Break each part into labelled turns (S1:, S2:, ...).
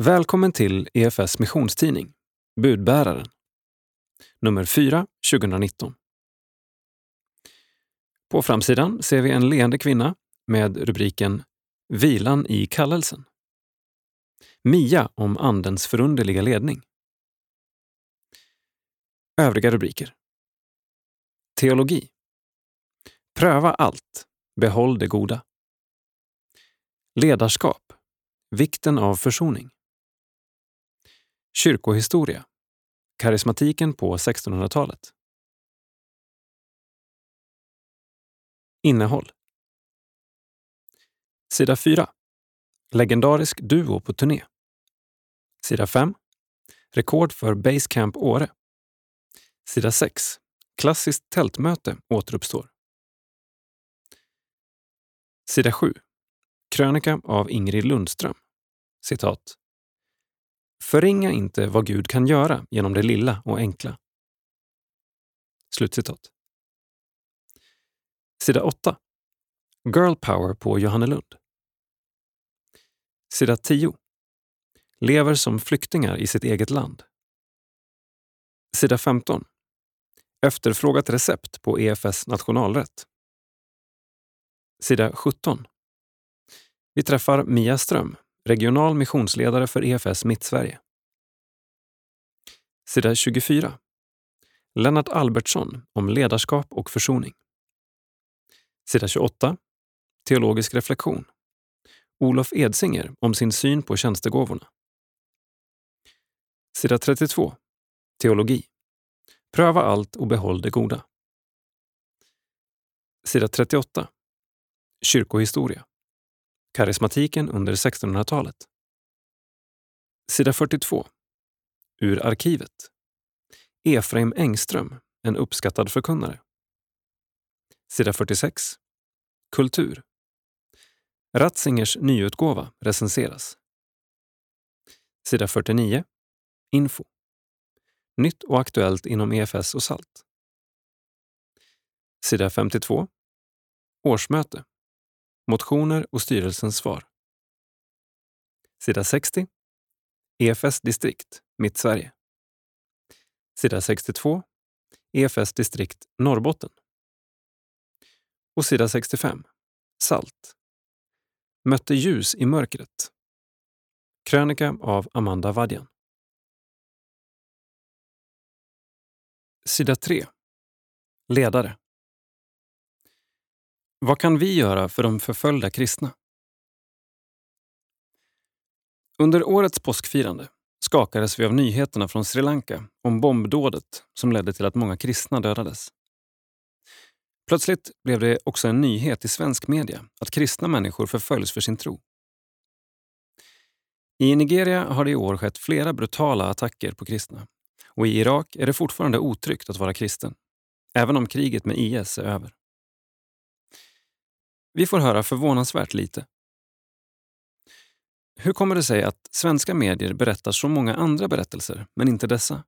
S1: Välkommen till EFS missionstidning, Budbäraren. Nummer 4, 2019. På framsidan ser vi en leende kvinna med rubriken Vilan i kallelsen. Mia om Andens förunderliga ledning. Övriga rubriker. Teologi. Pröva allt. Behåll det goda. Ledarskap. Vikten av försoning. Kyrkohistoria. Karismatiken på 1600-talet. Innehåll. Sida 4. Legendarisk duo på turné. Sida 5. Rekord för Basecamp Åre. Sida 6. Klassiskt tältmöte återuppstår. Sida 7. Krönika av Ingrid Lundström. Citat. Förringa inte vad Gud kan göra genom det lilla och enkla. Slutcitat. Sida 8. Girl power på Johannelund. Sida 10. Lever som flyktingar i sitt eget land. Sida 15. Efterfrågat recept på EFS nationalrätt. Sida 17. Vi träffar Mia Ström, regional missionsledare för EFS Mittsverige. Sida 24. Lennart Albertsson om ledarskap och försoning. Sida 28. Teologisk reflektion. Olof Edsinger om sin syn på tjänstegåvorna. Sida 32. Teologi. Pröva allt och behåll det goda. Sida 38. Kyrkohistoria. Karismatiken under 1600-talet. Sida 42. Ur arkivet. Efraim Engström, en uppskattad förkunnare. Sida 46. Kultur. Ratzingers nyutgåva recenseras. Sida 49. Info. Nytt och aktuellt inom EFS och SALT. Sida 52. Årsmöte. Motioner och styrelsens svar. Sida 60. EFS distrikt, Mittsverige. Sida 62. EFS distrikt Norrbotten. Och sida 65. Salt. Mötte ljus i mörkret. Krönika av Amanda Vadjan. Sida 3. Ledare. Vad kan vi göra för de förföljda kristna? Under årets påskfirande skakades vi av nyheterna från Sri Lanka om bombdådet som ledde till att många kristna dödades. Plötsligt blev det också en nyhet i svensk media att kristna människor förföljs för sin tro. I Nigeria har det i år skett flera brutala attacker på kristna och i Irak är det fortfarande otryggt att vara kristen, även om kriget med IS är över. Vi får höra förvånansvärt lite. Hur kommer det sig att svenska medier berättar så många andra berättelser, men inte dessa?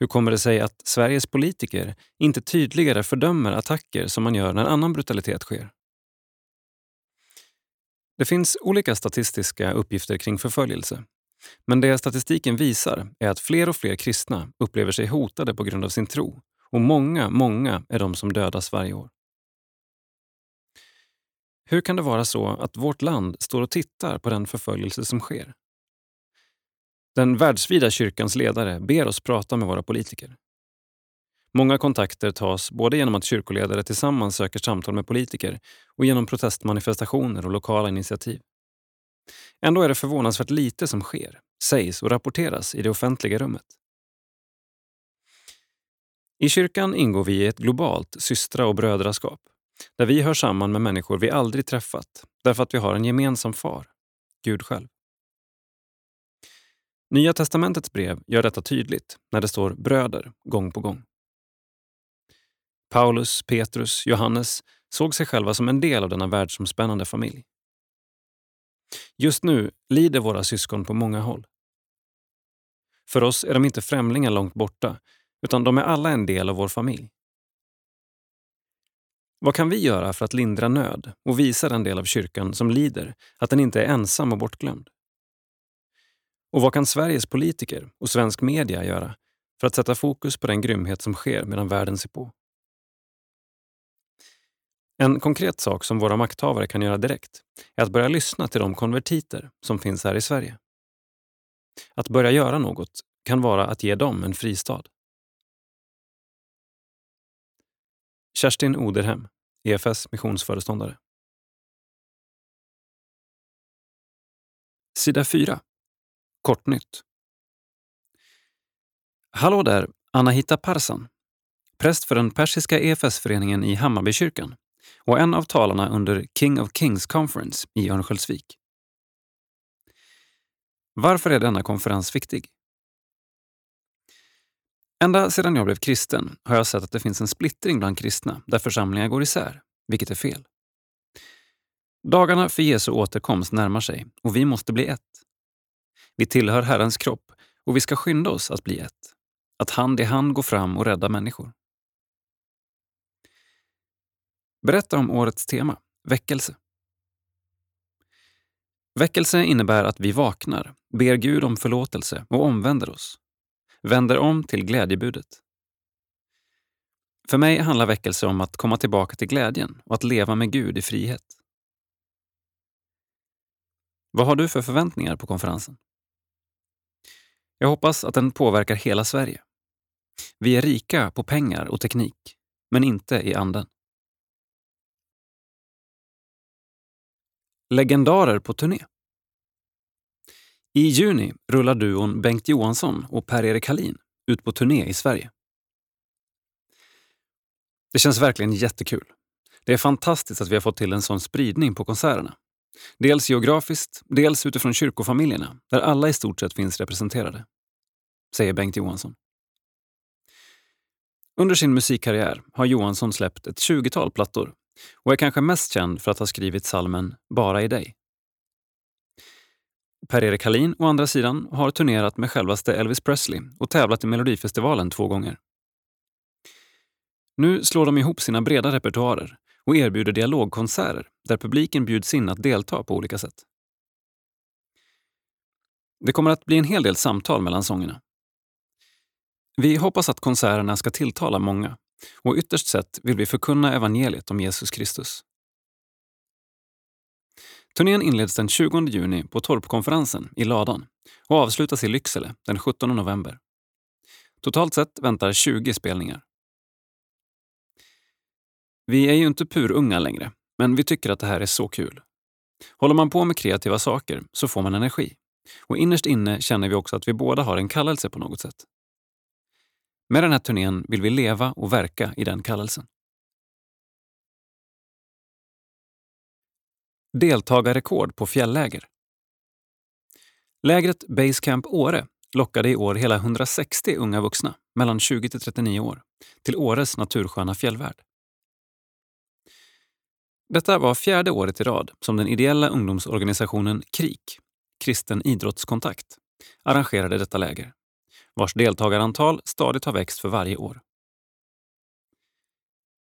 S1: Hur kommer det sig att Sveriges politiker inte tydligare fördömer attacker som man gör när annan brutalitet sker? Det finns olika statistiska uppgifter kring förföljelse. Men det statistiken visar är att fler och fler kristna upplever sig hotade på grund av sin tro och många, många är de som dödas varje år. Hur kan det vara så att vårt land står och tittar på den förföljelse som sker? Den världsvida kyrkans ledare ber oss prata med våra politiker. Många kontakter tas både genom att kyrkoledare tillsammans söker samtal med politiker och genom protestmanifestationer och lokala initiativ. Ändå är det förvånansvärt lite som sker, sägs och rapporteras i det offentliga rummet. I kyrkan ingår vi i ett globalt systra och brödraskap där vi hör samman med människor vi aldrig träffat därför att vi har en gemensam far, Gud själv. Nya testamentets brev gör detta tydligt när det står bröder gång på gång. Paulus, Petrus, Johannes såg sig själva som en del av denna världsomspännande familj. Just nu lider våra syskon på många håll. För oss är de inte främlingar långt borta, utan de är alla en del av vår familj. Vad kan vi göra för att lindra nöd och visa den del av kyrkan som lider att den inte är ensam och bortglömd? Och vad kan Sveriges politiker och svensk media göra för att sätta fokus på den grymhet som sker medan världen ser på? En konkret sak som våra makthavare kan göra direkt är att börja lyssna till de konvertiter som finns här i Sverige. Att börja göra något kan vara att ge dem en fristad. Kerstin Oderhem, EFS missionsföreståndare. Sida 4. Kortnytt. Hallå där, Anahita Parsan. Präst för den persiska EFS-föreningen i Hammarbykyrkan och en av talarna under King of Kings Conference i Örnsköldsvik. Varför är denna konferens viktig? Ända sedan jag blev kristen har jag sett att det finns en splittring bland kristna där församlingar går isär, vilket är fel. Dagarna för Jesu återkomst närmar sig och vi måste bli ett. Vi tillhör Herrens kropp och vi ska skynda oss att bli ett. Att hand i hand gå fram och rädda människor. Berätta om årets tema, väckelse. Väckelse innebär att vi vaknar, ber Gud om förlåtelse och omvänder oss. Vänder om till glädjebudet. För mig handlar väckelse om att komma tillbaka till glädjen och att leva med Gud i frihet. Vad har du för förväntningar på konferensen? Jag hoppas att den påverkar hela Sverige. Vi är rika på pengar och teknik, men inte i anden. Legendarer på turné. I juni rullar duon Bengt Johansson och Per-Erik Hallin ut på turné i Sverige. Det känns verkligen jättekul. Det är fantastiskt att vi har fått till en sån spridning på konserterna. Dels geografiskt, dels utifrån kyrkofamiljerna, där alla i stort sett finns representerade. Säger Bengt Johansson. Under sin musikkarriär har Johansson släppt ett tjugotal plattor och är kanske mest känd för att ha skrivit salmen Bara i dig. Per-Erik Hallin, å andra sidan, har turnerat med självaste Elvis Presley och tävlat i Melodifestivalen två gånger. Nu slår de ihop sina breda repertoarer och erbjuder dialogkonserter där publiken bjuds in att delta på olika sätt. Det kommer att bli en hel del samtal mellan sångerna. Vi hoppas att konserterna ska tilltala många och ytterst sett vill vi förkunna evangeliet om Jesus Kristus. Turnén inleds den 20 juni på Torpkonferensen i Ladan och avslutas i Lycksele den 17 november. Totalt sett väntar 20 spelningar. Vi är ju inte purunga längre, men vi tycker att det här är så kul. Håller man på med kreativa saker så får man energi. Och innerst inne känner vi också att vi båda har en kallelse på något sätt. Med den här turnén vill vi leva och verka i den kallelsen. Deltagarrekord på fjällläger. Lägret Basecamp Åre lockade i år hela 160 unga vuxna mellan 20 till 39 år till Åres natursköna fjällvärld. Detta var fjärde året i rad som den ideella ungdomsorganisationen KRIK, Kristen idrottskontakt, arrangerade detta läger vars deltagarantal stadigt har växt för varje år.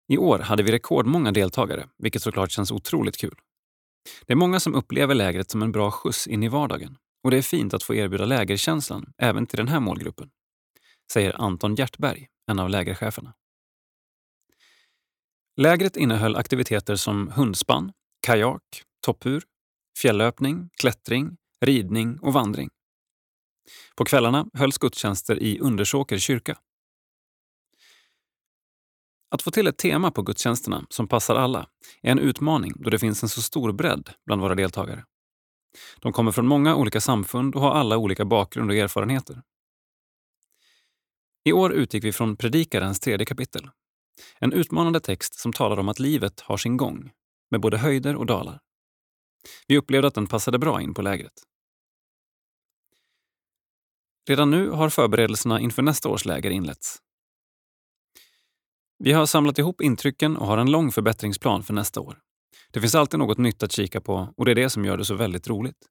S1: I år hade vi rekordmånga deltagare, vilket såklart känns otroligt kul. Det är många som upplever lägret som en bra skjuts in i vardagen och det är fint att få erbjuda lägerkänslan även till den här målgruppen, säger Anton Hjärtberg, en av lägercheferna. Lägret innehöll aktiviteter som hundspann, kajak, toppur, fjällöpning, klättring, ridning och vandring. På kvällarna hölls gudstjänster i Undersåker kyrka. Att få till ett tema på gudstjänsterna som passar alla är en utmaning då det finns en så stor bredd bland våra deltagare. De kommer från många olika samfund och har alla olika bakgrund och erfarenheter. I år utgick vi från Predikarens tredje kapitel. En utmanande text som talar om att livet har sin gång, med både höjder och dalar. Vi upplevde att den passade bra in på lägret. Redan nu har förberedelserna inför nästa års läger inletts. Vi har samlat ihop intrycken och har en lång förbättringsplan för nästa år. Det finns alltid något nytt att kika på och det är det som gör det så väldigt roligt.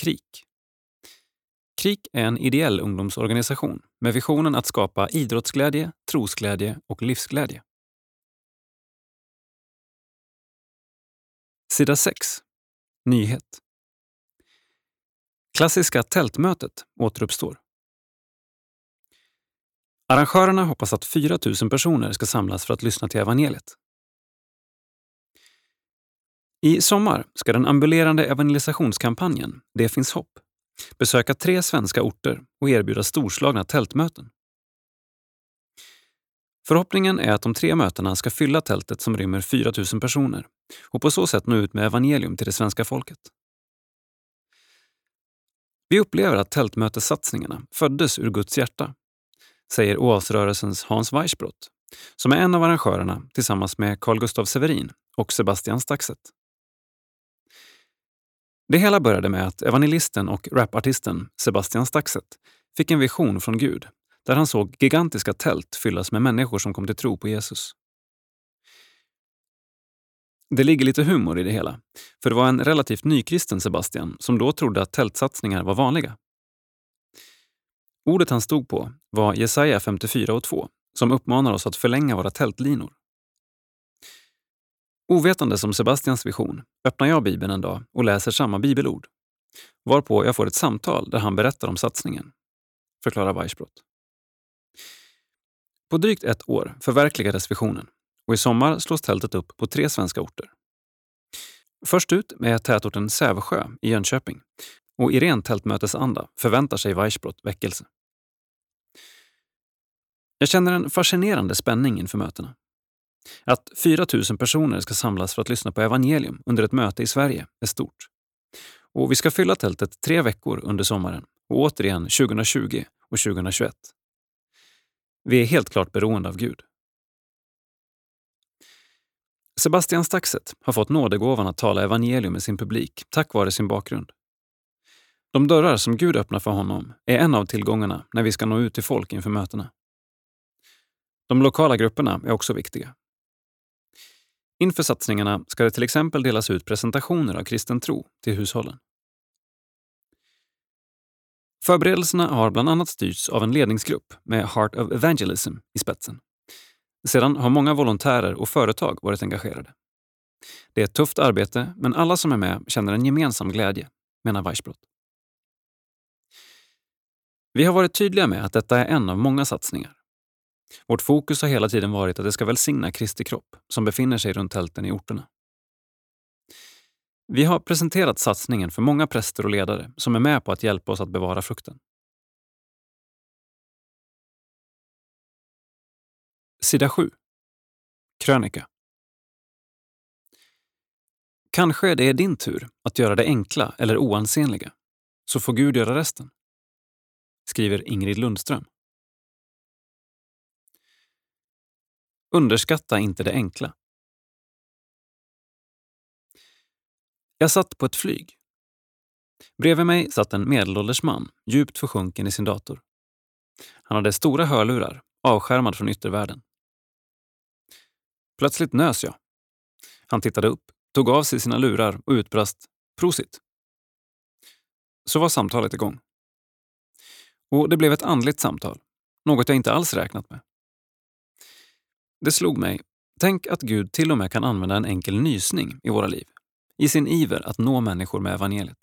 S1: KRIK KRIK är en ideell ungdomsorganisation med visionen att skapa idrottsglädje, trosglädje och livsglädje. Sida 6. Nyhet. Klassiska tältmötet återuppstår. Arrangörerna hoppas att 4 000 personer ska samlas för att lyssna till evangeliet. I sommar ska den ambulerande evangelisationskampanjen Det finns hopp besöka tre svenska orter och erbjuda storslagna tältmöten. Förhoppningen är att de tre mötena ska fylla tältet som rymmer 4 000 personer och på så sätt nå ut med evangelium till det svenska folket. Vi upplever att tältmötessatsningarna föddes ur Guds hjärta, säger Oasrörelsens Hans Weissbrott, som är en av arrangörerna tillsammans med Carl Gustav Severin och Sebastian Staxet. Det hela började med att evangelisten och rapartisten Sebastian Staxet fick en vision från Gud där han såg gigantiska tält fyllas med människor som kom till tro på Jesus. Det ligger lite humor i det hela, för det var en relativt nykristen Sebastian som då trodde att tältsatsningar var vanliga. Ordet han stod på var Jesaja 54 och 2 som uppmanar oss att förlänga våra tältlinor. Ovetande som Sebastians vision öppnar jag Bibeln en dag och läser samma bibelord, varpå jag får ett samtal där han berättar om satsningen, förklarar Weissbrott. På drygt ett år förverkligades visionen och i sommar slås tältet upp på tre svenska orter. Först ut är tätorten Sävsjö i Jönköping och i ren tältmötesanda förväntar sig Weissbrott väckelse. Jag känner en fascinerande spänning inför mötena. Att 4 000 personer ska samlas för att lyssna på evangelium under ett möte i Sverige är stort. Och vi ska fylla tältet tre veckor under sommaren och återigen 2020 och 2021. Vi är helt klart beroende av Gud. Sebastian Staxet har fått nådegåvan att tala evangelium med sin publik tack vare sin bakgrund. De dörrar som Gud öppnar för honom är en av tillgångarna när vi ska nå ut till folk inför mötena. De lokala grupperna är också viktiga. Inför satsningarna ska det till exempel delas ut presentationer av kristen tro till hushållen. Förberedelserna har bland annat styrts av en ledningsgrupp med Heart of Evangelism i spetsen. Sedan har många volontärer och företag varit engagerade. Det är ett tufft arbete, men alla som är med känner en gemensam glädje, menar Weissbrott. Vi har varit tydliga med att detta är en av många satsningar. Vårt fokus har hela tiden varit att det ska välsigna Kristi kropp som befinner sig runt tälten i orterna. Vi har presenterat satsningen för många präster och ledare som är med på att hjälpa oss att bevara frukten. Sida 7. Krönika. Kanske det är din tur att göra det enkla eller oansenliga, så får Gud göra resten. Skriver Ingrid Lundström. Underskatta inte det enkla. Jag satt på ett flyg. Bredvid mig satt en medelålders man, djupt försjunken i sin dator. Han hade stora hörlurar, avskärmad från yttervärlden. Plötsligt nös jag. Han tittade upp, tog av sig sina lurar och utbrast “Prosit!”. Så var samtalet igång. Och det blev ett andligt samtal, något jag inte alls räknat med. Det slog mig, tänk att Gud till och med kan använda en enkel nysning i våra liv, i sin iver att nå människor med evangeliet.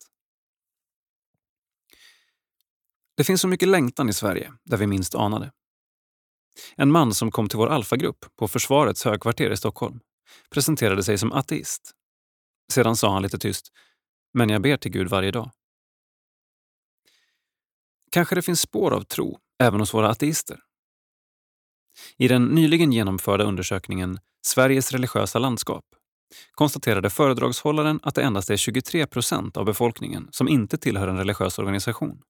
S1: Det finns så mycket längtan i Sverige där vi minst anade. En man som kom till vår alfagrupp på Försvarets högkvarter i Stockholm presenterade sig som ateist. Sedan sa han lite tyst, men jag ber till Gud varje dag. Kanske det finns spår av tro även hos våra ateister. I den nyligen genomförda undersökningen Sveriges religiösa landskap konstaterade föredragshållaren att det endast är 23 procent av befolkningen som inte tillhör en religiös organisation.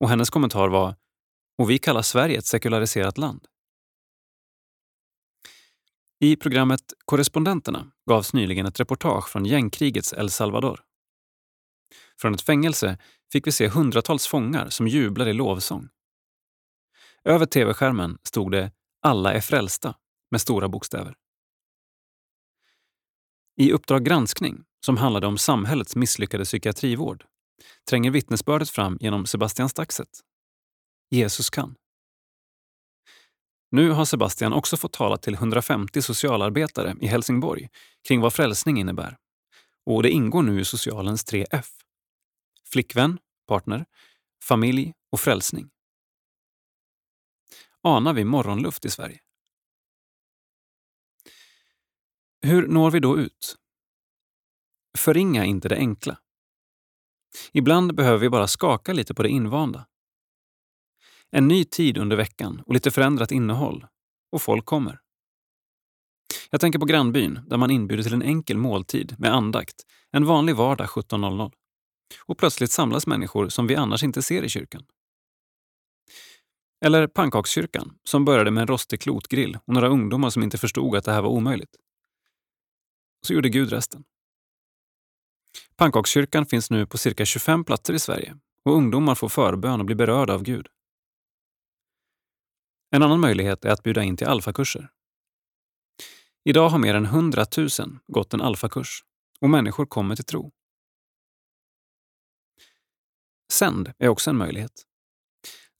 S1: Och hennes kommentar var “Och vi kallar Sverige ett sekulariserat land”. I programmet Korrespondenterna gavs nyligen ett reportage från gängkrigets El Salvador. Från ett fängelse fick vi se hundratals fångar som jublar i lovsång. Över tv-skärmen stod det “Alla är frälsta” med stora bokstäver. I Uppdrag granskning, som handlade om samhällets misslyckade psykiatrivård, tränger vittnesbördet fram genom Sebastian Staxet. Jesus kan. Nu har Sebastian också fått tala till 150 socialarbetare i Helsingborg kring vad frälsning innebär. Och det ingår nu i socialens tre F. Flickvän, partner, familj och frälsning. Anar vi morgonluft i Sverige? Hur når vi då ut? Förringa inte det enkla. Ibland behöver vi bara skaka lite på det invanda. En ny tid under veckan och lite förändrat innehåll. Och folk kommer. Jag tänker på grannbyn där man inbjuder till en enkel måltid med andakt en vanlig vardag 17.00. Och plötsligt samlas människor som vi annars inte ser i kyrkan. Eller pannkakskyrkan som började med en rostig klotgrill och några ungdomar som inte förstod att det här var omöjligt. Så gjorde Gud resten. Pannkakskyrkan finns nu på cirka 25 platser i Sverige och ungdomar får förbön och blir berörda av Gud. En annan möjlighet är att bjuda in till alfakurser. Idag har mer än 100 000 gått en alfakurs och människor kommer till tro. Sänd är också en möjlighet.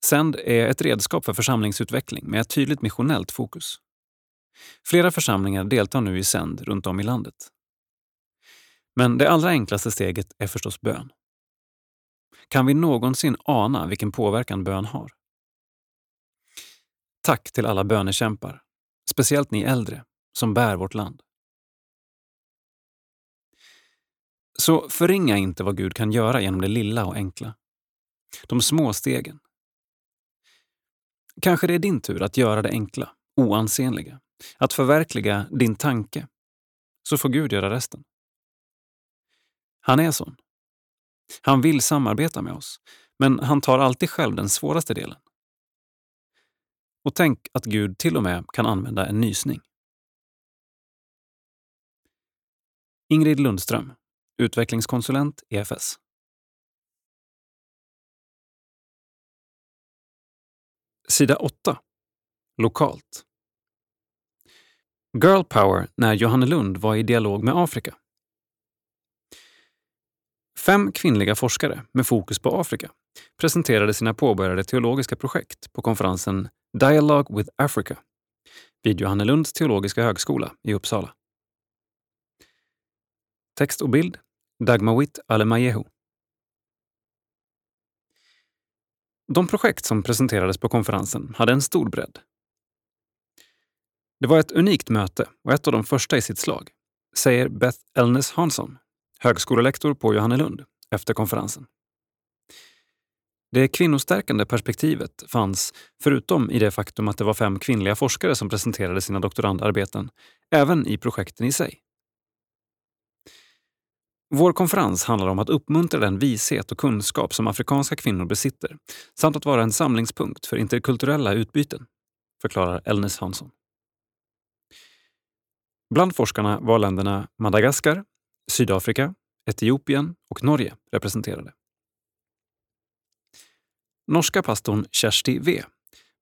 S1: Sänd är ett redskap för församlingsutveckling med ett tydligt missionellt fokus. Flera församlingar deltar nu i Sänd runt om i landet. Men det allra enklaste steget är förstås bön. Kan vi någonsin ana vilken påverkan bön har? Tack till alla bönekämpar, speciellt ni äldre, som bär vårt land. Så förringa inte vad Gud kan göra genom det lilla och enkla. De små stegen. Kanske det är din tur att göra det enkla, oansenliga, att förverkliga din tanke. Så får Gud göra resten. Han är sån. Han vill samarbeta med oss, men han tar alltid själv den svåraste delen. Och tänk att Gud till och med kan använda en nysning. Ingrid Lundström, utvecklingskonsulent EFS. Sida 8. Lokalt. Girl Power när Johannelund var i dialog med Afrika. Fem kvinnliga forskare med fokus på Afrika presenterade sina påbörjade teologiska projekt på konferensen Dialogue with Africa vid Johannelunds teologiska högskola i Uppsala. Text och bild Dagmawit Alemayehu. De projekt som presenterades på konferensen hade en stor bredd. Det var ett unikt möte och ett av de första i sitt slag, säger Beth Elnes Hansson, högskolelektor på Johannelund, efter konferensen. Det kvinnostärkande perspektivet fanns, förutom i det faktum att det var fem kvinnliga forskare som presenterade sina doktorandarbeten, även i projekten i sig. Vår konferens handlar om att uppmuntra den vishet och kunskap som afrikanska kvinnor besitter samt att vara en samlingspunkt för interkulturella utbyten, förklarar Elnis Hansson. Bland forskarna var länderna Madagaskar, Sydafrika, Etiopien och Norge representerade. Norska pastorn Kersti V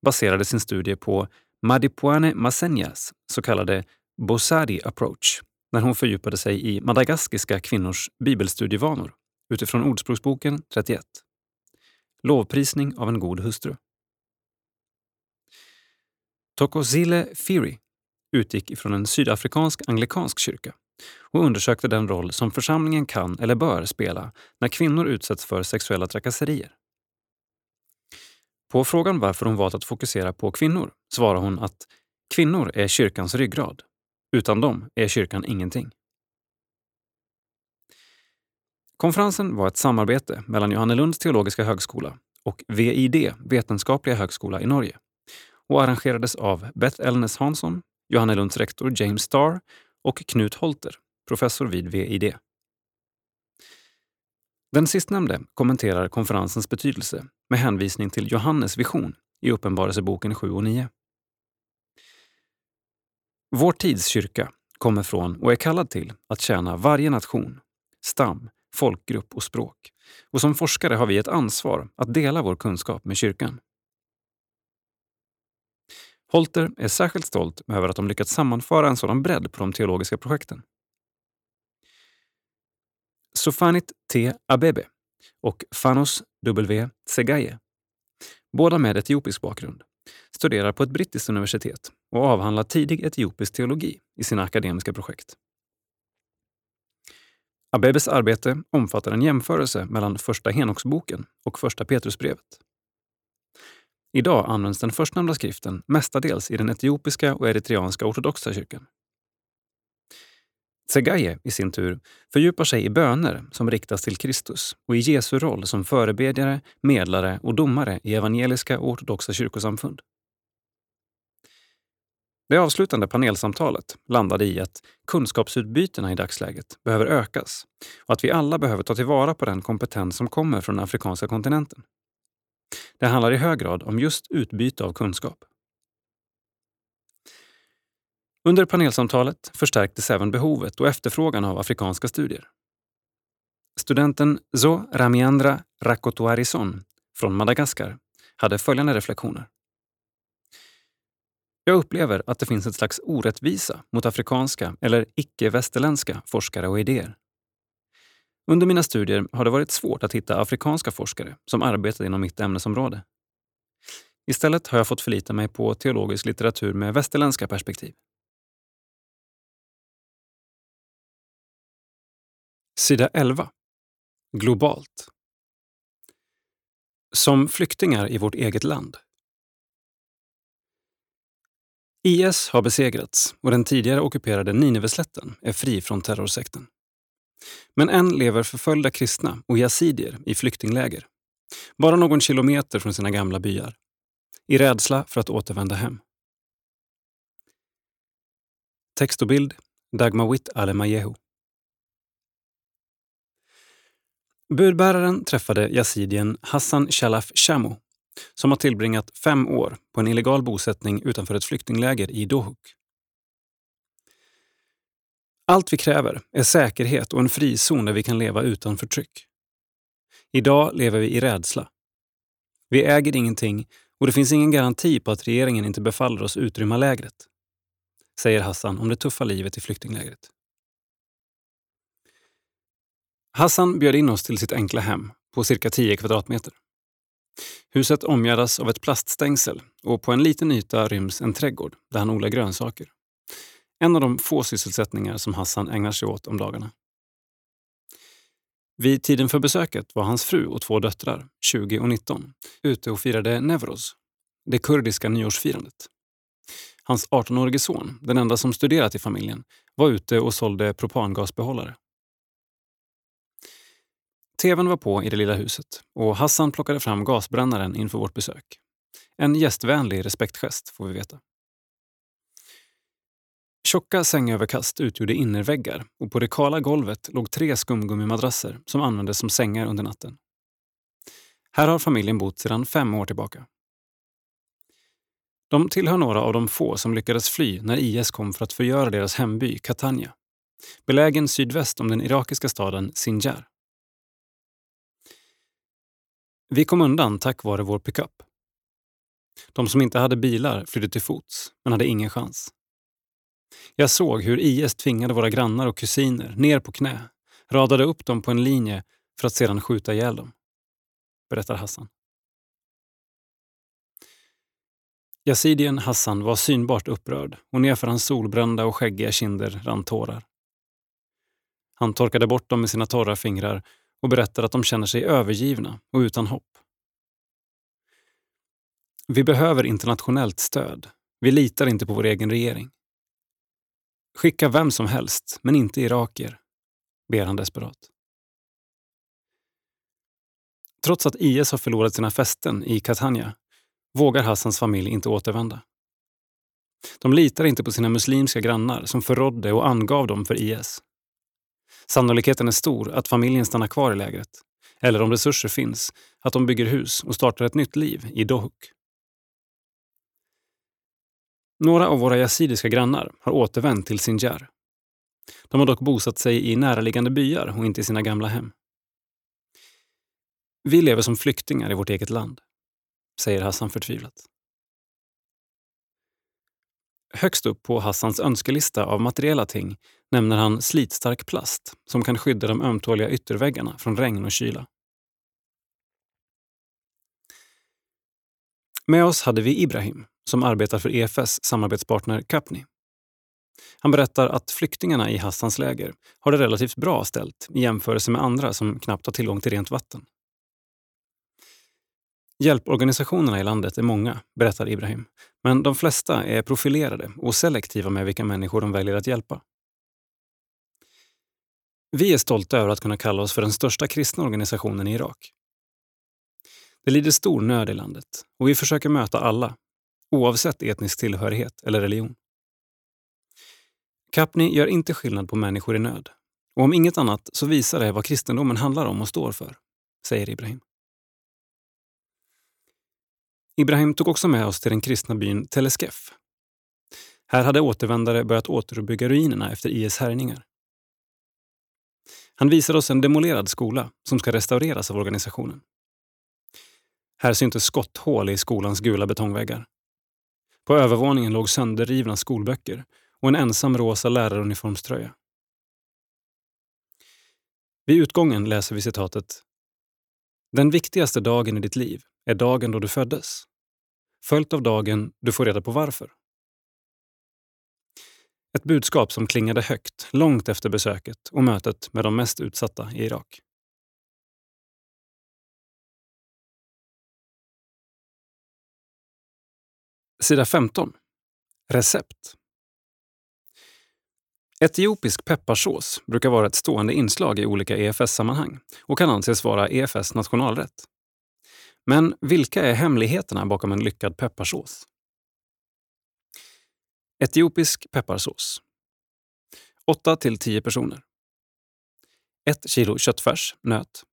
S1: baserade sin studie på Madipuane Masenjas så kallade Bosadi approach när hon fördjupade sig i madagaskiska kvinnors bibelstudievanor utifrån Ordspråksboken 31. Lovprisning av en god hustru. Tokozile Firi utgick ifrån en sydafrikansk anglikansk kyrka och undersökte den roll som församlingen kan eller bör spela när kvinnor utsätts för sexuella trakasserier. På frågan varför hon valt att fokusera på kvinnor svarar hon att kvinnor är kyrkans ryggrad. Utan dem är kyrkan ingenting. Konferensen var ett samarbete mellan Johannelunds teologiska högskola och VID, Vetenskapliga högskola i Norge och arrangerades av Beth Elnes Hansson, Johannelunds rektor James Starr och Knut Holter, professor vid VID. Den sistnämnde kommenterar konferensens betydelse med hänvisning till Johannes vision i Uppenbarelseboken 7 och 9. Vår tids kyrka kommer från och är kallad till att tjäna varje nation, stam, folkgrupp och språk. Och som forskare har vi ett ansvar att dela vår kunskap med kyrkan. Holter är särskilt stolt över att de lyckats sammanföra en sådan bredd på de teologiska projekten. Sofanit T. Abebe och Fanos W. Segaye, båda med etiopisk bakgrund, studerar på ett brittiskt universitet och avhandlar tidig etiopisk teologi i sina akademiska projekt. Abebes arbete omfattar en jämförelse mellan Första Henoksboken och Första Petrusbrevet. Idag används den förstnämnda skriften mestadels i den etiopiska och eritreanska ortodoxa kyrkan. Tsegaye i sin tur fördjupar sig i böner som riktas till Kristus och i Jesu roll som förebedjare, medlare och domare i evangeliska och ortodoxa kyrkosamfund. Det avslutande panelsamtalet landade i att kunskapsutbytena i dagsläget behöver ökas och att vi alla behöver ta tillvara på den kompetens som kommer från den afrikanska kontinenten. Det handlar i hög grad om just utbyte av kunskap. Under panelsamtalet förstärktes även behovet och efterfrågan av afrikanska studier. Studenten Zo Ramiandra Rakotoarison från Madagaskar hade följande reflektioner. Jag upplever att det finns ett slags orättvisa mot afrikanska eller icke-västerländska forskare och idéer. Under mina studier har det varit svårt att hitta afrikanska forskare som arbetar inom mitt ämnesområde. Istället har jag fått förlita mig på teologisk litteratur med västerländska perspektiv. Sida 11. Globalt. Som flyktingar i vårt eget land. IS har besegrats och den tidigare ockuperade Nineveslätten är fri från terrorsekten. Men än lever förföljda kristna och yazidier i flyktingläger. Bara någon kilometer från sina gamla byar. I rädsla för att återvända hem. Text och bild Dagmawit Alemayehu. Budbäraren träffade yazidien Hassan Shalaf Shamu som har tillbringat fem år på en illegal bosättning utanför ett flyktingläger i Dohuk. Allt vi kräver är säkerhet och en frizon där vi kan leva utan förtryck. Idag lever vi i rädsla. Vi äger ingenting och det finns ingen garanti på att regeringen inte befaller oss utrymma lägret, säger Hassan om det tuffa livet i flyktinglägret. Hassan bjöd in oss till sitt enkla hem på cirka 10 kvadratmeter. Huset omgärdas av ett plaststängsel och på en liten yta ryms en trädgård där han odlar grönsaker. En av de få sysselsättningar som Hassan ägnar sig åt om dagarna. Vid tiden för besöket var hans fru och två döttrar, 20 och 19, ute och firade Nevroz, det kurdiska nyårsfirandet. Hans 18-årige son, den enda som studerat i familjen, var ute och sålde propangasbehållare. TVn var på i det lilla huset och Hassan plockade fram gasbrännaren inför vårt besök. En gästvänlig respektgest, får vi veta. Tjocka sängöverkast utgjorde innerväggar och på det kala golvet låg tre skumgummimadrasser som användes som sängar under natten. Här har familjen bott sedan fem år tillbaka. De tillhör några av de få som lyckades fly när IS kom för att förgöra deras hemby Catania, belägen sydväst om den irakiska staden Sinjar. Vi kom undan tack vare vår pickup. De som inte hade bilar flydde till fots, men hade ingen chans. Jag såg hur IS tvingade våra grannar och kusiner ner på knä, radade upp dem på en linje för att sedan skjuta ihjäl dem, berättar Hassan. Yazidien Hassan var synbart upprörd och nerför hans solbrända och skäggiga kinder rann tårar. Han torkade bort dem med sina torra fingrar och berättar att de känner sig övergivna och utan hopp. Vi behöver internationellt stöd. Vi litar inte på vår egen regering. Skicka vem som helst, men inte irakier, ber han desperat. Trots att IS har förlorat sina fästen i Catania vågar Hassans familj inte återvända. De litar inte på sina muslimska grannar som förrådde och angav dem för IS. Sannolikheten är stor att familjen stannar kvar i lägret. Eller om resurser finns, att de bygger hus och startar ett nytt liv i Dohuk. Några av våra yazidiska grannar har återvänt till Sinjar. De har dock bosatt sig i näraliggande byar och inte i sina gamla hem. Vi lever som flyktingar i vårt eget land, säger Hassan förtvivlat. Högst upp på Hassans önskelista av materiella ting nämner han slitstark plast som kan skydda de ömtåliga ytterväggarna från regn och kyla. Med oss hade vi Ibrahim som arbetar för EFS samarbetspartner Capni. Han berättar att flyktingarna i Hassans läger har det relativt bra ställt i jämförelse med andra som knappt har tillgång till rent vatten. Hjälporganisationerna i landet är många, berättar Ibrahim, men de flesta är profilerade och selektiva med vilka människor de väljer att hjälpa. Vi är stolta över att kunna kalla oss för den största kristna organisationen i Irak. Det lider stor nöd i landet och vi försöker möta alla, oavsett etnisk tillhörighet eller religion. Kapni gör inte skillnad på människor i nöd. Och om inget annat så visar det vad kristendomen handlar om och står för, säger Ibrahim. Ibrahim tog också med oss till den kristna byn Teleskef. Här hade återvändare börjat återuppbygga ruinerna efter IS härjningar. Han visar oss en demolerad skola som ska restaureras av organisationen. Här syntes skotthål i skolans gula betongväggar. På övervåningen låg sönderrivna skolböcker och en ensam rosa läraruniformströja. Vid utgången läser vi citatet Den viktigaste dagen i ditt liv är dagen då du föddes, följt av dagen du får reda på varför. Ett budskap som klingade högt långt efter besöket och mötet med de mest utsatta i Irak. Sida 15. Recept. Etiopisk pepparsås brukar vara ett stående inslag i olika EFS-sammanhang och kan anses vara EFS nationalrätt. Men vilka är hemligheterna bakom en lyckad pepparsås? Etiopisk pepparsås. 8-10 personer. 1 kilo köttfärs, nöt.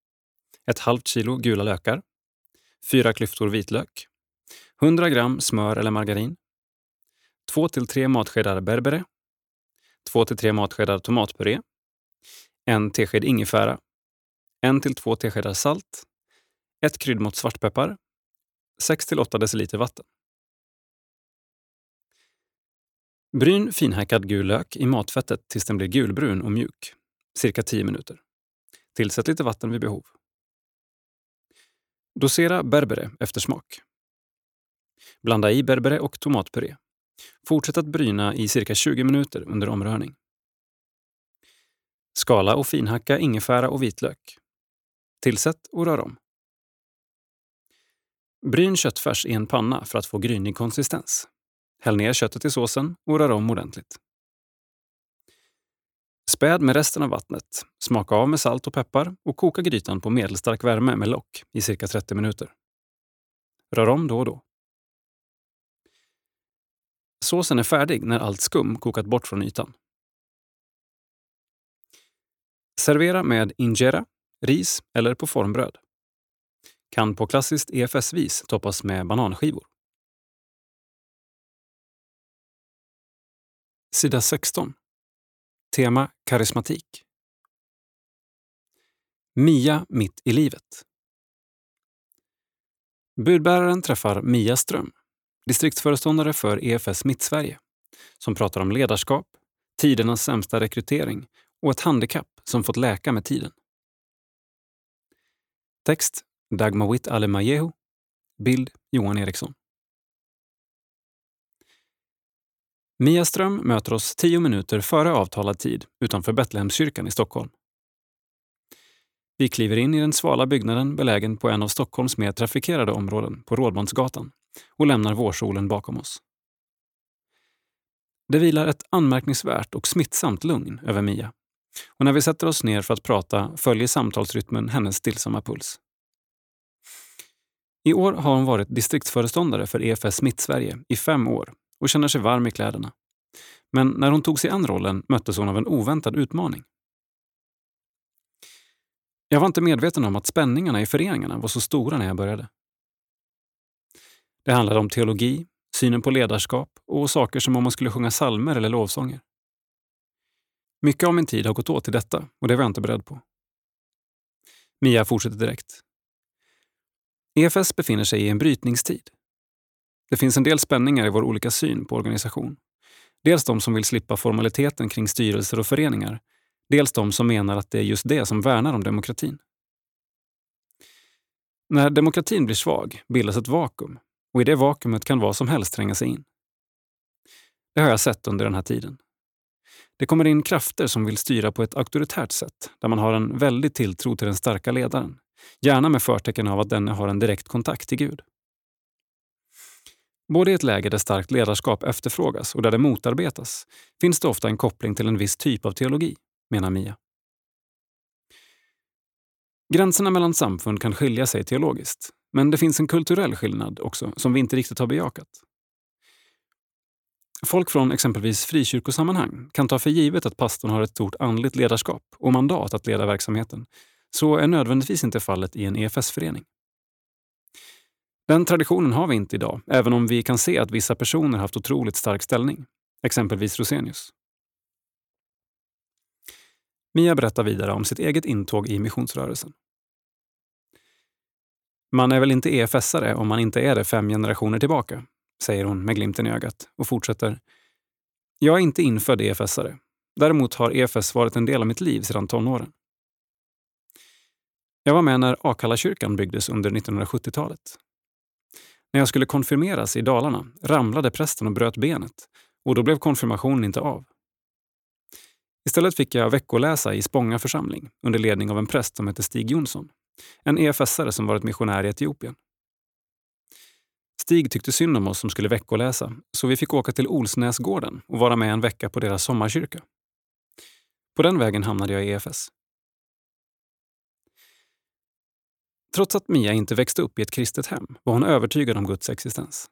S1: Ett halvt kilo gula lökar. 4 klyftor vitlök. 100 gram smör eller margarin. 2-3 matskedar berbere 2-3 matskedar tomatpuré, en tesked ingefära, 1-2 teskedar salt, ett kryddmått svartpeppar, 6-8 deciliter vatten. Bryn finhackad gul lök i matfettet tills den blir gulbrun och mjuk, cirka 10 minuter. Tillsätt lite vatten vid behov. Dosera berbere efter smak. Blanda i berbere och tomatpuré. Fortsätt att bryna i cirka 20 minuter under omrörning. Skala och finhacka ingefära och vitlök. Tillsätt och rör om. Bryn köttfärs i en panna för att få grynig konsistens. Häll ner köttet i såsen och rör om ordentligt. Späd med resten av vattnet, smaka av med salt och peppar och koka grytan på medelstark värme med lock i cirka 30 minuter. Rör om då och då. Såsen är färdig när allt skum kokat bort från ytan. Servera med injera, ris eller på formbröd. Kan på klassiskt EFS-vis toppas med bananskivor. Sida 16. Tema karismatik. Mia mitt i livet. Budbäraren träffar Mia Ström, distriktsföreståndare för EFS Mittsverige, som pratar om ledarskap, tidernas sämsta rekrytering och ett handikapp som fått läka med tiden. Text Dagmawit Alemayehu. Bild Johan Eriksson. Mia Ström möter oss tio minuter före avtalad tid utanför Betlehemskyrkan i Stockholm. Vi kliver in i den svala byggnaden belägen på en av Stockholms mer trafikerade områden på Rådmansgatan och lämnar vårsolen bakom oss. Det vilar ett anmärkningsvärt och smittsamt lugn över Mia. Och när vi sätter oss ner för att prata följer samtalsrytmen hennes stillsamma puls. I år har hon varit distriktsföreståndare för EFS Mittsverige i fem år och känner sig varm i kläderna. Men när hon tog sig an rollen möttes hon av en oväntad utmaning. Jag var inte medveten om att spänningarna i föreningarna var så stora när jag började. Det handlade om teologi, synen på ledarskap och saker som om man skulle sjunga salmer eller lovsånger. Mycket av min tid har gått åt till detta och det var jag inte beredd på. Mia fortsätter direkt. EFS befinner sig i en brytningstid. Det finns en del spänningar i vår olika syn på organisation. Dels de som vill slippa formaliteten kring styrelser och föreningar. Dels de som menar att det är just det som värnar om demokratin. När demokratin blir svag bildas ett vakuum och i det vakuumet kan vad som helst tränga sig in. Det har jag sett under den här tiden. Det kommer in krafter som vill styra på ett auktoritärt sätt, där man har en väldig tilltro till den starka ledaren. Gärna med förtecken av att denne har en direkt kontakt till Gud. Både i ett läge där starkt ledarskap efterfrågas och där det motarbetas finns det ofta en koppling till en viss typ av teologi, menar Mia. Gränserna mellan samfund kan skilja sig teologiskt, men det finns en kulturell skillnad också som vi inte riktigt har bejakat. Folk från exempelvis frikyrkosammanhang kan ta för givet att pastorn har ett stort andligt ledarskap och mandat att leda verksamheten. Så är nödvändigtvis inte fallet i en EFS-förening. Den traditionen har vi inte idag, även om vi kan se att vissa personer haft otroligt stark ställning. Exempelvis Rosenius. Mia berättar vidare om sitt eget intåg i missionsrörelsen. Man är väl inte EFS-are om man inte är det fem generationer tillbaka, säger hon med glimten i ögat och fortsätter. Jag är inte infödd EFS-are. Däremot har EFS varit en del av mitt liv sedan tonåren. Jag var med när Akalla-kyrkan byggdes under 1970-talet. När jag skulle konfirmeras i Dalarna ramlade prästen och bröt benet och då blev konfirmationen inte av. Istället fick jag veckoläsa i Spånga församling under ledning av en präst som hette Stig Jonsson. En EFS-are som varit missionär i Etiopien. Stig tyckte synd om oss som skulle veckoläsa, så vi fick åka till Olsnäsgården och vara med en vecka på deras sommarkyrka. På den vägen hamnade jag i EFS. Trots att Mia inte växte upp i ett kristet hem var hon övertygad om Guds existens.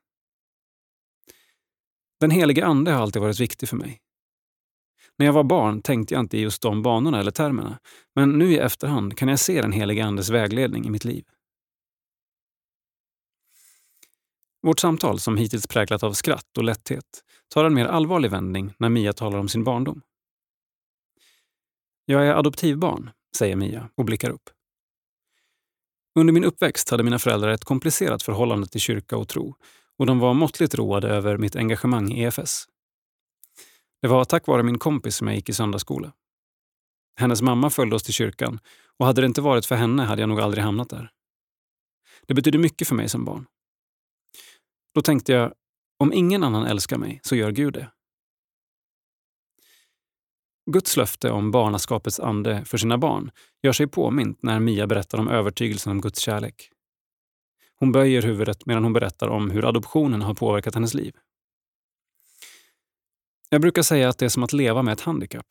S1: Den helige Ande har alltid varit viktig för mig. När jag var barn tänkte jag inte i just de banorna eller termerna, men nu i efterhand kan jag se den helige Andes vägledning i mitt liv. Vårt samtal, som hittills präglat av skratt och lätthet, tar en mer allvarlig vändning när Mia talar om sin barndom. Jag är adoptivbarn, säger Mia och blickar upp. Under min uppväxt hade mina föräldrar ett komplicerat förhållande till kyrka och tro och de var måttligt roade över mitt engagemang i EFS. Det var tack vare min kompis som jag gick i söndagsskola. Hennes mamma följde oss till kyrkan och hade det inte varit för henne hade jag nog aldrig hamnat där. Det betydde mycket för mig som barn. Då tänkte jag, om ingen annan älskar mig så gör Gud det. Guds löfte om barnaskapets ande för sina barn gör sig påmint när Mia berättar om övertygelsen om Guds kärlek. Hon böjer huvudet medan hon berättar om hur adoptionen har påverkat hennes liv. Jag brukar säga att det är som att leva med ett handikapp.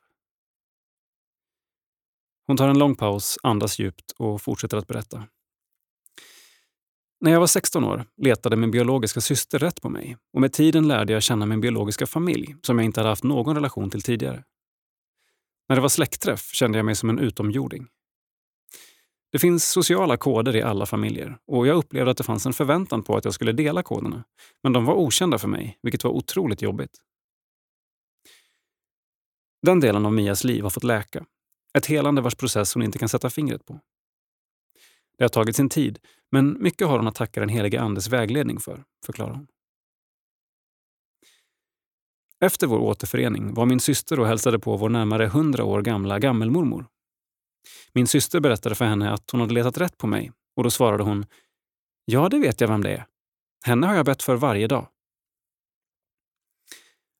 S1: Hon tar en lång paus, andas djupt och fortsätter att berätta. När jag var 16 år letade min biologiska syster rätt på mig och med tiden lärde jag känna min biologiska familj som jag inte hade haft någon relation till tidigare. När det var släktträff kände jag mig som en utomjording. Det finns sociala koder i alla familjer och jag upplevde att det fanns en förväntan på att jag skulle dela koderna. Men de var okända för mig, vilket var otroligt jobbigt. Den delen av Mias liv har fått läka. Ett helande vars process hon inte kan sätta fingret på. Det har tagit sin tid, men mycket har hon att tacka den helige Andes vägledning för, förklarar hon. Efter vår återförening var min syster och hälsade på vår närmare hundra år gamla gammelmormor. Min syster berättade för henne att hon hade letat rätt på mig och då svarade hon Ja, det vet jag vem det är. Henne har jag bett för varje dag.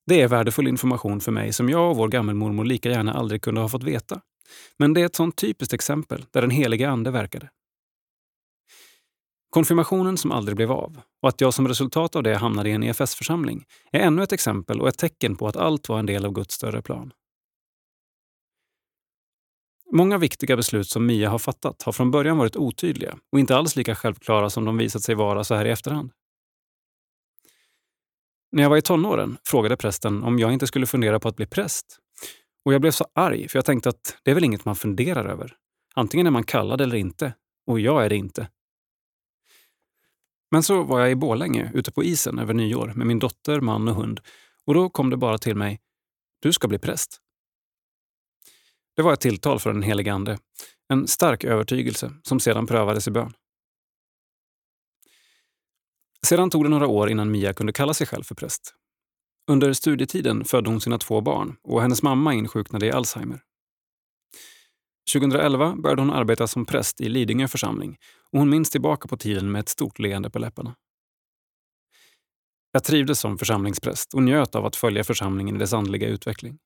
S1: Det är värdefull information för mig som jag och vår gammelmormor lika gärna aldrig kunde ha fått veta. Men det är ett sånt typiskt exempel där den heliga ande verkade. Konfirmationen som aldrig blev av och att jag som resultat av det hamnade i en EFS-församling är ännu ett exempel och ett tecken på att allt var en del av Guds större plan. Många viktiga beslut som Mia har fattat har från början varit otydliga och inte alls lika självklara som de visat sig vara så här i efterhand. När jag var i tonåren frågade prästen om jag inte skulle fundera på att bli präst. Och jag blev så arg, för jag tänkte att det är väl inget man funderar över. Antingen är man kallad eller inte. Och jag är det inte. Men så var jag i Bålänge, ute på isen över nyår med min dotter, man och hund. Och då kom det bara till mig, du ska bli präst. Det var ett tilltal för den helige Ande. En stark övertygelse som sedan prövades i bön. Sedan tog det några år innan Mia kunde kalla sig själv för präst. Under studietiden födde hon sina två barn och hennes mamma insjuknade i Alzheimer. 2011 började hon arbeta som präst i Lidingö församling och hon minns tillbaka på tiden med ett stort leende på läpparna. Jag trivdes som församlingspräst och njöt av att följa församlingen i dess andliga utveckling.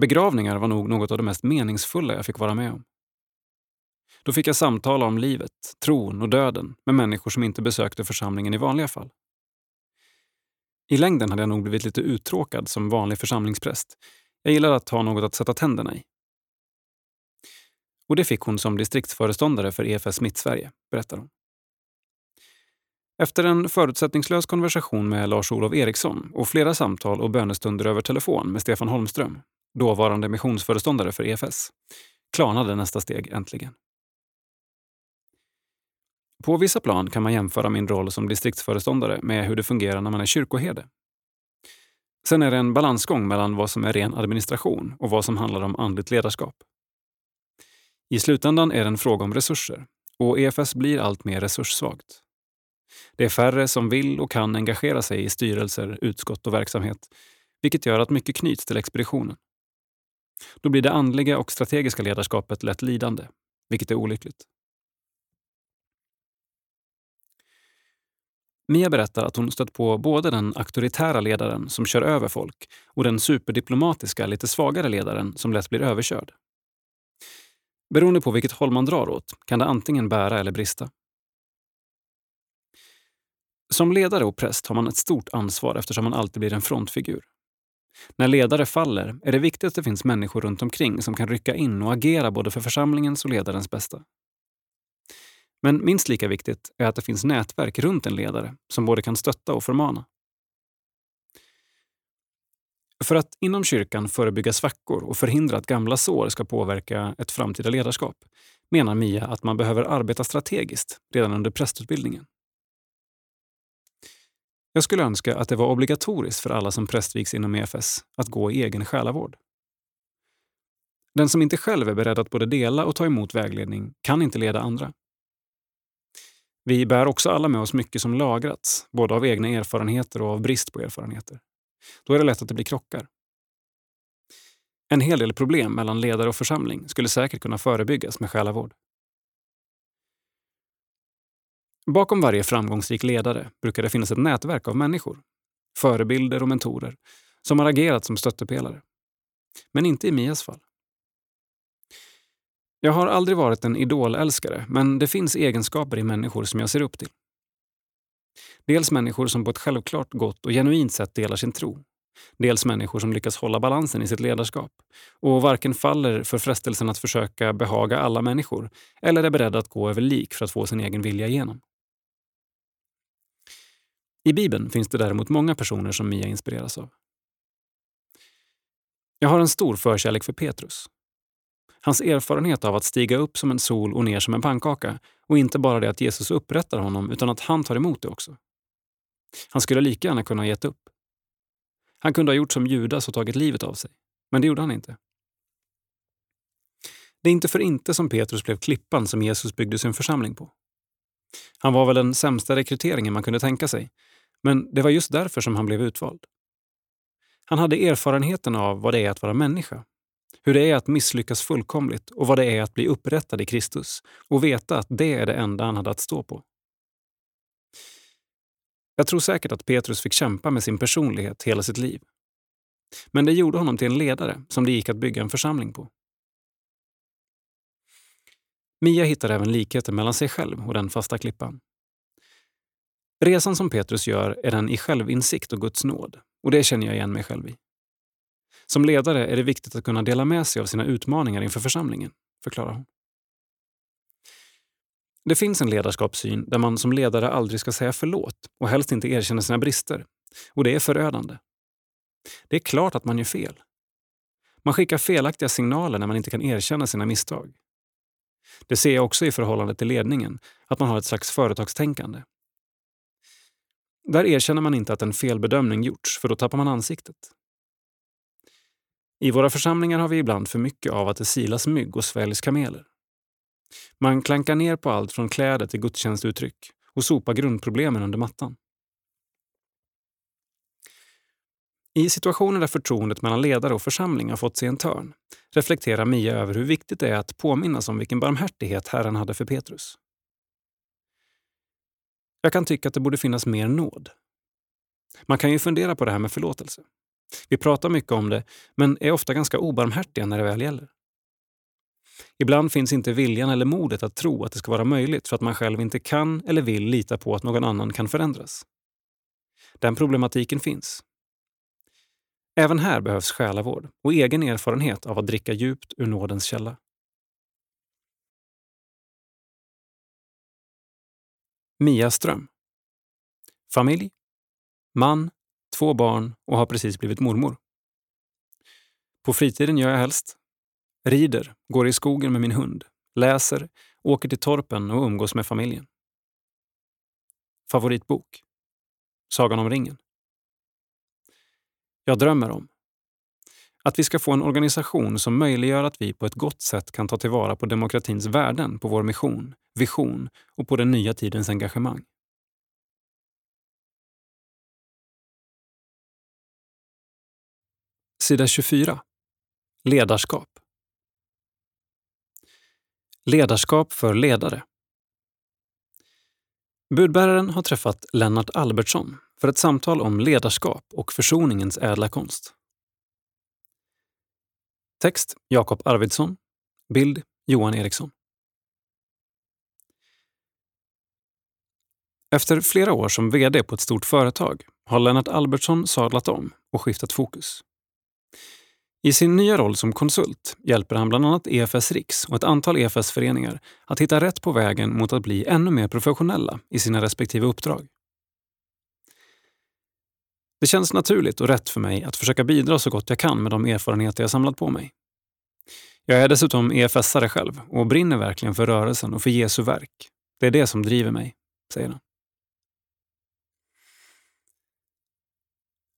S1: Begravningar var nog något av det mest meningsfulla jag fick vara med om. Då fick jag samtala om livet, tron och döden med människor som inte besökte församlingen i vanliga fall. I längden hade jag nog blivit lite uttråkad som vanlig församlingspräst. Jag gillade att ha något att sätta tänderna i. Och det fick hon som distriktsföreståndare för EFS Mittsverige, berättar hon. Efter en förutsättningslös konversation med Lars-Olof Eriksson och flera samtal och bönestunder över telefon med Stefan Holmström, dåvarande missionsföreståndare för EFS, klarnade nästa steg äntligen. På vissa plan kan man jämföra min roll som distriktsföreståndare med hur det fungerar när man är kyrkoherde. Sen är det en balansgång mellan vad som är ren administration och vad som handlar om andligt ledarskap. I slutändan är det en fråga om resurser och EFS blir allt mer resurssvagt. Det är färre som vill och kan engagera sig i styrelser, utskott och verksamhet, vilket gör att mycket knyts till expeditionen. Då blir det andliga och strategiska ledarskapet lätt lidande, vilket är olyckligt. Mia berättar att hon stött på både den auktoritära ledaren som kör över folk och den superdiplomatiska, lite svagare ledaren som lätt blir överkörd. Beroende på vilket håll man drar åt kan det antingen bära eller brista. Som ledare och präst har man ett stort ansvar eftersom man alltid blir en frontfigur. När ledare faller är det viktigt att det finns människor runt omkring som kan rycka in och agera både för församlingens och ledarens bästa. Men minst lika viktigt är att det finns nätverk runt en ledare som både kan stötta och förmana. För att inom kyrkan förebygga svackor och förhindra att gamla sår ska påverka ett framtida ledarskap menar Mia att man behöver arbeta strategiskt redan under prästutbildningen. Jag skulle önska att det var obligatoriskt för alla som prästvigs inom EFS att gå i egen själavård. Den som inte själv är beredd att både dela och ta emot vägledning kan inte leda andra. Vi bär också alla med oss mycket som lagrats, både av egna erfarenheter och av brist på erfarenheter. Då är det lätt att det blir krockar. En hel del problem mellan ledare och församling skulle säkert kunna förebyggas med själavård. Bakom varje framgångsrik ledare brukar det finnas ett nätverk av människor, förebilder och mentorer, som har agerat som stöttepelare. Men inte i Mias fall. Jag har aldrig varit en idolälskare, men det finns egenskaper i människor som jag ser upp till. Dels människor som på ett självklart gott och genuint sätt delar sin tro. Dels människor som lyckas hålla balansen i sitt ledarskap och varken faller för frestelsen att försöka behaga alla människor eller är beredda att gå över lik för att få sin egen vilja igenom. I Bibeln finns det däremot många personer som Mia inspireras av. Jag har en stor förkärlek för Petrus. Hans erfarenhet av att stiga upp som en sol och ner som en pannkaka och inte bara det att Jesus upprättar honom utan att han tar emot det också. Han skulle lika gärna kunna ha gett upp. Han kunde ha gjort som Judas och tagit livet av sig, men det gjorde han inte. Det är inte för inte som Petrus blev klippan som Jesus byggde sin församling på. Han var väl den sämsta rekryteringen man kunde tänka sig, men det var just därför som han blev utvald. Han hade erfarenheten av vad det är att vara människa. Hur det är att misslyckas fullkomligt och vad det är att bli upprättad i Kristus och veta att det är det enda han hade att stå på. Jag tror säkert att Petrus fick kämpa med sin personlighet hela sitt liv. Men det gjorde honom till en ledare som det gick att bygga en församling på. Mia hittar även likheter mellan sig själv och den fasta klippan. Resan som Petrus gör är den i självinsikt och Guds nåd. Och det känner jag igen mig själv i. Som ledare är det viktigt att kunna dela med sig av sina utmaningar inför församlingen, förklarar hon. Det finns en ledarskapssyn där man som ledare aldrig ska säga förlåt och helst inte erkänna sina brister. Och det är förödande. Det är klart att man gör fel. Man skickar felaktiga signaler när man inte kan erkänna sina misstag. Det ser jag också i förhållande till ledningen, att man har ett slags företagstänkande. Där erkänner man inte att en felbedömning gjorts, för då tappar man ansiktet. I våra församlingar har vi ibland för mycket av att det silas mygg och sväljs kameler. Man klankar ner på allt från kläder till gudstjänstuttryck och sopar grundproblemen under mattan. I situationer där förtroendet mellan ledare och församling har fått sig en törn reflekterar Mia över hur viktigt det är att påminnas om vilken barmhärtighet Herren hade för Petrus. Jag kan tycka att det borde finnas mer nåd. Man kan ju fundera på det här med förlåtelse. Vi pratar mycket om det, men är ofta ganska obarmhärtiga när det väl gäller. Ibland finns inte viljan eller modet att tro att det ska vara möjligt för att man själv inte kan eller vill lita på att någon annan kan förändras. Den problematiken finns. Även här behövs själavård och egen erfarenhet av att dricka djupt ur nådens källa. Mia Ström. Familj, man, två barn och har precis blivit mormor. På fritiden gör jag helst rider, går i skogen med min hund, läser, åker till torpen och umgås med familjen. Favoritbok? Sagan om ringen. Jag drömmer om att vi ska få en organisation som möjliggör att vi på ett gott sätt kan ta tillvara på demokratins värden, på vår mission, vision och på den nya tidens engagemang. Sida 24. Ledarskap. Ledarskap för ledare. Budbäraren har träffat Lennart Albertsson för ett samtal om ledarskap och försoningens ädla konst. Text Jakob Arvidsson. Bild Johan Eriksson. Efter flera år som VD på ett stort företag har Lennart Albertsson sadlat om och skiftat fokus. I sin nya roll som konsult hjälper han bland annat EFS Riks och ett antal EFS-föreningar att hitta rätt på vägen mot att bli ännu mer professionella i sina respektive uppdrag. Det känns naturligt och rätt för mig att försöka bidra så gott jag kan med de erfarenheter jag samlat på mig. Jag är dessutom EFS-are själv och brinner verkligen för rörelsen och för Jesu verk. Det är det som driver mig, säger han.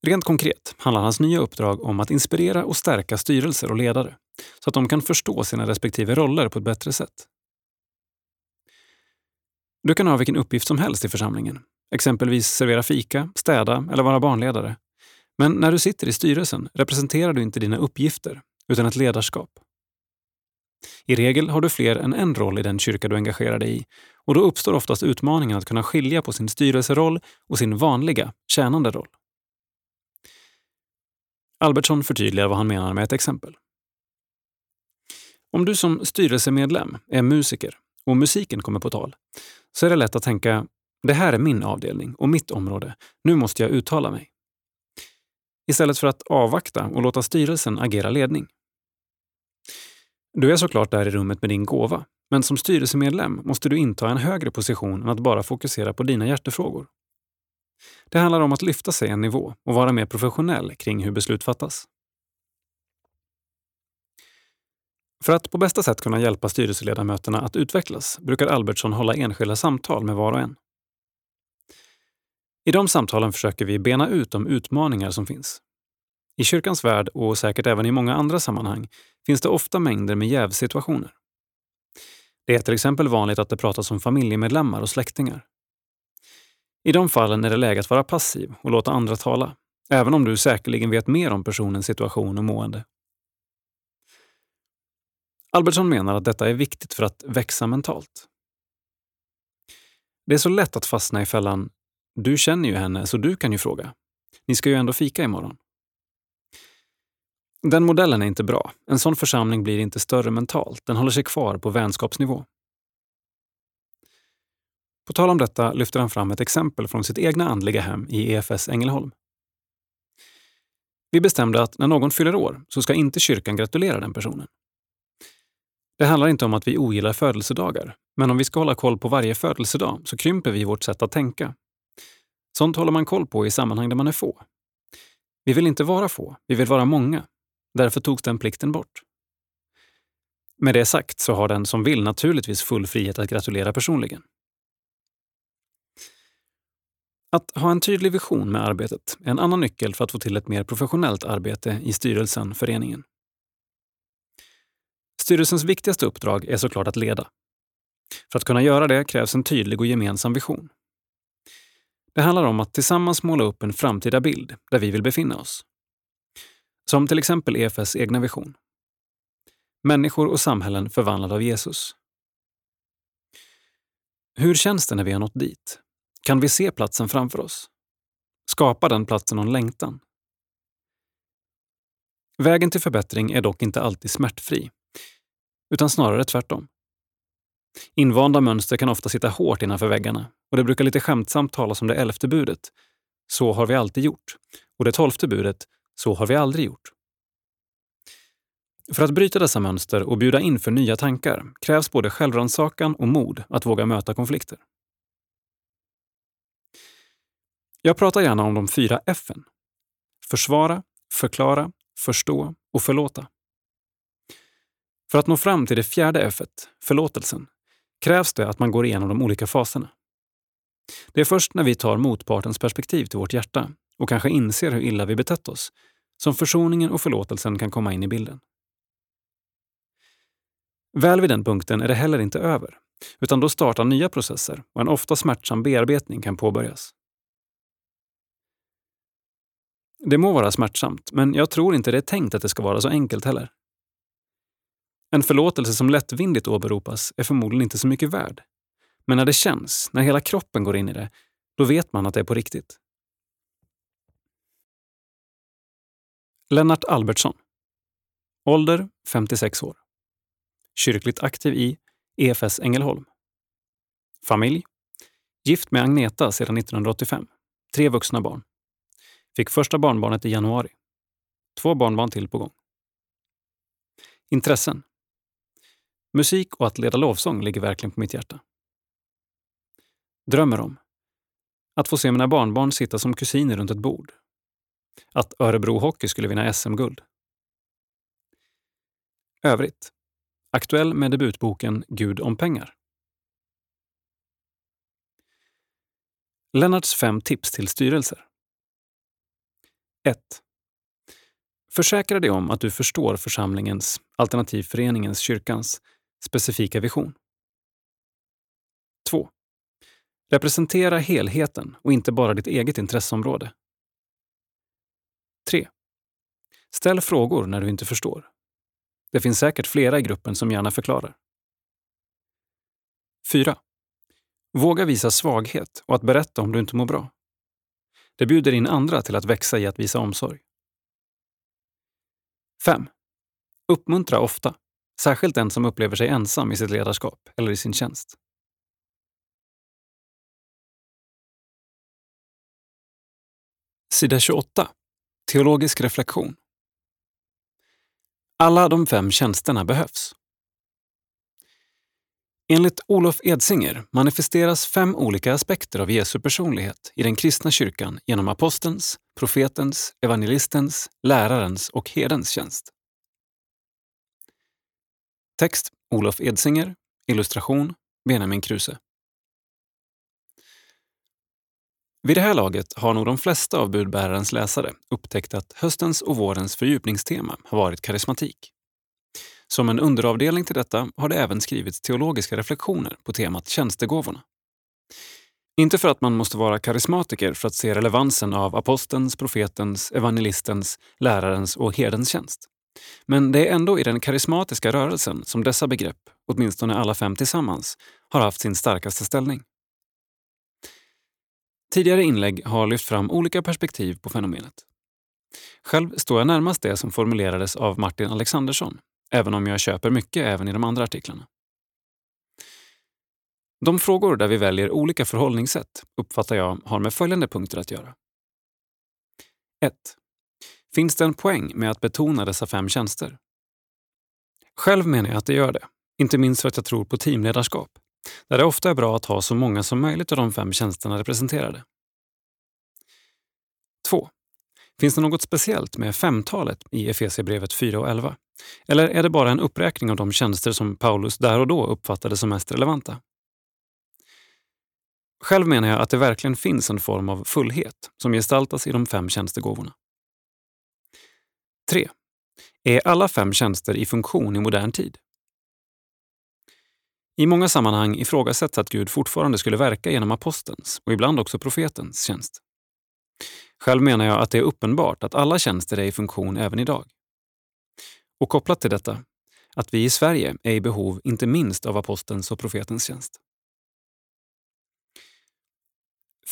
S1: Rent konkret handlar hans nya uppdrag om att inspirera och stärka styrelser och ledare så att de kan förstå sina respektive roller på ett bättre sätt. Du kan ha vilken uppgift som helst i församlingen, exempelvis servera fika, städa eller vara barnledare. Men när du sitter i styrelsen representerar du inte dina uppgifter, utan ett ledarskap. I regel har du fler än en roll i den kyrka du engagerar dig i och då uppstår oftast utmaningen att kunna skilja på sin styrelseroll och sin vanliga, tjänande roll. Albertsson förtydligar vad han menar med ett exempel. Om du som styrelsemedlem är musiker och musiken kommer på tal så är det lätt att tänka det här är min avdelning och mitt område. Nu måste jag uttala mig. Istället för att avvakta och låta styrelsen agera ledning. Du är såklart där i rummet med din gåva, men som styrelsemedlem måste du inta en högre position än att bara fokusera på dina hjärtefrågor. Det handlar om att lyfta sig en nivå och vara mer professionell kring hur beslut fattas. För att på bästa sätt kunna hjälpa styrelseledamöterna att utvecklas brukar Albertsson hålla enskilda samtal med var och en. I de samtalen försöker vi bena ut de utmaningar som finns. I kyrkans värld och säkert även i många andra sammanhang finns det ofta mängder med jävsituationer. Det är till exempel vanligt att det pratas om familjemedlemmar och släktingar. I de fallen är det läge att vara passiv och låta andra tala, även om du säkerligen vet mer om personens situation och mående. Albertsson menar att detta är viktigt för att växa mentalt. Det är så lätt att fastna i fällan “du känner ju henne så du kan ju fråga. Ni ska ju ändå fika imorgon”. Den modellen är inte bra. En sån församling blir inte större mentalt, den håller sig kvar på vänskapsnivå. På tal om detta lyfter han fram ett exempel från sitt egna andliga hem i EFS Ängelholm. Vi bestämde att när någon fyller år så ska inte kyrkan gratulera den personen. Det handlar inte om att vi ogillar födelsedagar, men om vi ska hålla koll på varje födelsedag så krymper vi vårt sätt att tänka. Sånt håller man koll på i sammanhang där man är få. Vi vill inte vara få, vi vill vara många. Därför togs den plikten bort. Med det sagt så har den som vill naturligtvis full frihet att gratulera personligen. Att ha en tydlig vision med arbetet är en annan nyckel för att få till ett mer professionellt arbete i styrelsen, föreningen. Styrelsens viktigaste uppdrag är såklart att leda. För att kunna göra det krävs en tydlig och gemensam vision. Det handlar om att tillsammans måla upp en framtida bild där vi vill befinna oss. Som till exempel EFS egna vision. Människor och samhällen förvandlade av Jesus. Hur känns det när vi har nått dit? Kan vi se platsen framför oss? Skapar den platsen någon längtan? Vägen till förbättring är dock inte alltid smärtfri, utan snarare tvärtom. Invanda mönster kan ofta sitta hårt innanför väggarna och det brukar lite skämtsamt talas om det elfte budet. Så har vi alltid gjort. Och det tolfte budet. Så har vi aldrig gjort. För att bryta dessa mönster och bjuda in för nya tankar krävs både självrannsakan och mod att våga möta konflikter. Jag pratar gärna om de fyra F-en. Försvara, förklara, förstå och förlåta. För att nå fram till det fjärde F, förlåtelsen, krävs det att man går igenom de olika faserna. Det är först när vi tar motpartens perspektiv till vårt hjärta och kanske inser hur illa vi betett oss som försoningen och förlåtelsen kan komma in i bilden. Väl vid den punkten är det heller inte över, utan då startar nya processer och en ofta smärtsam bearbetning kan påbörjas. Det må vara smärtsamt, men jag tror inte det är tänkt att det ska vara så enkelt heller. En förlåtelse som lättvindigt åberopas är förmodligen inte så mycket värd. Men när det känns, när hela kroppen går in i det, då vet man att det är på riktigt. Lennart Albertsson. Ålder 56 år. Kyrkligt aktiv i EFS Ängelholm. Familj. Gift med Agneta sedan 1985. Tre vuxna barn. Fick första barnbarnet i januari. Två barnbarn till på gång. Intressen. Musik och att leda lovsång ligger verkligen på mitt hjärta. Drömmer om. Att få se mina barnbarn sitta som kusiner runt ett bord. Att Örebro Hockey skulle vinna SM-guld. Övrigt. Aktuell med debutboken Gud om pengar. Lennarts fem tips till styrelser. 1. Försäkra dig om att du förstår församlingens, alternativföreningens, kyrkans specifika vision. 2. Representera helheten och inte bara ditt eget intresseområde. 3. Ställ frågor när du inte förstår. Det finns säkert flera i gruppen som gärna förklarar. 4. Våga visa svaghet och att berätta om du inte mår bra. Det bjuder in andra till att växa i att visa omsorg. 5. Uppmuntra ofta, särskilt den som upplever sig ensam i sitt ledarskap eller i sin tjänst. Sida 28. Teologisk reflektion. Alla de fem tjänsterna behövs. Enligt Olof Edsinger manifesteras fem olika aspekter av Jesu personlighet i den kristna kyrkan genom apostelns, profetens, evangelistens, lärarens och herdens tjänst. Text Olof Edsinger. Illustration Benjamin Kruse. Vid det här laget har nog de flesta av budbärarens läsare upptäckt att höstens och vårens fördjupningstema har varit karismatik. Som en underavdelning till detta har det även skrivits teologiska reflektioner på temat tjänstegåvorna. Inte för att man måste vara karismatiker för att se relevansen av apostelns, profetens, evangelistens, lärarens och herdens tjänst. Men det är ändå i den karismatiska rörelsen som dessa begrepp, åtminstone alla fem tillsammans, har haft sin starkaste ställning. Tidigare inlägg har lyft fram olika perspektiv på fenomenet. Själv står jag närmast det som formulerades av Martin Alexandersson, även om jag köper mycket även i de andra artiklarna. De frågor där vi väljer olika förhållningssätt uppfattar jag har med följande punkter att göra. 1. Finns det en poäng med att betona dessa fem tjänster? Själv menar jag att det gör det, inte minst för att jag tror på teamledarskap, där det ofta är bra att ha så många som möjligt av de fem tjänsterna representerade. 2. Finns det något speciellt med femtalet i Efesierbrevet 4 och 11? Eller är det bara en uppräkning av de tjänster som Paulus där och då uppfattade som mest relevanta? Själv menar jag att det verkligen finns en form av fullhet som gestaltas i de fem tjänstegåvorna. 3. Är alla fem tjänster i funktion i modern tid? I många sammanhang ifrågasätts att Gud fortfarande skulle verka genom apostelns och ibland också profetens tjänst. Själv menar jag att det är uppenbart att alla tjänster är i funktion även idag. Och kopplat till detta, att vi i Sverige är i behov inte minst av apostelns och profetens tjänst.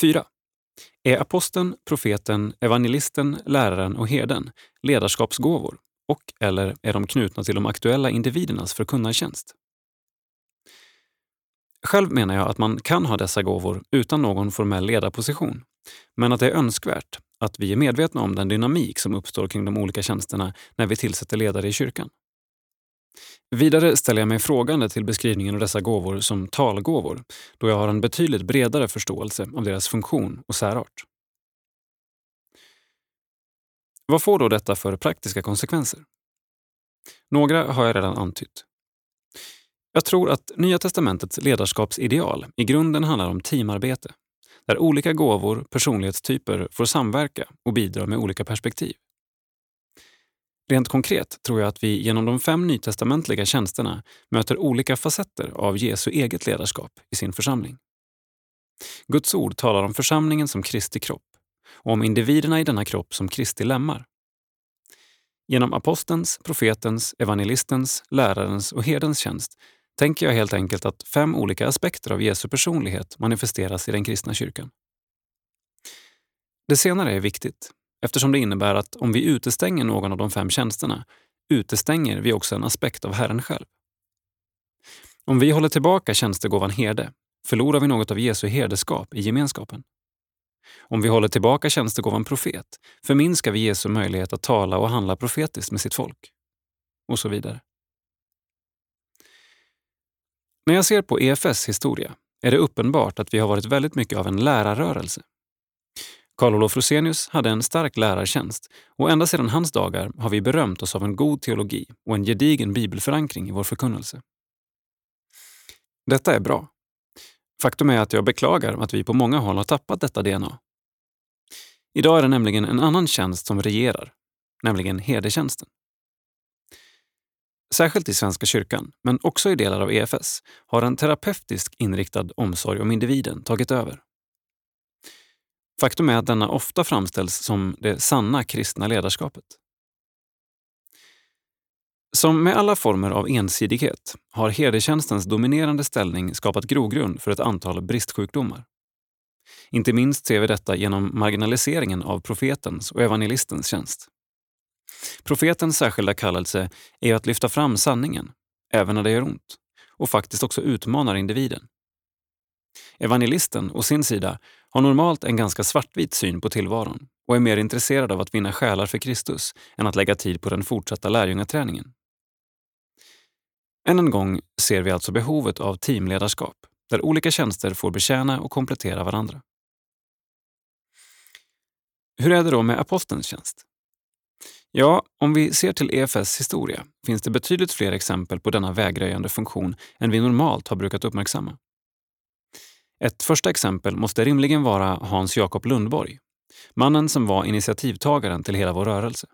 S1: 4. Är aposteln, profeten, evangelisten, läraren och herden ledarskapsgåvor och eller är de knutna till de aktuella individernas förkunnartjänst? Själv menar jag att man kan ha dessa gåvor utan någon formell ledarposition, men att det är önskvärt att vi är medvetna om den dynamik som uppstår kring de olika tjänsterna när vi tillsätter ledare i kyrkan. Vidare ställer jag mig frågande till beskrivningen av dessa gåvor som talgåvor, då jag har en betydligt bredare förståelse av deras funktion och särart. Vad får då detta för praktiska konsekvenser? Några har jag redan antytt. Jag tror att Nya testamentets ledarskapsideal i grunden handlar om teamarbete, där olika gåvor, personlighetstyper får samverka och bidra med olika perspektiv. Rent konkret tror jag att vi genom de fem nytestamentliga tjänsterna möter olika facetter av Jesu eget ledarskap i sin församling. Guds ord talar om församlingen som Kristi kropp och om individerna i denna kropp som Kristi lemmar. Genom apostelns, profetens, evangelistens, lärarens och herdens tjänst tänker jag helt enkelt att fem olika aspekter av Jesu personlighet manifesteras i den kristna kyrkan. Det senare är viktigt eftersom det innebär att om vi utestänger någon av de fem tjänsterna utestänger vi också en aspekt av Herren själv. Om vi håller tillbaka tjänstegåvan herde förlorar vi något av Jesu herdeskap i gemenskapen. Om vi håller tillbaka tjänstegåvan profet förminskar vi Jesu möjlighet att tala och handla profetiskt med sitt folk. Och så vidare. När jag ser på EFS historia är det uppenbart att vi har varit väldigt mycket av en lärarrörelse. Karl Olof Rosenius hade en stark lärartjänst och ända sedan hans dagar har vi berömt oss av en god teologi och en gedigen bibelförankring i vår förkunnelse. Detta är bra. Faktum är att jag beklagar att vi på många håll har tappat detta DNA. Idag är det nämligen en annan tjänst som regerar, nämligen herdetjänsten. Särskilt i Svenska kyrkan, men också i delar av EFS, har en terapeutisk inriktad omsorg om individen tagit över. Faktum är att denna ofta framställs som det sanna kristna ledarskapet. Som med alla former av ensidighet har herdetjänstens dominerande ställning skapat grogrund för ett antal bristsjukdomar. Inte minst ser vi detta genom marginaliseringen av profetens och evangelistens tjänst. Profetens särskilda kallelse är att lyfta fram sanningen, även när det gör ont, och faktiskt också utmanar individen. Evangelisten, å sin sida, har normalt en ganska svartvit syn på tillvaron och är mer intresserad av att vinna själar för Kristus än att lägga tid på den fortsatta lärjungaträningen. Än en gång ser vi alltså behovet av teamledarskap, där olika tjänster får betjäna och komplettera varandra. Hur är det då med apostelns tjänst? Ja, om vi ser till EFS historia finns det betydligt fler exempel på denna vägröjande funktion än vi normalt har brukat uppmärksamma. Ett första exempel måste rimligen vara Hans Jakob Lundborg, mannen som var initiativtagaren till hela vår rörelse.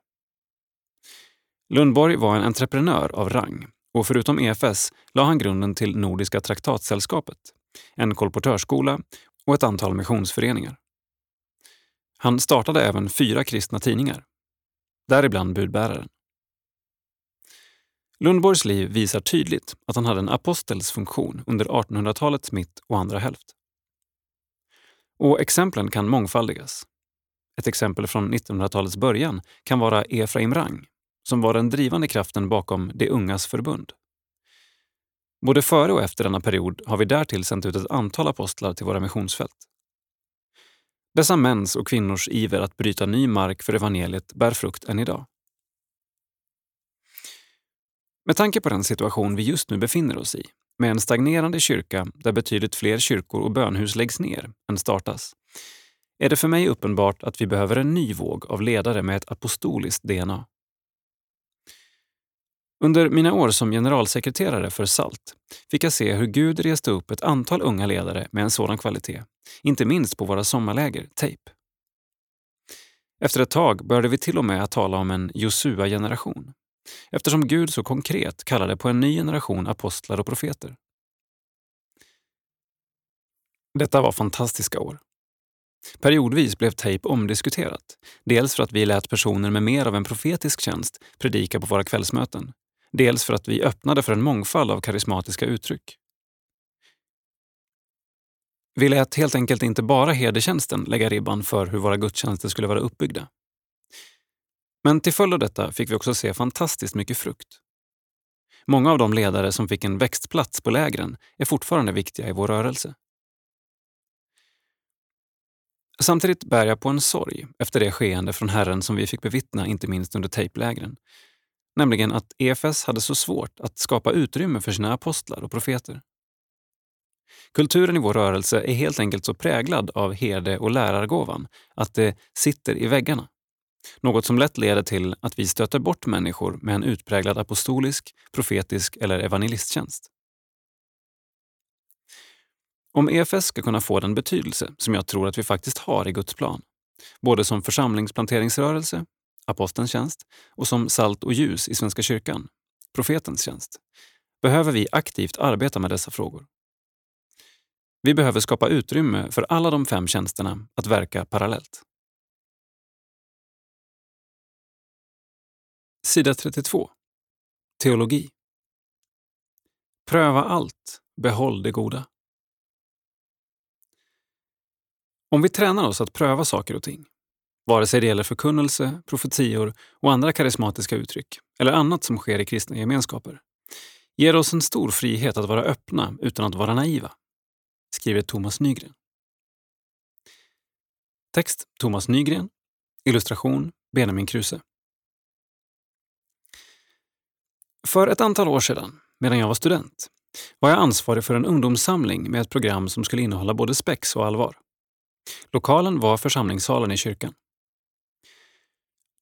S1: Lundborg var en entreprenör av rang och förutom EFS la han grunden till Nordiska traktatsällskapet, en kolportörsskola och ett antal missionsföreningar. Han startade även fyra kristna tidningar, däribland Budbäraren. Lundborgs liv visar tydligt att han hade en apostels funktion under 1800-talets mitt och andra hälft. Och exemplen kan mångfaldigas. Ett exempel från 1900-talets början kan vara Efraim Rang, som var den drivande kraften bakom De ungas förbund. Både före och efter denna period har vi därtill sänt ut ett antal apostlar till våra missionsfält. Dessa mäns och kvinnors iver att bryta ny mark för evangeliet bär frukt än idag. Med tanke på den situation vi just nu befinner oss i, med en stagnerande kyrka där betydligt fler kyrkor och bönhus läggs ner än startas, är det för mig uppenbart att vi behöver en ny våg av ledare med ett apostoliskt DNA. Under mina år som generalsekreterare för SALT fick jag se hur Gud reste upp ett antal unga ledare med en sådan kvalitet, inte minst på våra sommarläger, TAPE. Efter ett tag började vi till och med att tala om en Josua-generation eftersom Gud så konkret kallade på en ny generation apostlar och profeter. Detta var fantastiska år. Periodvis blev Tape omdiskuterat. Dels för att vi lät personer med mer av en profetisk tjänst predika på våra kvällsmöten. Dels för att vi öppnade för en mångfald av karismatiska uttryck. Vi lät helt enkelt inte bara herdetjänsten lägga ribban för hur våra gudstjänster skulle vara uppbyggda. Men till följd av detta fick vi också se fantastiskt mycket frukt. Många av de ledare som fick en växtplats på lägren är fortfarande viktiga i vår rörelse. Samtidigt bär jag på en sorg efter det skeende från Herren som vi fick bevittna inte minst under tejplägren. Nämligen att EFS hade så svårt att skapa utrymme för sina apostlar och profeter. Kulturen i vår rörelse är helt enkelt så präglad av herde och lärargåvan att det sitter i väggarna. Något som lätt leder till att vi stöter bort människor med en utpräglad apostolisk, profetisk eller evangelisttjänst. Om EFS ska kunna få den betydelse som jag tror att vi faktiskt har i Guds plan, både som församlingsplanteringsrörelse, apostelns tjänst, och som salt och ljus i Svenska kyrkan, profetens tjänst, behöver vi aktivt arbeta med dessa frågor. Vi behöver skapa utrymme för alla de fem tjänsterna att verka parallellt. Sida 32. Teologi. Pröva allt, behåll det goda. Om vi tränar oss att pröva saker och ting, vare sig det gäller förkunnelse, profetior och andra karismatiska uttryck eller annat som sker i kristna gemenskaper, ger oss en stor frihet att vara öppna utan att vara naiva, skriver Thomas Nygren. Text Thomas Nygren. Illustration Benjamin Kruse. För ett antal år sedan, medan jag var student, var jag ansvarig för en ungdomssamling med ett program som skulle innehålla både spex och allvar. Lokalen var församlingssalen i kyrkan.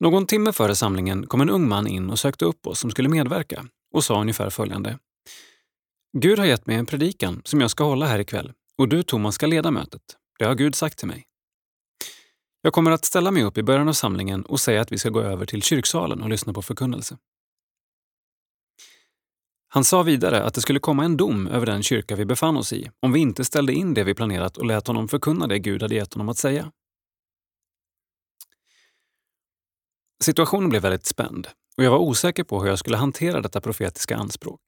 S1: Någon timme före samlingen kom en ung man in och sökte upp oss som skulle medverka och sa ungefär följande. Gud har gett mig en predikan som jag ska hålla här ikväll och du Thomas ska leda mötet. Det har Gud sagt till mig. Jag kommer att ställa mig upp i början av samlingen och säga att vi ska gå över till kyrksalen och lyssna på förkunnelse. Han sa vidare att det skulle komma en dom över den kyrka vi befann oss i om vi inte ställde in det vi planerat och lät honom förkunna det Gud hade gett honom att säga. Situationen blev väldigt spänd och jag var osäker på hur jag skulle hantera detta profetiska anspråk.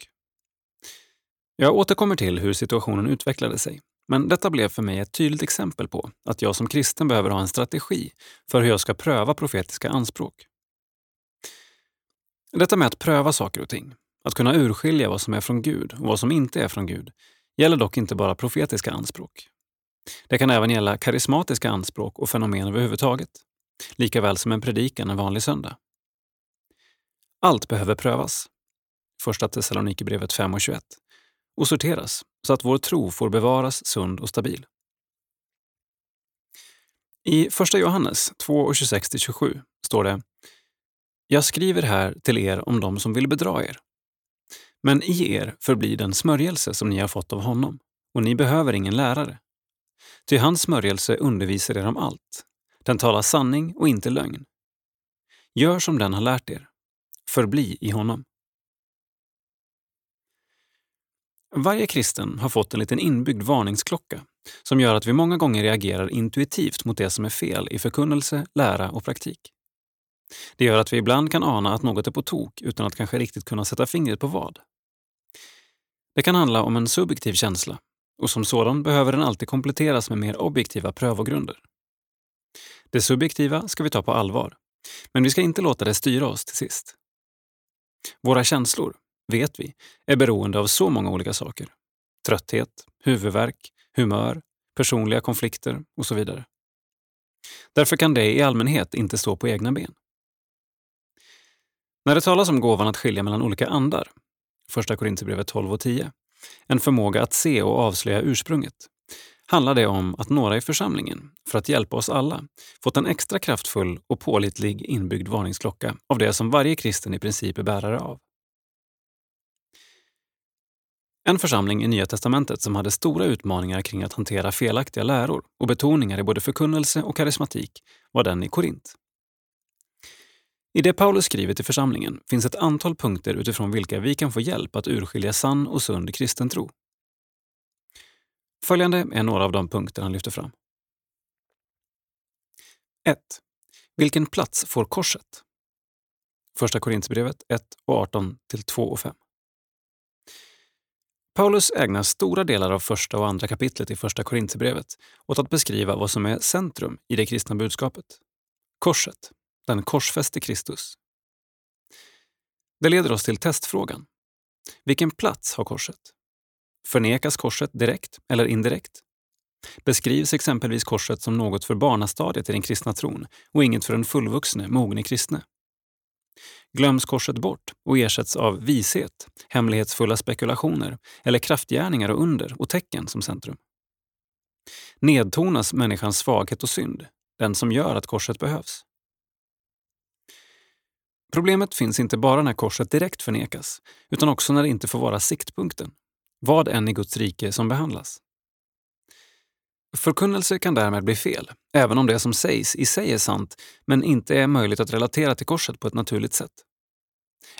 S1: Jag återkommer till hur situationen utvecklade sig, men detta blev för mig ett tydligt exempel på att jag som kristen behöver ha en strategi för hur jag ska pröva profetiska anspråk. Detta med att pröva saker och ting att kunna urskilja vad som är från Gud och vad som inte är från Gud gäller dock inte bara profetiska anspråk. Det kan även gälla karismatiska anspråk och fenomen överhuvudtaget, lika väl som en predikan en vanlig söndag. Allt behöver prövas, första Thessalonikerbrevet 5 och 21, och sorteras så att vår tro får bevaras sund och stabil. I första Johannes 2 och 26-27 står det Jag skriver här till er om dem som vill bedra er men i er förblir den smörjelse som ni har fått av honom, och ni behöver ingen lärare. Ty hans smörjelse undervisar er om allt. Den talar sanning och inte lögn. Gör som den har lärt er. Förbli i honom. Varje kristen har fått en liten inbyggd varningsklocka som gör att vi många gånger reagerar intuitivt mot det som är fel i förkunnelse, lära och praktik. Det gör att vi ibland kan ana att något är på tok utan att kanske riktigt kunna sätta fingret på vad. Det kan handla om en subjektiv känsla och som sådan behöver den alltid kompletteras med mer objektiva prövogrunder. Det subjektiva ska vi ta på allvar, men vi ska inte låta det styra oss till sist. Våra känslor, vet vi, är beroende av så många olika saker. Trötthet, huvudvärk, humör, personliga konflikter och så vidare. Därför kan det i allmänhet inte stå på egna ben. När det talas om gåvan att skilja mellan olika andar Första Korinthierbrevet 12 och 10, en förmåga att se och avslöja ursprunget, handlar det om att några i församlingen, för att hjälpa oss alla, fått en extra kraftfull och pålitlig inbyggd varningsklocka av det som varje kristen i princip är bärare av. En församling i Nya testamentet som hade stora utmaningar kring att hantera felaktiga läror och betoningar i både förkunnelse och karismatik var den i Korint. I det Paulus skriver till församlingen finns ett antal punkter utifrån vilka vi kan få hjälp att urskilja sann och sund kristen tro. Följande är några av de punkter han lyfter fram. 1. Vilken plats får korset? Första Korinthierbrevet 1 och 18 till 2 och 5. Paulus ägnar stora delar av första och andra kapitlet i Första Korinthierbrevet åt att beskriva vad som är centrum i det kristna budskapet. Korset, den korsfäste Kristus. Det leder oss till testfrågan. Vilken plats har korset? Förnekas korset direkt eller indirekt? Beskrivs exempelvis korset som något för barnastadiet i den kristna tron och inget för den fullvuxne, mogne kristne? Glöms korset bort och ersätts av vishet, hemlighetsfulla spekulationer eller kraftgärningar och under och tecken som centrum? Nedtonas människans svaghet och synd, den som gör att korset behövs? Problemet finns inte bara när korset direkt förnekas, utan också när det inte får vara siktpunkten, vad än i Guds rike som behandlas. Förkunnelse kan därmed bli fel, även om det som sägs i sig är sant men inte är möjligt att relatera till korset på ett naturligt sätt.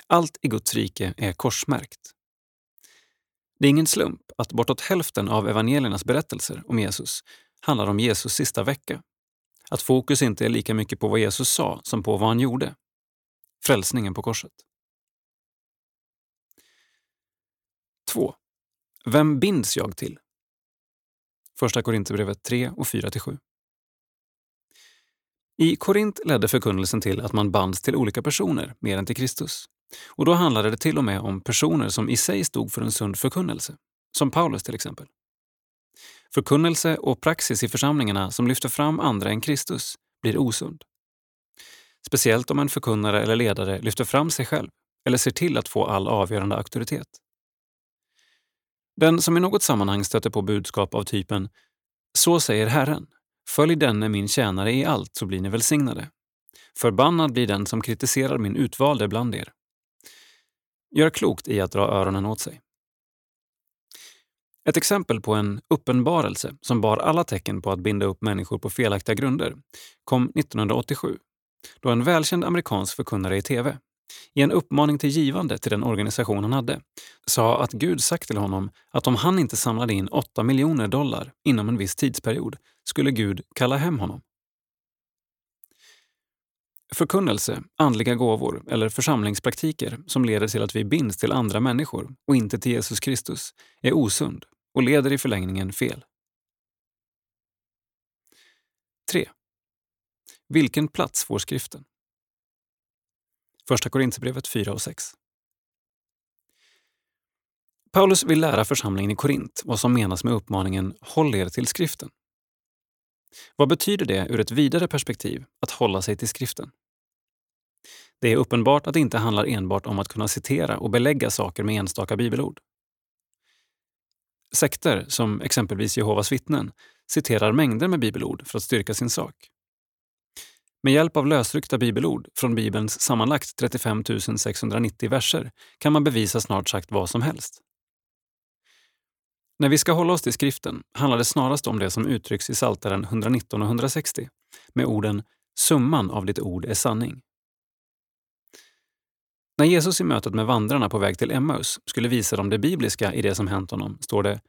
S1: Allt i Guds rike är korsmärkt. Det är ingen slump att bortåt hälften av evangeliernas berättelser om Jesus handlar om Jesus sista vecka. Att fokus inte är lika mycket på vad Jesus sa som på vad han gjorde. Frälsningen på korset. 2. Vem binds jag till? Första Korinthierbrevet 3 och 4-7. I Korint ledde förkunnelsen till att man bands till olika personer mer än till Kristus. Och då handlade det till och med om personer som i sig stod för en sund förkunnelse, som Paulus till exempel. Förkunnelse och praxis i församlingarna som lyfter fram andra än Kristus blir osund. Speciellt om en förkunnare eller ledare lyfter fram sig själv eller ser till att få all avgörande auktoritet. Den som i något sammanhang stöter på budskap av typen ”Så säger Herren, följ denne min tjänare i allt så blir ni välsignade. Förbannad blir den som kritiserar min utvalde bland er.” Gör klokt i att dra öronen åt sig. Ett exempel på en uppenbarelse som bar alla tecken på att binda upp människor på felaktiga grunder kom 1987 då en välkänd amerikansk förkunnare i tv i en uppmaning till givande till den organisation han hade, sa att Gud sagt till honom att om han inte samlade in 8 miljoner dollar inom en viss tidsperiod skulle Gud kalla hem honom. Förkunnelse, andliga gåvor eller församlingspraktiker som leder till att vi binds till andra människor och inte till Jesus Kristus är osund och leder i förlängningen fel. 3. Vilken plats får skriften? Första Korinthierbrevet 4 och 6. Paulus vill lära församlingen i Korint vad som menas med uppmaningen “håll er till skriften”. Vad betyder det ur ett vidare perspektiv att hålla sig till skriften? Det är uppenbart att det inte handlar enbart om att kunna citera och belägga saker med enstaka bibelord. Sekter, som exempelvis Jehovas vittnen, citerar mängder med bibelord för att styrka sin sak. Med hjälp av lösryckta bibelord från Bibelns sammanlagt 35 690 verser kan man bevisa snart sagt vad som helst. När vi ska hålla oss till skriften handlar det snarast om det som uttrycks i Psaltaren 119 och 160 med orden “Summan av ditt ord är sanning”. När Jesus i mötet med vandrarna på väg till Emmaus skulle visa dem det bibliska i det som hänt honom står det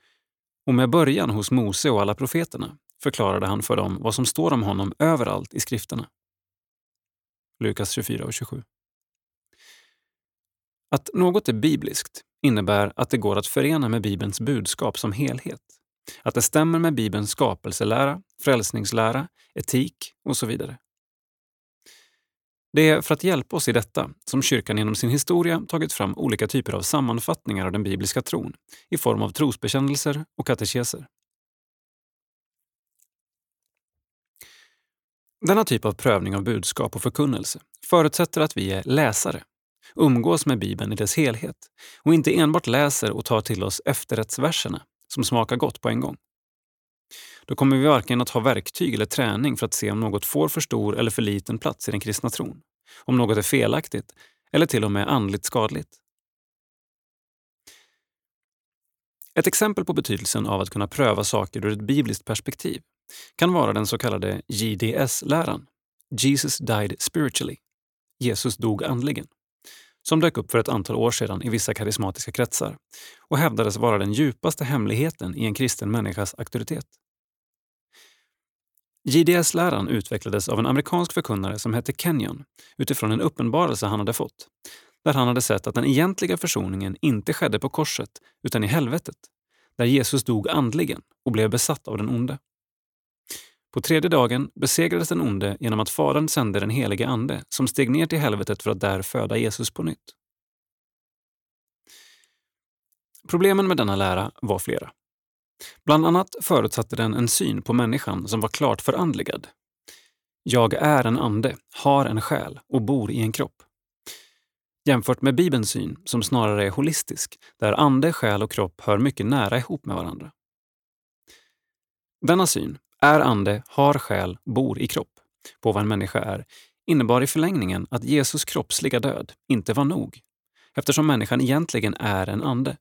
S1: “Och med början hos Mose och alla profeterna förklarade han för dem vad som står om honom överallt i skrifterna.” Lukas 24 och 27. Att något är bibliskt innebär att det går att förena med Bibelns budskap som helhet. Att det stämmer med Bibelns skapelselära, frälsningslära, etik och så vidare. Det är för att hjälpa oss i detta som kyrkan genom sin historia tagit fram olika typer av sammanfattningar av den bibliska tron i form av trosbekännelser och katekeser. Denna typ av prövning av budskap och förkunnelse förutsätter att vi är läsare, umgås med Bibeln i dess helhet och inte enbart läser och tar till oss efterrättsverserna som smakar gott på en gång. Då kommer vi varken att ha verktyg eller träning för att se om något får för stor eller för liten plats i den kristna tron, om något är felaktigt eller till och med andligt skadligt. Ett exempel på betydelsen av att kunna pröva saker ur ett bibliskt perspektiv kan vara den så kallade JDS-läran, Jesus died spiritually, Jesus dog andligen, som dök upp för ett antal år sedan i vissa karismatiska kretsar och hävdades vara den djupaste hemligheten i en kristen människas auktoritet. JDS-läran utvecklades av en amerikansk förkunnare som hette Kenyon utifrån en uppenbarelse han hade fått, där han hade sett att den egentliga försoningen inte skedde på korset utan i helvetet, där Jesus dog andligen och blev besatt av den onde. På tredje dagen besegrades den onde genom att Fadern sände den helige Ande som steg ner till helvetet för att där föda Jesus på nytt. Problemen med denna lära var flera. Bland annat förutsatte den en syn på människan som var klart förandligad. Jag är en ande, har en själ och bor i en kropp. Jämfört med Bibelns syn, som snarare är holistisk, där ande, själ och kropp hör mycket nära ihop med varandra. Denna syn, är ande, har själ, bor i kropp, på vad en människa är, innebar i förlängningen att Jesus kroppsliga död inte var nog, eftersom människan egentligen är en ande.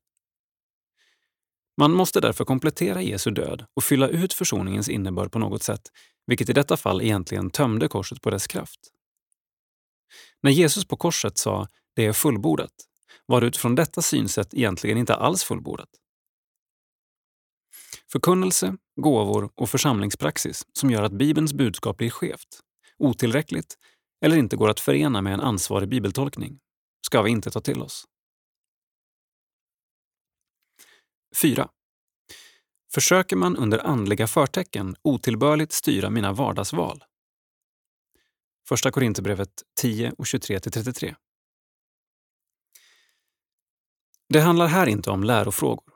S1: Man måste därför komplettera Jesu död och fylla ut försoningens innebörd på något sätt, vilket i detta fall egentligen tömde korset på dess kraft. När Jesus på korset sa ”det är fullbordat” var det utifrån detta synsätt egentligen inte alls fullbordat. Förkunnelse, gåvor och församlingspraxis som gör att Bibelns budskap blir skevt, otillräckligt eller inte går att förena med en ansvarig bibeltolkning ska vi inte ta till oss. 4. Försöker man under andliga förtecken otillbörligt styra mina vardagsval? Första Korinthierbrevet 10 och 23-33. Det handlar här inte om lärofrågor.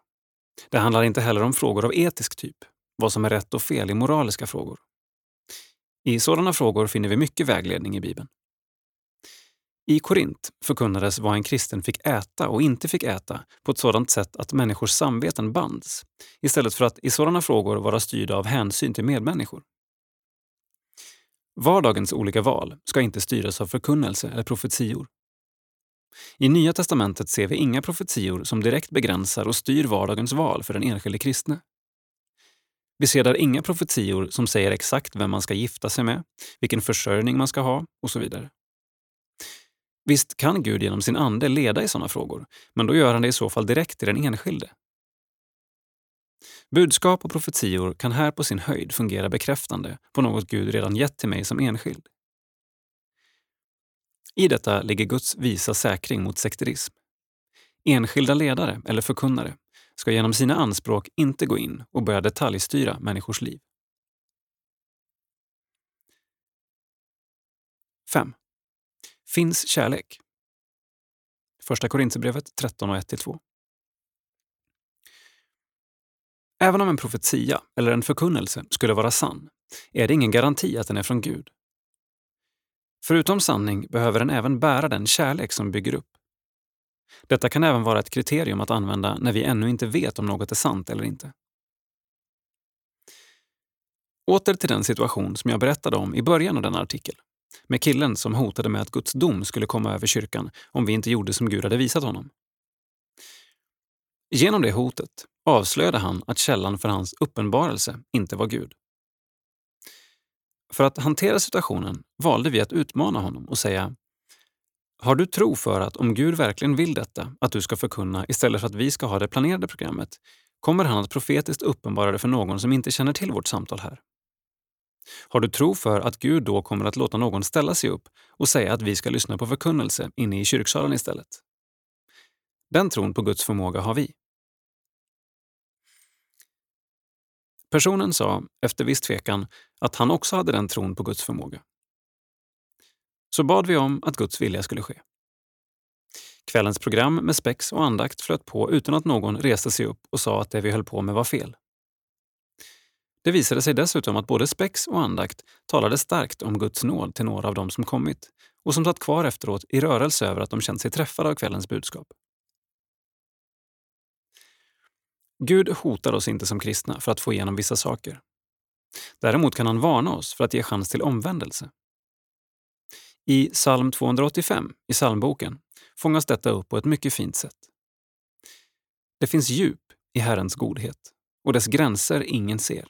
S1: Det handlar inte heller om frågor av etisk typ, vad som är rätt och fel i moraliska frågor. I sådana frågor finner vi mycket vägledning i Bibeln. I Korint förkunnades vad en kristen fick äta och inte fick äta på ett sådant sätt att människors samveten bands, istället för att i sådana frågor vara styrda av hänsyn till medmänniskor. Vardagens olika val ska inte styras av förkunnelse eller profetior. I Nya testamentet ser vi inga profetior som direkt begränsar och styr vardagens val för den enskilde kristne. Vi ser där inga profetior som säger exakt vem man ska gifta sig med, vilken försörjning man ska ha och så vidare. Visst kan Gud genom sin ande leda i sådana frågor, men då gör han det i så fall direkt till den enskilde. Budskap och profetior kan här på sin höjd fungera bekräftande på något Gud redan gett till mig som enskild. I detta ligger Guds visa säkring mot sekterism. Enskilda ledare eller förkunnare ska genom sina anspråk inte gå in och börja detaljstyra människors liv. 5. Finns kärlek? Första Korinthierbrevet 13 och 1-2. Även om en profetia eller en förkunnelse skulle vara sann är det ingen garanti att den är från Gud. Förutom sanning behöver den även bära den kärlek som bygger upp. Detta kan även vara ett kriterium att använda när vi ännu inte vet om något är sant eller inte. Åter till den situation som jag berättade om i början av denna artikel med killen som hotade med att Guds dom skulle komma över kyrkan om vi inte gjorde som Gud hade visat honom. Genom det hotet avslöjade han att källan för hans uppenbarelse inte var Gud. För att hantera situationen valde vi att utmana honom och säga Har du tro för att om Gud verkligen vill detta, att du ska förkunna istället för att vi ska ha det planerade programmet, kommer han att profetiskt uppenbara det för någon som inte känner till vårt samtal här? Har du tro för att Gud då kommer att låta någon ställa sig upp och säga att vi ska lyssna på förkunnelse inne i kyrksalen istället? Den tron på Guds förmåga har vi. Personen sa, efter viss tvekan, att han också hade den tron på Guds förmåga. Så bad vi om att Guds vilja skulle ske. Kvällens program med spex och andakt flöt på utan att någon reste sig upp och sa att det vi höll på med var fel. Det visade sig dessutom att både spex och andakt talade starkt om Guds nåd till några av dem som kommit och som satt kvar efteråt i rörelse över att de känt sig träffade av kvällens budskap. Gud hotar oss inte som kristna för att få igenom vissa saker. Däremot kan han varna oss för att ge chans till omvändelse. I psalm 285 i psalmboken fångas detta upp på ett mycket fint sätt. Det finns djup i Herrens godhet och dess gränser ingen ser.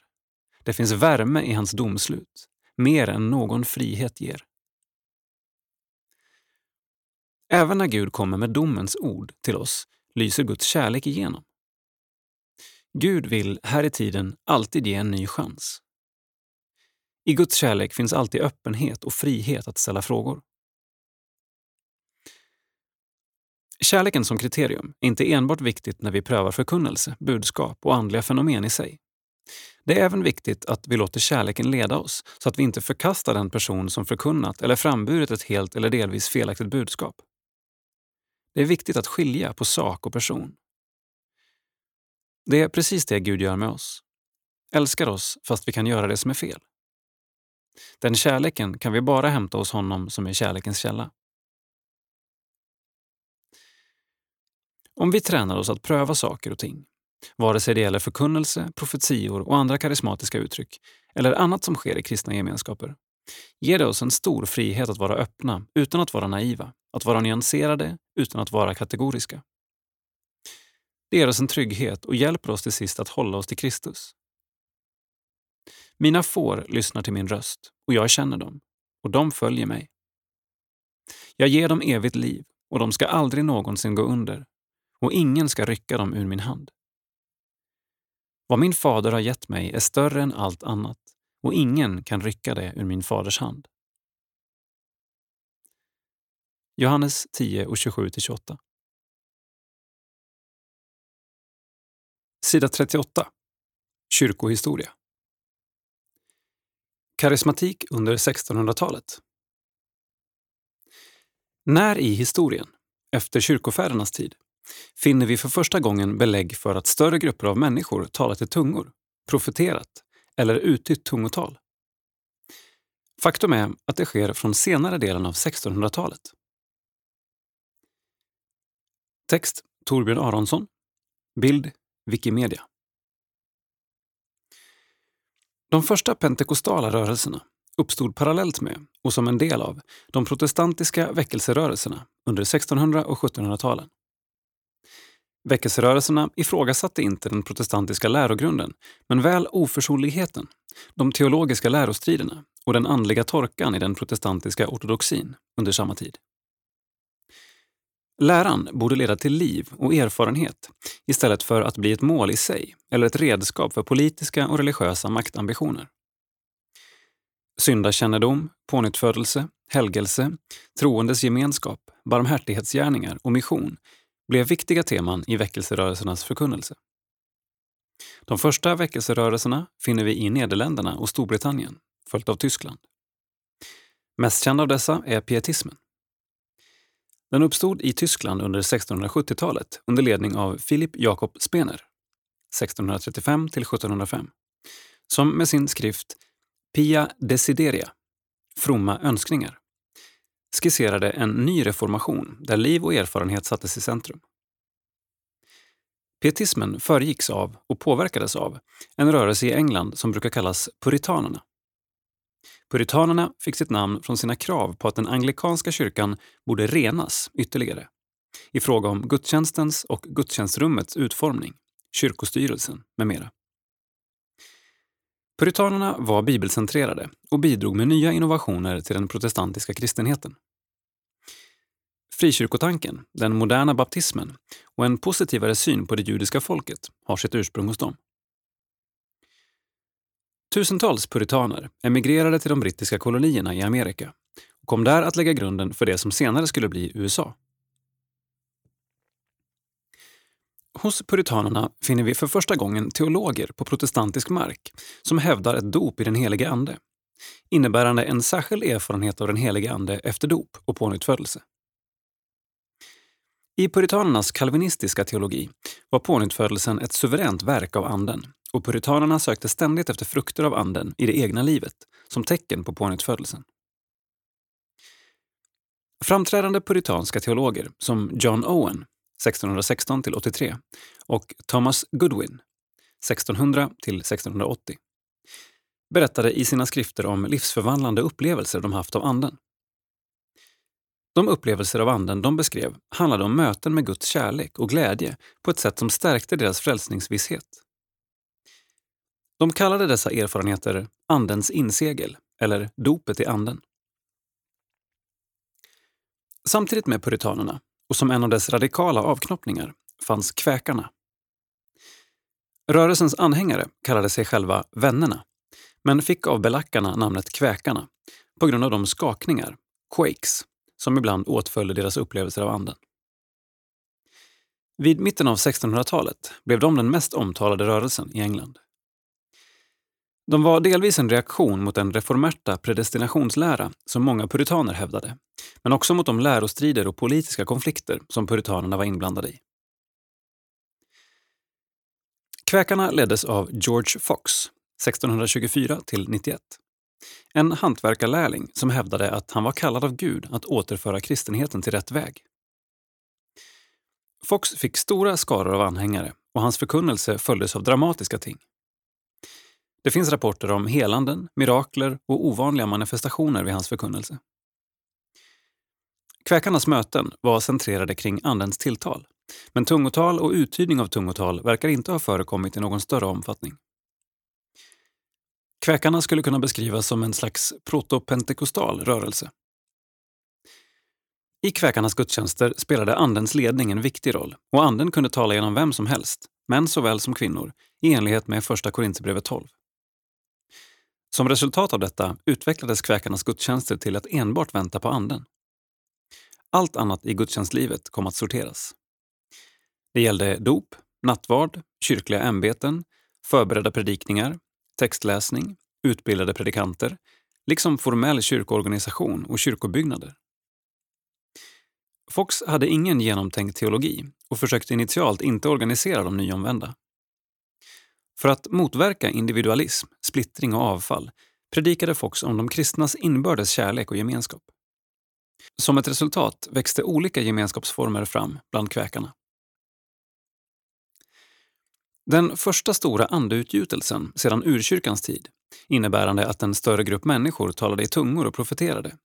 S1: Det finns värme i hans domslut, mer än någon frihet ger. Även när Gud kommer med domens ord till oss lyser Guds kärlek igenom. Gud vill här i tiden alltid ge en ny chans. I Guds kärlek finns alltid öppenhet och frihet att ställa frågor. Kärleken som kriterium är inte enbart viktigt när vi prövar förkunnelse, budskap och andliga fenomen i sig. Det är även viktigt att vi låter kärleken leda oss så att vi inte förkastar den person som förkunnat eller framburit ett helt eller delvis felaktigt budskap. Det är viktigt att skilja på sak och person. Det är precis det Gud gör med oss. Älskar oss fast vi kan göra det som är fel. Den kärleken kan vi bara hämta hos honom som är kärlekens källa. Om vi tränar oss att pröva saker och ting, vare sig det gäller förkunnelse, profetior och andra karismatiska uttryck, eller annat som sker i kristna gemenskaper, ger det oss en stor frihet att vara öppna utan att vara naiva, att vara nyanserade utan att vara kategoriska. Det ger oss en trygghet och hjälper oss till sist att hålla oss till Kristus. Mina får lyssnar till min röst och jag känner dem och de följer mig. Jag ger dem evigt liv och de ska aldrig någonsin gå under och ingen ska rycka dem ur min hand. Vad min fader har gett mig är större än allt annat och ingen kan rycka det ur min faders hand. Johannes 10 och 27-28. Sida 38. Kyrkohistoria. Karismatik under 1600-talet. När i historien, efter kyrkofädernas tid, finner vi för första gången belägg för att större grupper av människor talat i tungor, profeterat eller uttytt tungotal? Faktum är att det sker från senare delen av 1600-talet. Text Torbjörn Aronsson. Bild Wikimedia. De första pentekostala rörelserna uppstod parallellt med och som en del av de protestantiska väckelserörelserna under 1600 och 1700-talen. Väckelserörelserna ifrågasatte inte den protestantiska lärogrunden, men väl oförsonligheten, de teologiska lärostriderna och den andliga torkan i den protestantiska ortodoxin under samma tid. Läran borde leda till liv och erfarenhet istället för att bli ett mål i sig eller ett redskap för politiska och religiösa maktambitioner. Syndakännedom, pånyttfödelse, helgelse, troendes gemenskap, barmhärtighetsgärningar och mission blev viktiga teman i väckelserörelsernas förkunnelse. De första väckelserörelserna finner vi i Nederländerna och Storbritannien, följt av Tyskland. Mest känd av dessa är pietismen. Den uppstod i Tyskland under 1670-talet under ledning av Philipp Jakob Spener, 1635 1705, som med sin skrift Pia Desideria, fromma önskningar, skisserade en ny reformation där liv och erfarenhet sattes i centrum. Pietismen föregicks av och påverkades av en rörelse i England som brukar kallas puritanerna. Puritanerna fick sitt namn från sina krav på att den anglikanska kyrkan borde renas ytterligare i fråga om gudstjänstens och gudstjänstrummets utformning, kyrkostyrelsen med mera. Puritanerna var bibelcentrerade och bidrog med nya innovationer till den protestantiska kristenheten. Frikyrkotanken, den moderna baptismen och en positivare syn på det judiska folket har sitt ursprung hos dem. Tusentals puritaner emigrerade till de brittiska kolonierna i Amerika och kom där att lägga grunden för det som senare skulle bli USA. Hos puritanerna finner vi för första gången teologer på protestantisk mark som hävdar ett dop i den helige Ande, innebärande en särskild erfarenhet av den helige Ande efter dop och pånyttfödelse. I puritanernas kalvinistiska teologi var pånyttfödelsen ett suveränt verk av Anden och puritanerna sökte ständigt efter frukter av Anden i det egna livet som tecken på pånyttfödelsen. Framträdande puritanska teologer som John Owen 1616 83 och Thomas Goodwin 1600 1680 berättade i sina skrifter om livsförvandlande upplevelser de haft av Anden. De upplevelser av Anden de beskrev handlade om möten med Guds kärlek och glädje på ett sätt som stärkte deras frälsningsvisshet. De kallade dessa erfarenheter Andens insegel, eller dopet i Anden. Samtidigt med puritanerna, och som en av dess radikala avknoppningar, fanns kväkarna. Rörelsens anhängare kallade sig själva Vännerna, men fick av belackarna namnet Kväkarna på grund av de skakningar, quakes, som ibland åtföljde deras upplevelser av anden. Vid mitten av 1600-talet blev de den mest omtalade rörelsen i England. De var delvis en reaktion mot den reformerta predestinationslära som många puritaner hävdade, men också mot de lärostrider och politiska konflikter som puritanerna var inblandade i. Kväkarna leddes av George Fox, 1624 till 91. En hantverkarlärling som hävdade att han var kallad av Gud att återföra kristenheten till rätt väg. Fox fick stora skaror av anhängare och hans förkunnelse följdes av dramatiska ting. Det finns rapporter om helanden, mirakler och ovanliga manifestationer vid hans förkunnelse. Kväkarnas möten var centrerade kring Andens tilltal, men tungotal och uttydning av tungotal verkar inte ha förekommit i någon större omfattning. Kväkarna skulle kunna beskrivas som en slags protopentekostal rörelse. I kväkarnas gudstjänster spelade Andens ledning en viktig roll och Anden kunde tala genom vem som helst, män såväl som kvinnor, i enlighet med Första Korinthierbrevet 12. Som resultat av detta utvecklades kväkarnas gudstjänster till att enbart vänta på Anden. Allt annat i gudstjänstlivet kom att sorteras. Det gällde dop, nattvard, kyrkliga ämbeten, förberedda predikningar, textläsning, utbildade predikanter, liksom formell kyrkoorganisation och kyrkobyggnader. Fox hade ingen genomtänkt teologi och försökte initialt inte organisera de nyomvända. För att motverka individualism, splittring och avfall predikade Fox om de kristnas inbördes kärlek och gemenskap. Som ett resultat växte olika gemenskapsformer fram bland kväkarna. Den första stora andeutgjutelsen sedan urkyrkans tid, innebärande att en större grupp människor talade i tungor och profeterade,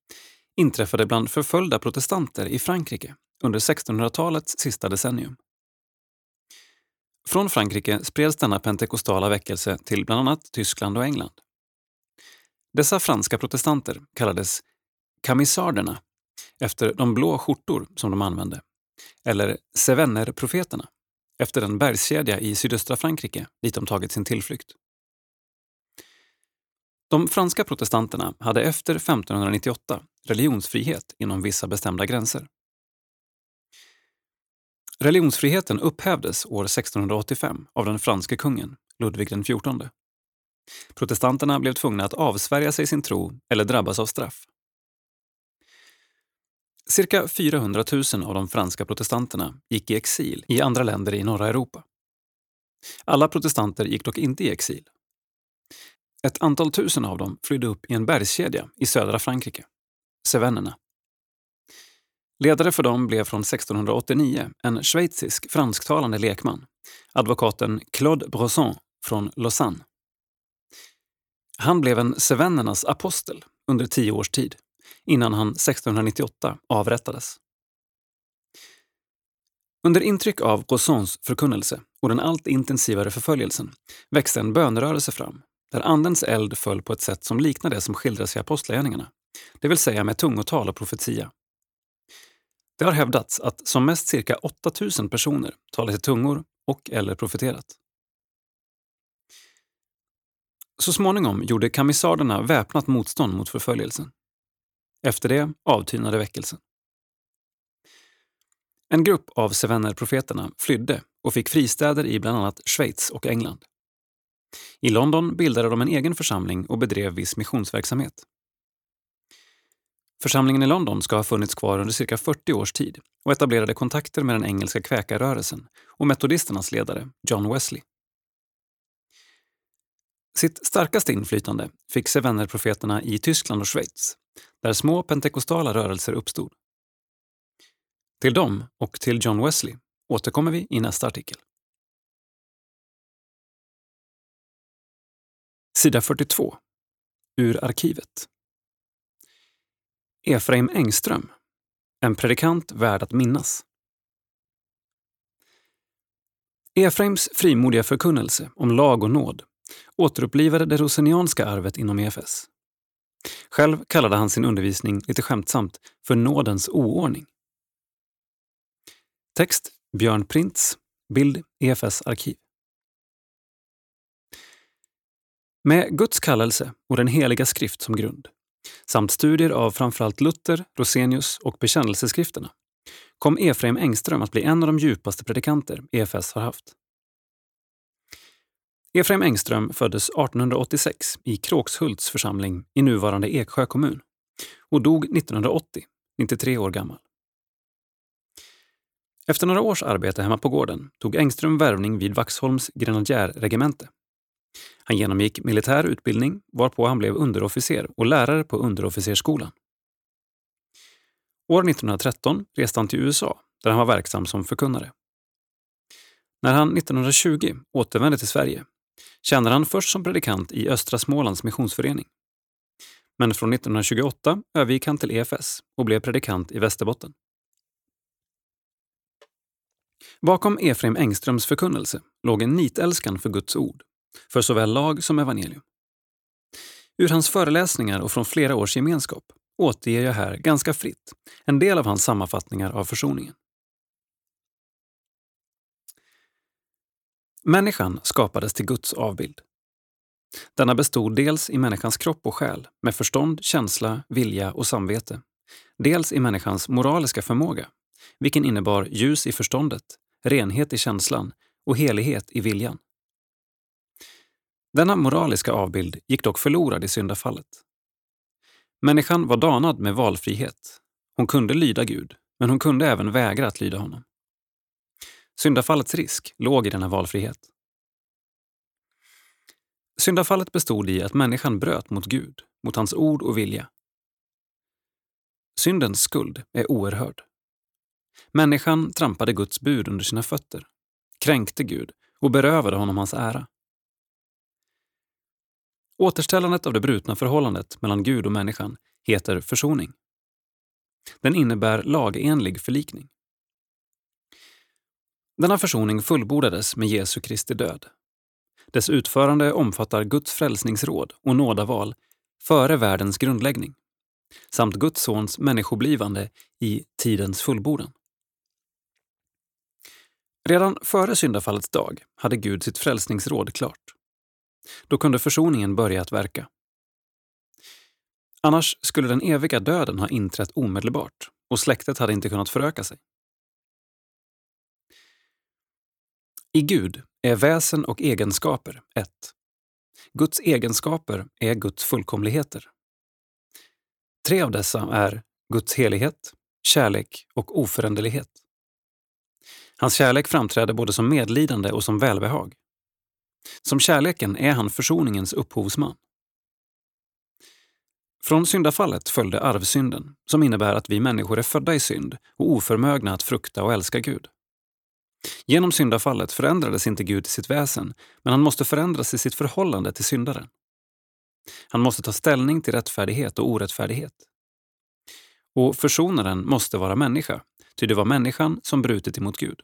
S1: inträffade bland förföljda protestanter i Frankrike under 1600-talets sista decennium. Från Frankrike spreds denna pentekostala väckelse till bland annat Tyskland och England. Dessa franska protestanter kallades kamisarderna efter de blå skjortor som de använde, eller sevenner-profeterna efter den bergskedja i sydöstra Frankrike dit de tagit sin tillflykt. De franska protestanterna hade efter 1598 religionsfrihet inom vissa bestämda gränser. Religionsfriheten upphävdes år 1685 av den franske kungen, Ludvig XIV. Protestanterna blev tvungna att avsvärja sig sin tro eller drabbas av straff. Cirka 400 000 av de franska protestanterna gick i exil i andra länder i norra Europa. Alla protestanter gick dock inte i exil. Ett antal tusen av dem flydde upp i en bergskedja i södra Frankrike, Cevennerna. Ledare för dem blev från 1689 en schweizisk fransktalande lekman, advokaten Claude Brosson från Lausanne. Han blev en Cevennernas apostel under tio års tid innan han 1698 avrättades. Under intryck av Brossons förkunnelse och den allt intensivare förföljelsen växte en bönerörelse fram där Andens eld föll på ett sätt som liknar det som skildras i Apostlagärningarna, det vill säga med tungotal och profetia. Det har hävdats att som mest cirka 8000 personer talat i tungor och eller profeterat. Så småningom gjorde kamisarderna väpnat motstånd mot förföljelsen. Efter det avtynade väckelsen. En grupp av Sevenner-profeterna flydde och fick fristäder i bland annat Schweiz och England. I London bildade de en egen församling och bedrev viss missionsverksamhet. Församlingen i London ska ha funnits kvar under cirka 40 års tid och etablerade kontakter med den engelska kväkarrörelsen och metodisternas ledare John Wesley. Sitt starkaste inflytande fick Sevenner-profeterna i Tyskland och Schweiz där små pentekostala rörelser uppstod. Till dem och till John Wesley återkommer vi i nästa artikel. Sida 42. Ur arkivet. Efraim Engström. En predikant värd att minnas. Efraims frimodiga förkunnelse om lag och nåd återupplivade det rosenianska arvet inom EFS. Själv kallade han sin undervisning lite skämtsamt för nådens oordning. Text Björn Printz, bild EFS arkiv. Med Guds kallelse och den heliga skrift som grund samt studier av framförallt Luther, Rosenius och bekännelseskrifterna kom Efraim Engström att bli en av de djupaste predikanter EFS har haft. Efraim Engström föddes 1886 i Kråkshults församling i nuvarande Eksjö kommun och dog 1980, 93 år gammal. Efter några års arbete hemma på gården tog Engström värvning vid Vaxholms grenadjärregemente. Han genomgick militär utbildning varpå han blev underofficer och lärare på underofficersskolan. År 1913 reste han till USA där han var verksam som förkunnare. När han 1920 återvände till Sverige tjänade han först som predikant i Östra Smålands missionsförening. Men från 1928 övergick han till EFS och blev predikant i Västerbotten. Bakom Efraim Engströms förkunnelse låg en nitälskan för Guds ord, för såväl lag som evangelium. Ur hans föreläsningar och från flera års gemenskap återger jag här ganska fritt en del av hans sammanfattningar av försoningen. Människan skapades till Guds avbild. Denna bestod dels i människans kropp och själ med förstånd, känsla, vilja och samvete. Dels i människans moraliska förmåga, vilken innebar ljus i förståndet, renhet i känslan och helighet i viljan. Denna moraliska avbild gick dock förlorad i syndafallet. Människan var danad med valfrihet. Hon kunde lyda Gud, men hon kunde även vägra att lyda honom. Syndafallets risk låg i denna valfrihet. Syndafallet bestod i att människan bröt mot Gud, mot hans ord och vilja. Syndens skuld är oerhörd. Människan trampade Guds bud under sina fötter, kränkte Gud och berövade honom hans ära. Återställandet av det brutna förhållandet mellan Gud och människan heter försoning. Den innebär lagenlig förlikning. Denna försoning fullbordades med Jesu Kristi död. Dess utförande omfattar Guds frälsningsråd och nådaval före världens grundläggning samt Guds sons människoblivande i tidens fullbordan. Redan före syndafallets dag hade Gud sitt frälsningsråd klart. Då kunde försoningen börja att verka. Annars skulle den eviga döden ha inträtt omedelbart och släktet hade inte kunnat föröka sig. I Gud är väsen och egenskaper ett. Guds egenskaper är Guds fullkomligheter. Tre av dessa är Guds helighet, kärlek och oföränderlighet. Hans kärlek framträder både som medlidande och som välbehag. Som kärleken är han försoningens upphovsman. Från syndafallet följde arvsynden, som innebär att vi människor är födda i synd och oförmögna att frukta och älska Gud. Genom syndafallet förändrades inte Gud i sitt väsen, men han måste förändras i sitt förhållande till syndaren. Han måste ta ställning till rättfärdighet och orättfärdighet. Och försonaren måste vara människa, ty det var människan som brutit emot Gud.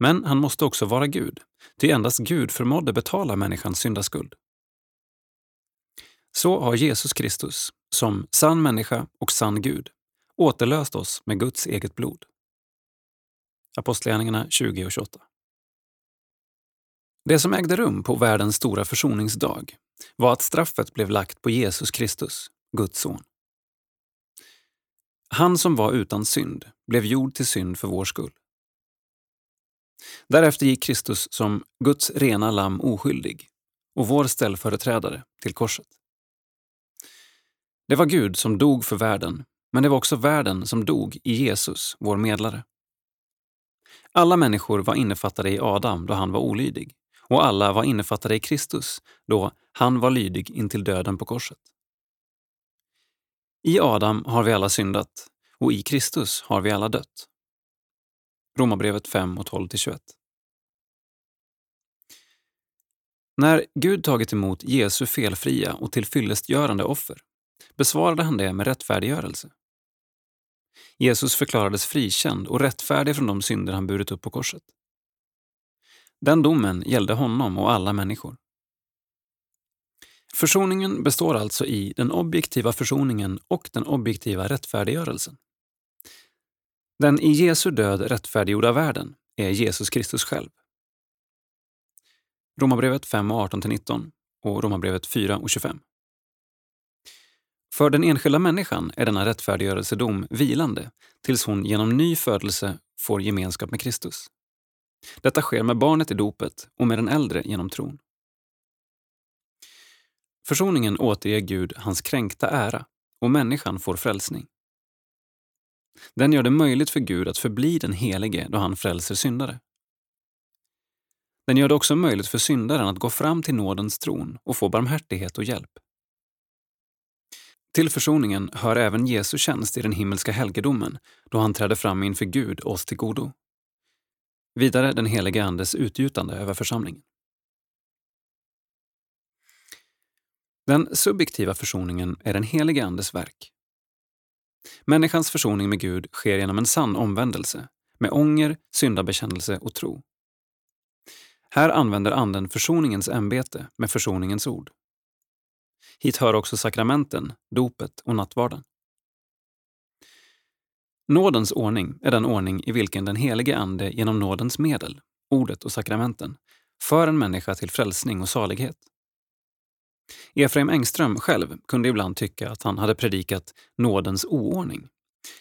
S1: Men han måste också vara Gud, ty endast Gud förmådde betala människans syndaskuld. Så har Jesus Kristus, som sann människa och sann Gud, återlöst oss med Guds eget blod. Apostlagärningarna 20 och 28. Det som ägde rum på världens stora försoningsdag var att straffet blev lagt på Jesus Kristus, Guds son. Han som var utan synd blev gjord till synd för vår skull. Därefter gick Kristus som Guds rena lamm oskyldig och vår ställföreträdare till korset. Det var Gud som dog för världen, men det var också världen som dog i Jesus, vår medlare. Alla människor var innefattade i Adam då han var olydig och alla var innefattade i Kristus då han var lydig intill döden på korset. I Adam har vi alla syndat och i Kristus har vi alla dött. Romarbrevet 5 och 12-21. När Gud tagit emot Jesu felfria och tillfyllestgörande offer besvarade han det med rättfärdiggörelse. Jesus förklarades frikänd och rättfärdig från de synder han burit upp på korset. Den domen gällde honom och alla människor. Försoningen består alltså i den objektiva försoningen och den objektiva rättfärdiggörelsen. Den i Jesu död rättfärdiggjorda världen är Jesus Kristus själv. Romarbrevet 5 och 18-19 och Romarbrevet 4 och 25. För den enskilda människan är denna rättfärdiggörelsedom vilande tills hon genom ny födelse får gemenskap med Kristus. Detta sker med barnet i dopet och med den äldre genom tron. Försoningen återger Gud hans kränkta ära och människan får frälsning. Den gör det möjligt för Gud att förbli den helige då han frälser syndare. Den gör det också möjligt för syndaren att gå fram till nådens tron och få barmhärtighet och hjälp. Till försoningen hör även Jesu tjänst i den himmelska helgedomen då han träder fram inför Gud oss till godo. Vidare den helige Andes utgjutande över församlingen. Den subjektiva försoningen är den helige Andes verk. Människans försoning med Gud sker genom en sann omvändelse, med ånger, syndabekännelse och tro. Här använder Anden försoningens ämbete med försoningens ord. Hit hör också sakramenten, dopet och nattvarden. Nådens ordning är den ordning i vilken den helige Ande genom nådens medel, ordet och sakramenten, för en människa till frälsning och salighet. Efraim Engström själv kunde ibland tycka att han hade predikat nådens oordning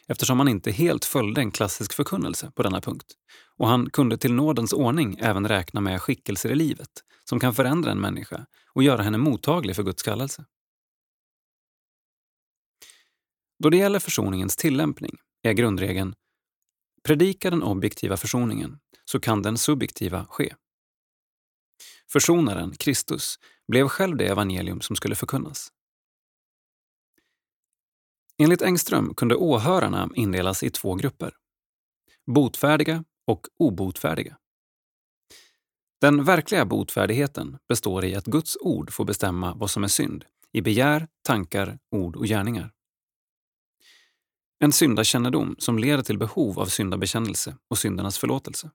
S1: eftersom han inte helt följde en klassisk förkunnelse på denna punkt. Och han kunde till nådens ordning även räkna med skickelser i livet som kan förändra en människa och göra henne mottaglig för Guds kallelse. Då det gäller försoningens tillämpning är grundregeln predika den objektiva försoningen så kan den subjektiva ske. Försonaren, Kristus, blev själv det evangelium som skulle förkunnas. Enligt Engström kunde åhörarna indelas i två grupper. Botfärdiga och obotfärdiga. Den verkliga botfärdigheten består i att Guds ord får bestämma vad som är synd i begär, tankar, ord och gärningar. En syndakännedom som leder till behov av syndabekännelse och syndernas förlåtelse.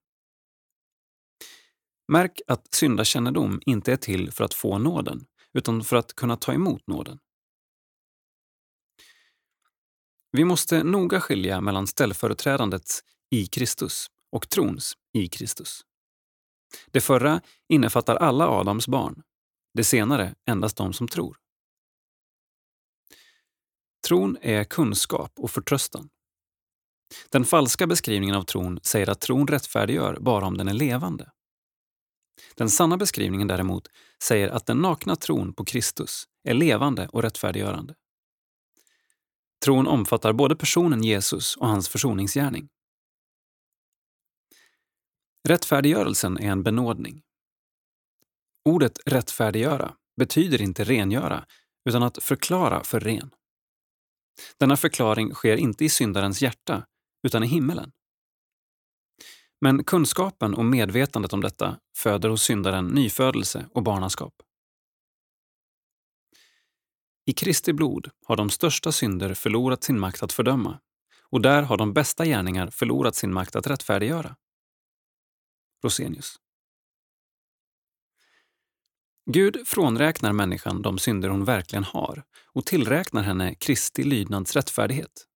S1: Märk att syndakännedom inte är till för att få nåden, utan för att kunna ta emot nåden. Vi måste noga skilja mellan ställföreträdandets i Kristus och trons i Kristus. Det förra innefattar alla Adams barn, det senare endast de som tror. Tron är kunskap och förtröstan. Den falska beskrivningen av tron säger att tron rättfärdiggör bara om den är levande. Den sanna beskrivningen däremot säger att den nakna tron på Kristus är levande och rättfärdiggörande. Tron omfattar både personen Jesus och hans försoningsgärning. Rättfärdiggörelsen är en benådning. Ordet rättfärdiggöra betyder inte rengöra, utan att förklara för ren. Denna förklaring sker inte i syndarens hjärta, utan i himmelen. Men kunskapen och medvetandet om detta föder hos syndaren nyfödelse och barnaskap. I Kristi blod har de största synder förlorat sin makt att fördöma och där har de bästa gärningar förlorat sin makt att rättfärdiggöra. Rosenius. Gud frånräknar människan de synder hon verkligen har och tillräknar henne Kristi lydnads rättfärdighet.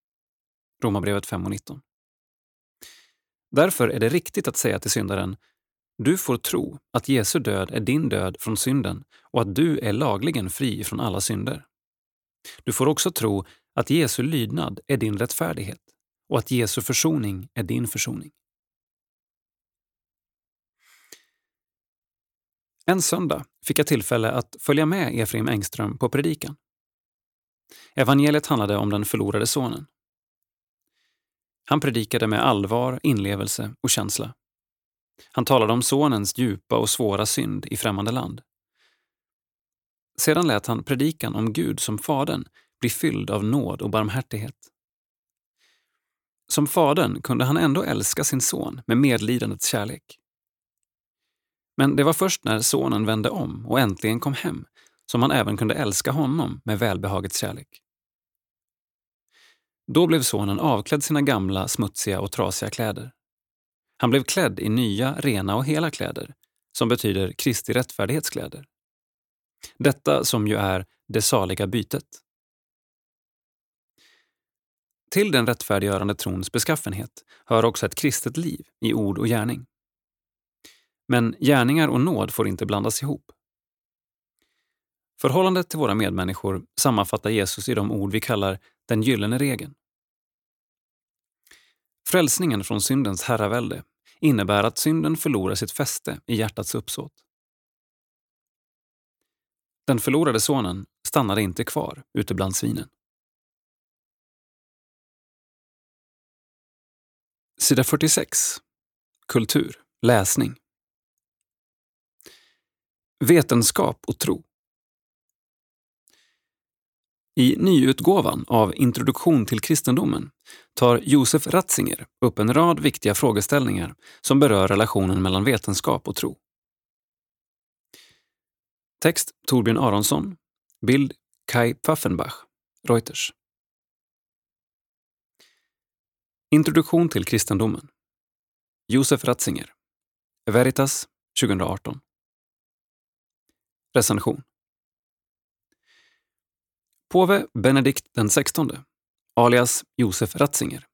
S1: Romarbrevet 5 och 19. Därför är det riktigt att säga till syndaren du får tro att Jesu död är din död från synden och att du är lagligen fri från alla synder. Du får också tro att Jesu lydnad är din rättfärdighet och att Jesu försoning är din försoning. En söndag fick jag tillfälle att följa med Efraim Engström på predikan. Evangeliet handlade om den förlorade sonen. Han predikade med allvar, inlevelse och känsla. Han talade om sonens djupa och svåra synd i främmande land. Sedan lät han predikan om Gud som Fadern bli fylld av nåd och barmhärtighet. Som Fadern kunde han ändå älska sin son med medlidandets kärlek. Men det var först när sonen vände om och äntligen kom hem som han även kunde älska honom med välbehagets kärlek. Då blev sonen avklädd sina gamla, smutsiga och trasiga kläder. Han blev klädd i nya, rena och hela kläder, som betyder Kristi rättfärdighetskläder. Detta som ju är det saliga bytet. Till den rättfärdiggörande trons beskaffenhet hör också ett kristet liv i ord och gärning. Men gärningar och nåd får inte blandas ihop. Förhållandet till våra medmänniskor sammanfattar Jesus i de ord vi kallar den gyllene regeln. Frälsningen från syndens herravälde innebär att synden förlorar sitt fäste i hjärtats uppsåt. Den förlorade sonen stannade inte kvar ute bland svinen. Sida 46. Kultur. Läsning. Vetenskap och tro. I nyutgåvan av Introduktion till kristendomen tar Josef Ratzinger upp en rad viktiga frågeställningar som berör relationen mellan vetenskap och tro. Text Torbjörn Aronsson. Bild Kai Pfaffenbach, Reuters. Introduktion till kristendomen. Josef Ratzinger. Veritas 2018. Recension. Påve Benedikt XVI, alias Josef Ratzinger,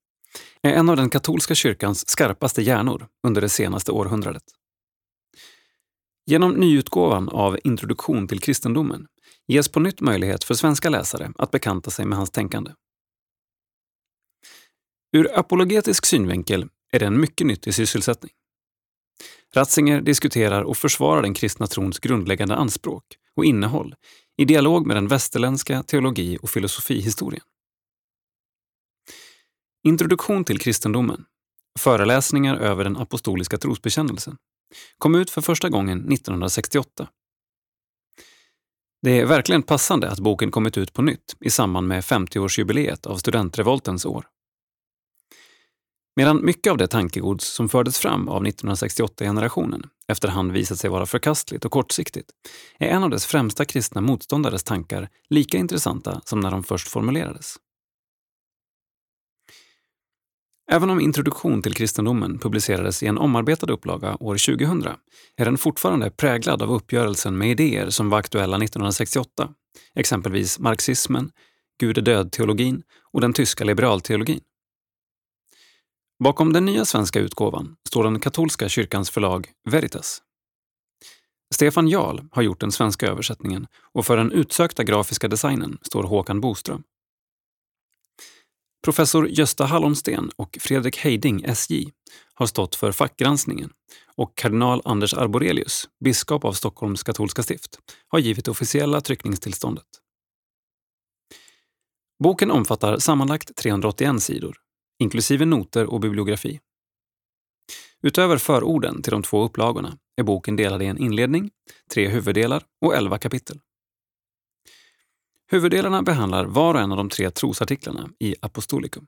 S1: är en av den katolska kyrkans skarpaste hjärnor under det senaste århundradet. Genom nyutgåvan av Introduktion till kristendomen ges på nytt möjlighet för svenska läsare att bekanta sig med hans tänkande. Ur apologetisk synvinkel är det en mycket nyttig sysselsättning. Ratzinger diskuterar och försvarar den kristna trons grundläggande anspråk och innehåll i dialog med den västerländska teologi och filosofihistorien. Introduktion till kristendomen, föreläsningar över den apostoliska trosbekännelsen, kom ut för första gången 1968. Det är verkligen passande att boken kommit ut på nytt i samband med 50-årsjubileet av studentrevoltens år. Medan mycket av det tankegods som fördes fram av 1968-generationen efterhand visat sig vara förkastligt och kortsiktigt, är en av dess främsta kristna motståndares tankar lika intressanta som när de först formulerades. Även om Introduktion till kristendomen publicerades i en omarbetad upplaga år 2000 är den fortfarande präglad av uppgörelsen med idéer som var aktuella 1968, exempelvis marxismen, Gud är död-teologin och den tyska liberalteologin. Bakom den nya svenska utgåvan står den katolska kyrkans förlag Veritas. Stefan Jarl har gjort den svenska översättningen och för den utsökta grafiska designen står Håkan Boström. Professor Gösta Hallonsten och Fredrik Heiding, SJ, har stått för fackgranskningen och kardinal Anders Arborelius, biskop av Stockholms katolska stift, har givit det officiella tryckningstillståndet. Boken omfattar sammanlagt 381 sidor inklusive noter och bibliografi. Utöver förorden till de två upplagorna är boken delad i en inledning, tre huvuddelar och elva kapitel. Huvuddelarna behandlar var och en av de tre trosartiklarna i Apostolicum.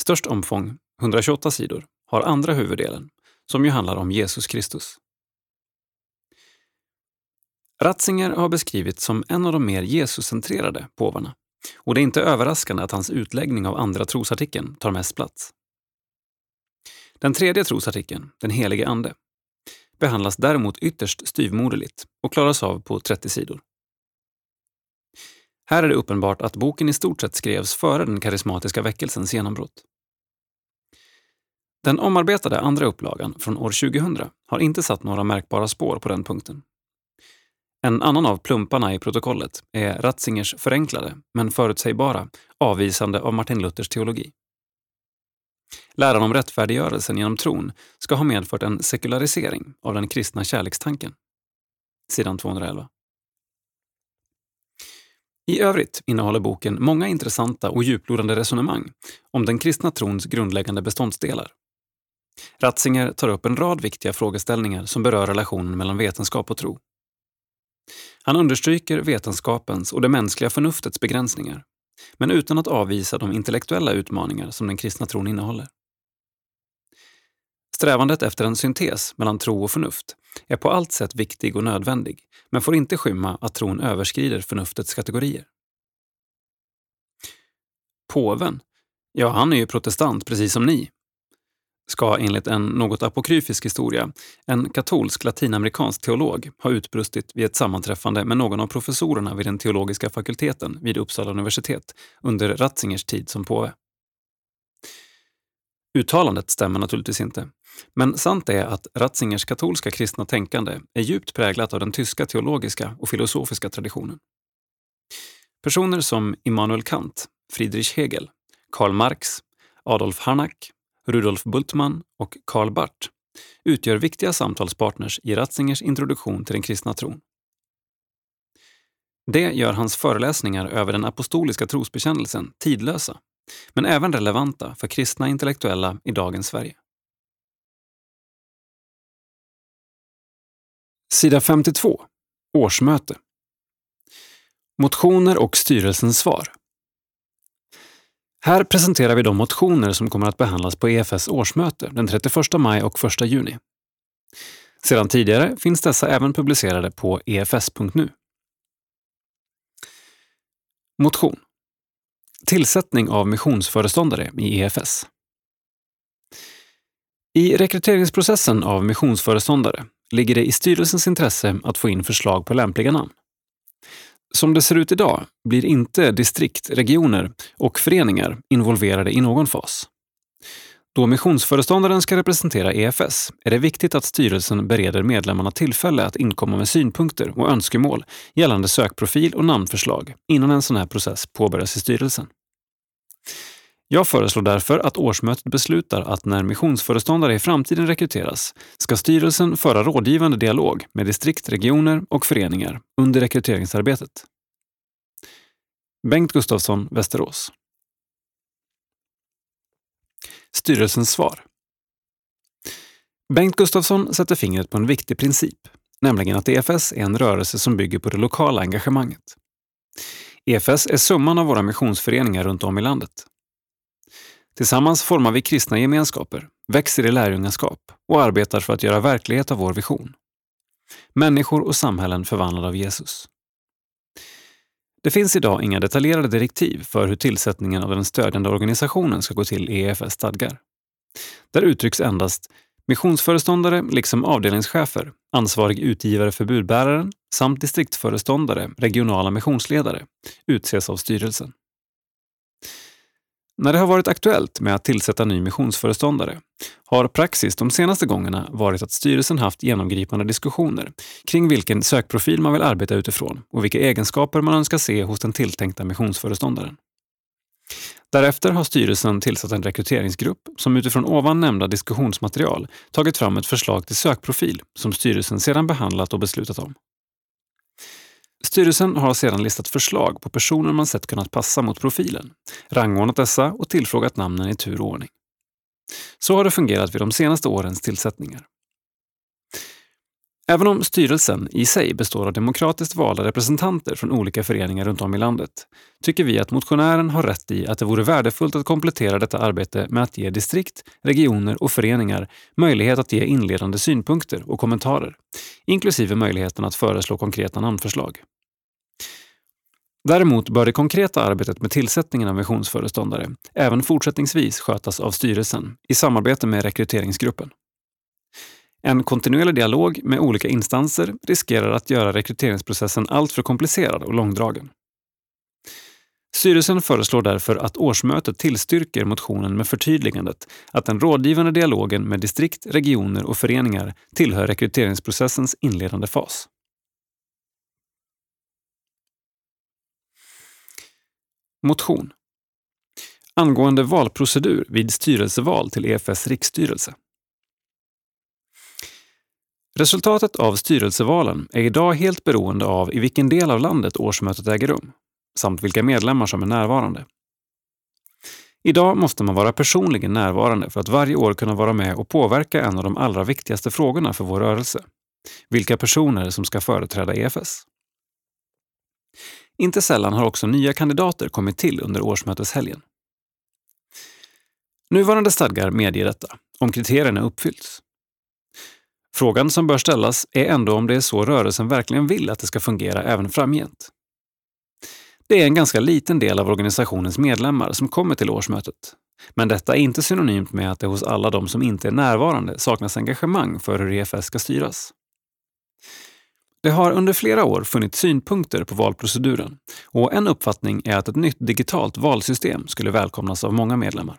S1: Störst omfång, 128 sidor, har andra huvuddelen, som ju handlar om Jesus Kristus. Ratzinger har beskrivits som en av de mer Jesuscentrerade påvarna och det är inte överraskande att hans utläggning av andra trosartikeln tar mest plats. Den tredje trosartikeln, den helige Ande, behandlas däremot ytterst styvmoderligt och klaras av på 30 sidor. Här är det uppenbart att boken i stort sett skrevs före den karismatiska väckelsens genombrott. Den omarbetade andra upplagan från år 2000 har inte satt några märkbara spår på den punkten. En annan av plumparna i protokollet är Ratzingers förenklade, men förutsägbara, avvisande av Martin Luthers teologi. Läran om rättfärdiggörelsen genom tron ska ha medfört en sekularisering av den kristna kärlekstanken. Sidan 211. I övrigt innehåller boken många intressanta och djuplodande resonemang om den kristna trons grundläggande beståndsdelar. Ratzinger tar upp en rad viktiga frågeställningar som berör relationen mellan vetenskap och tro. Han understryker vetenskapens och det mänskliga förnuftets begränsningar, men utan att avvisa de intellektuella utmaningar som den kristna tron innehåller. Strävandet efter en syntes mellan tro och förnuft är på allt sätt viktig och nödvändig, men får inte skymma att tron överskrider förnuftets kategorier. Påven, ja han är ju protestant precis som ni, ska enligt en något apokryfisk historia en katolsk latinamerikansk teolog ha utbrustit vid ett sammanträffande med någon av professorerna vid den teologiska fakulteten vid Uppsala universitet under Ratzingers tid som påve. Uttalandet stämmer naturligtvis inte, men sant är att Ratzingers katolska kristna tänkande är djupt präglat av den tyska teologiska och filosofiska traditionen. Personer som Immanuel Kant, Friedrich Hegel, Karl Marx, Adolf Harnack Rudolf Bultmann och Karl Barth utgör viktiga samtalspartners i Ratzingers introduktion till den kristna tron. Det gör hans föreläsningar över den apostoliska trosbekännelsen tidlösa, men även relevanta för kristna intellektuella i dagens Sverige. Sida 52. Årsmöte. Motioner och styrelsens svar. Här presenterar vi de motioner som kommer att behandlas på EFS årsmöte den 31 maj och 1 juni. Sedan tidigare finns dessa även publicerade på efs.nu. Motion Tillsättning av missionsföreståndare i EFS. I rekryteringsprocessen av missionsföreståndare ligger det i styrelsens intresse att få in förslag på lämpliga namn. Som det ser ut idag blir inte distrikt, regioner och föreningar involverade i någon fas. Då missionsföreståndaren ska representera EFS är det viktigt att styrelsen bereder medlemmarna tillfälle att inkomma med synpunkter och önskemål gällande sökprofil och namnförslag innan en sån här process påbörjas i styrelsen. Jag föreslår därför att årsmötet beslutar att när missionsföreståndare i framtiden rekryteras ska styrelsen föra rådgivande dialog med distrikt, regioner och föreningar under rekryteringsarbetet. Bengt Gustafsson, Västerås. Styrelsens svar. Bengt Gustafsson sätter fingret på en viktig princip, nämligen att EFS är en rörelse som bygger på det lokala engagemanget. EFS är summan av våra missionsföreningar runt om i landet. Tillsammans formar vi kristna gemenskaper, växer i lärjungaskap och arbetar för att göra verklighet av vår vision. Människor och samhällen förvandlade av Jesus. Det finns idag inga detaljerade direktiv för hur tillsättningen av den stödjande organisationen ska gå till i EFS stadgar. Där uttrycks endast missionsföreståndare liksom avdelningschefer, ansvarig utgivare för budbäraren samt distriktföreståndare, regionala missionsledare utses av styrelsen. När det har varit aktuellt med att tillsätta ny missionsföreståndare har praxis de senaste gångerna varit att styrelsen haft genomgripande diskussioner kring vilken sökprofil man vill arbeta utifrån och vilka egenskaper man önskar se hos den tilltänkta missionsföreståndaren. Därefter har styrelsen tillsatt en rekryteringsgrupp som utifrån ovan nämnda diskussionsmaterial tagit fram ett förslag till sökprofil som styrelsen sedan behandlat och beslutat om. Styrelsen har sedan listat förslag på personer man sett kunnat passa mot profilen, rangordnat dessa och tillfrågat namnen i tur och ordning. Så har det fungerat vid de senaste årens tillsättningar. Även om styrelsen i sig består av demokratiskt valda representanter från olika föreningar runt om i landet tycker vi att motionären har rätt i att det vore värdefullt att komplettera detta arbete med att ge distrikt, regioner och föreningar möjlighet att ge inledande synpunkter och kommentarer, inklusive möjligheten att föreslå konkreta namnförslag. Däremot bör det konkreta arbetet med tillsättningen av missionsföreståndare även fortsättningsvis skötas av styrelsen i samarbete med rekryteringsgruppen. En kontinuerlig dialog med olika instanser riskerar att göra rekryteringsprocessen alltför komplicerad och långdragen. Styrelsen föreslår därför att årsmötet tillstyrker motionen med förtydligandet att den rådgivande dialogen med distrikt, regioner och föreningar tillhör rekryteringsprocessens inledande fas. Motion angående valprocedur vid styrelseval till EFS riksstyrelse. Resultatet av styrelsevalen är idag helt beroende av i vilken del av landet årsmötet äger rum, samt vilka medlemmar som är närvarande. Idag måste man vara personligen närvarande för att varje år kunna vara med och påverka en av de allra viktigaste frågorna för vår rörelse. Vilka personer som ska företräda EFS. Inte sällan har också nya kandidater kommit till under årsmöteshelgen. Nuvarande stadgar medger detta, om kriterierna uppfylls. Frågan som bör ställas är ändå om det är så rörelsen verkligen vill att det ska fungera även framgent. Det är en ganska liten del av organisationens medlemmar som kommer till årsmötet. Men detta är inte synonymt med att det hos alla de som inte är närvarande saknas engagemang för hur EFS ska styras. Det har under flera år funnits synpunkter på valproceduren och en uppfattning är att ett nytt digitalt valsystem skulle välkomnas av många medlemmar.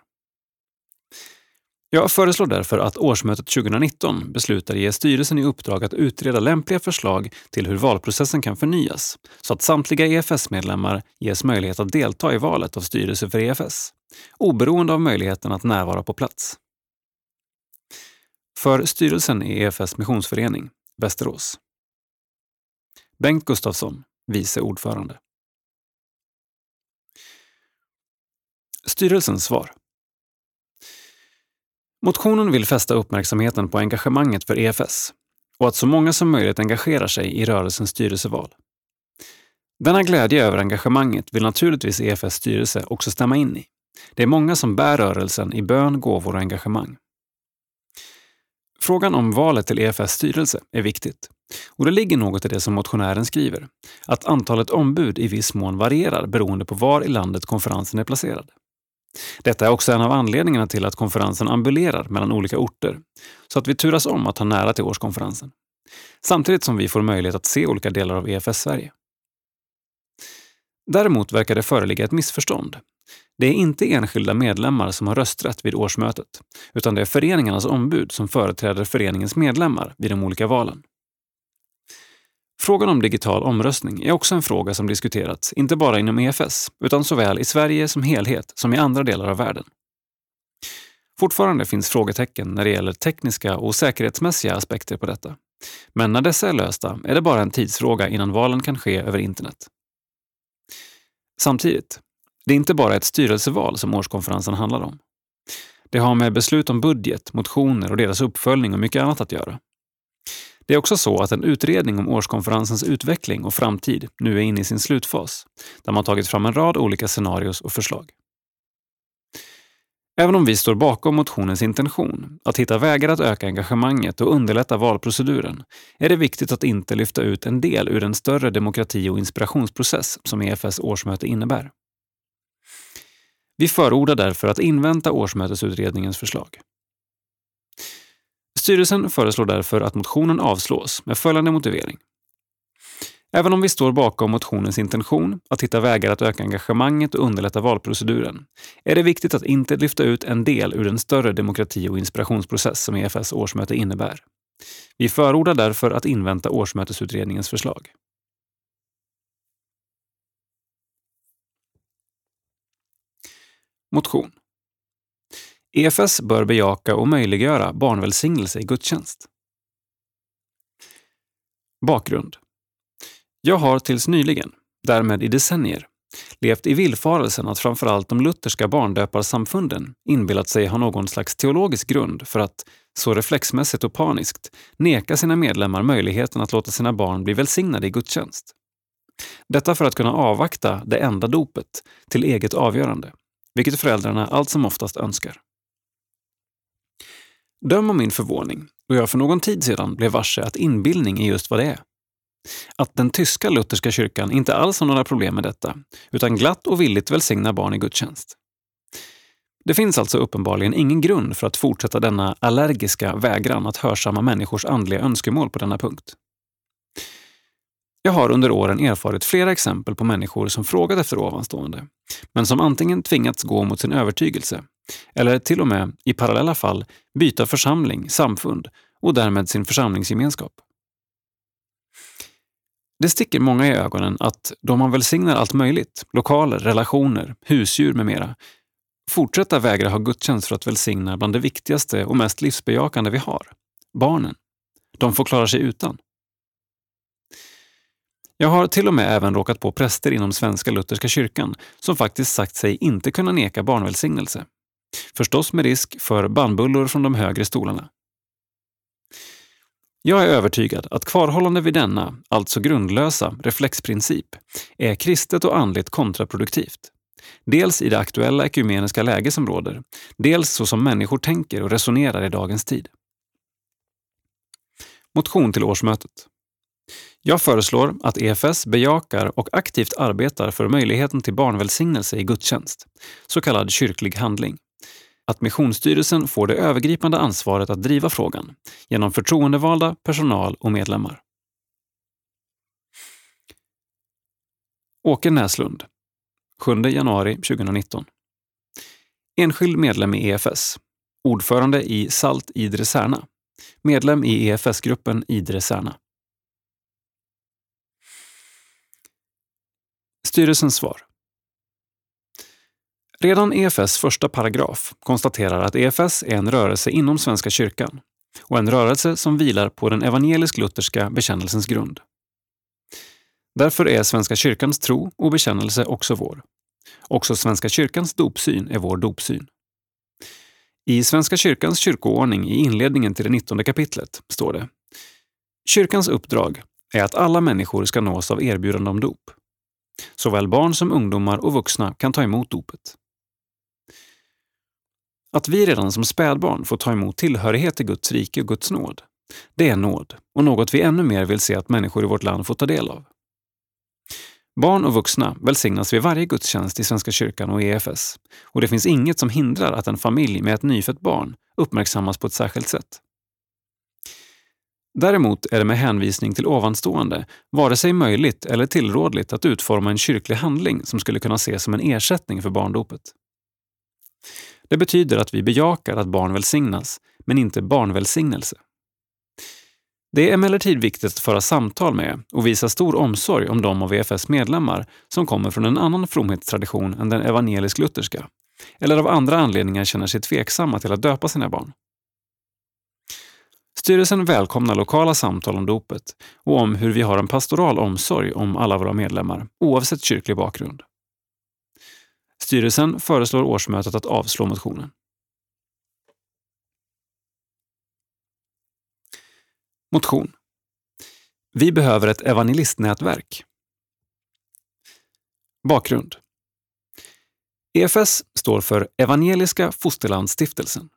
S1: Jag föreslår därför att årsmötet 2019 beslutar ge styrelsen i uppdrag att utreda lämpliga förslag till hur valprocessen kan förnyas så att samtliga EFS-medlemmar ges möjlighet att delta i valet av styrelse för EFS, oberoende av möjligheten att närvara på plats. För styrelsen i EFS missionsförening, Västerås. Bengt Gustafsson, vice ordförande. Styrelsens svar. Motionen vill fästa uppmärksamheten på engagemanget för EFS och att så många som möjligt engagerar sig i rörelsens styrelseval. Denna glädje över engagemanget vill naturligtvis EFS styrelse också stämma in i. Det är många som bär rörelsen i bön, gåvor och engagemang. Frågan om valet till EFS styrelse är viktigt. Och det ligger något i det som motionären skriver, att antalet ombud i viss mån varierar beroende på var i landet konferensen är placerad. Detta är också en av anledningarna till att konferensen ambulerar mellan olika orter, så att vi turas om att ha nära till årskonferensen. Samtidigt som vi får möjlighet att se olika delar av EFS Sverige. Däremot verkar det föreligga ett missförstånd. Det är inte enskilda medlemmar som har rösträtt vid årsmötet, utan det är föreningarnas ombud som företräder föreningens medlemmar vid de olika valen. Frågan om digital omröstning är också en fråga som diskuterats, inte bara inom EFS, utan såväl i Sverige som helhet som i andra delar av världen. Fortfarande finns frågetecken när det gäller tekniska och säkerhetsmässiga aspekter på detta. Men när dessa är lösta är det bara en tidsfråga innan valen kan ske över internet. Samtidigt, det är inte bara ett styrelseval som årskonferensen handlar om. Det har med beslut om budget, motioner och deras uppföljning och mycket annat att göra. Det är också så att en utredning om årskonferensens utveckling och framtid nu är inne i sin slutfas, där man tagit fram en rad olika scenarios och förslag. Även om vi står bakom motionens intention, att hitta vägar att öka engagemanget och underlätta valproceduren, är det viktigt att inte lyfta ut en del ur den större demokrati och inspirationsprocess som EFS årsmöte innebär. Vi förordar därför att invänta årsmötesutredningens förslag. Styrelsen föreslår därför att motionen avslås med följande motivering. Även om vi står bakom motionens intention att hitta vägar att öka engagemanget och underlätta valproceduren är det viktigt att inte lyfta ut en del ur den större demokrati och inspirationsprocess som EFS årsmöte innebär. Vi förordar därför att invänta årsmötesutredningens förslag. Motion EFS bör bejaka och möjliggöra barnvälsignelse i gudstjänst. Bakgrund. Jag har tills nyligen, därmed i decennier, levt i villfarelsen att framförallt de lutherska barndöparsamfunden inbillat sig ha någon slags teologisk grund för att, så reflexmässigt och paniskt, neka sina medlemmar möjligheten att låta sina barn bli välsignade i gudstjänst. Detta för att kunna avvakta det enda dopet till eget avgörande, vilket föräldrarna allt som oftast önskar. Döm om min förvåning då jag för någon tid sedan blev varse att inbildning är just vad det är. Att den tyska lutherska kyrkan inte alls har några problem med detta, utan glatt och villigt välsignar barn i gudstjänst. Det finns alltså uppenbarligen ingen grund för att fortsätta denna allergiska vägran att hörsamma människors andliga önskemål på denna punkt. Jag har under åren erfarit flera exempel på människor som frågat efter ovanstående, men som antingen tvingats gå mot sin övertygelse eller till och med, i parallella fall, byta församling, samfund och därmed sin församlingsgemenskap. Det sticker många i ögonen att då man välsignar allt möjligt, lokaler, relationer, husdjur med mera, fortsätta vägra ha gudstjänst för att välsigna bland det viktigaste och mest livsbejakande vi har, barnen. De får klara sig utan. Jag har till och med även råkat på präster inom Svenska Lutherska kyrkan som faktiskt sagt sig inte kunna neka barnvälsignelse. Förstås med risk för bannbullor från de högre stolarna. Jag är övertygad att kvarhållande vid denna, alltså grundlösa, reflexprincip är kristet och andligt kontraproduktivt. Dels i det aktuella ekumeniska läge som råder, dels så som människor tänker och resonerar i dagens tid. Motion till årsmötet. Jag föreslår att EFS bejakar och aktivt arbetar för möjligheten till barnvälsignelse i gudstjänst, så kallad kyrklig handling. Att Missionsstyrelsen får det övergripande ansvaret att driva frågan genom förtroendevalda, personal och medlemmar. Åke Näslund, 7 januari 2019. Enskild medlem i EFS. Ordförande i SALT Idre Särna. Medlem i EFS-gruppen Idre Särna. Styrelsens svar. Redan EFS första paragraf konstaterar att EFS är en rörelse inom Svenska kyrkan och en rörelse som vilar på den evangelisk-lutherska bekännelsens grund. Därför är Svenska kyrkans tro och bekännelse också vår. Också Svenska kyrkans dopsyn är vår dopsyn. I Svenska kyrkans kyrkoordning i inledningen till det 19 kapitlet står det Kyrkans uppdrag är att alla människor ska nås av erbjudande om dop. Såväl barn som ungdomar och vuxna kan ta emot dopet. Att vi redan som spädbarn får ta emot tillhörighet till Guds rike och Guds nåd, det är nåd och något vi ännu mer vill se att människor i vårt land får ta del av. Barn och vuxna välsignas vid varje gudstjänst i Svenska kyrkan och EFS och det finns inget som hindrar att en familj med ett nyfött barn uppmärksammas på ett särskilt sätt. Däremot är det med hänvisning till ovanstående vare sig möjligt eller tillrådligt att utforma en kyrklig handling som skulle kunna ses som en ersättning för barndopet. Det betyder att vi bejakar att barn välsignas, men inte barnvälsignelse. Det är emellertid viktigt att föra samtal med och visa stor omsorg om de av EFS medlemmar som kommer från en annan fromhetstradition än den evangelisk-lutherska, eller av andra anledningar känner sig tveksamma till att döpa sina barn. Styrelsen välkomnar lokala samtal om dopet och om hur vi har en pastoral omsorg om alla våra medlemmar, oavsett kyrklig bakgrund. Styrelsen föreslår årsmötet att avslå motionen. Motion. Vi behöver ett evangelistnätverk. Bakgrund. EFS står för Evangeliska Fosterlandsstiftelsen.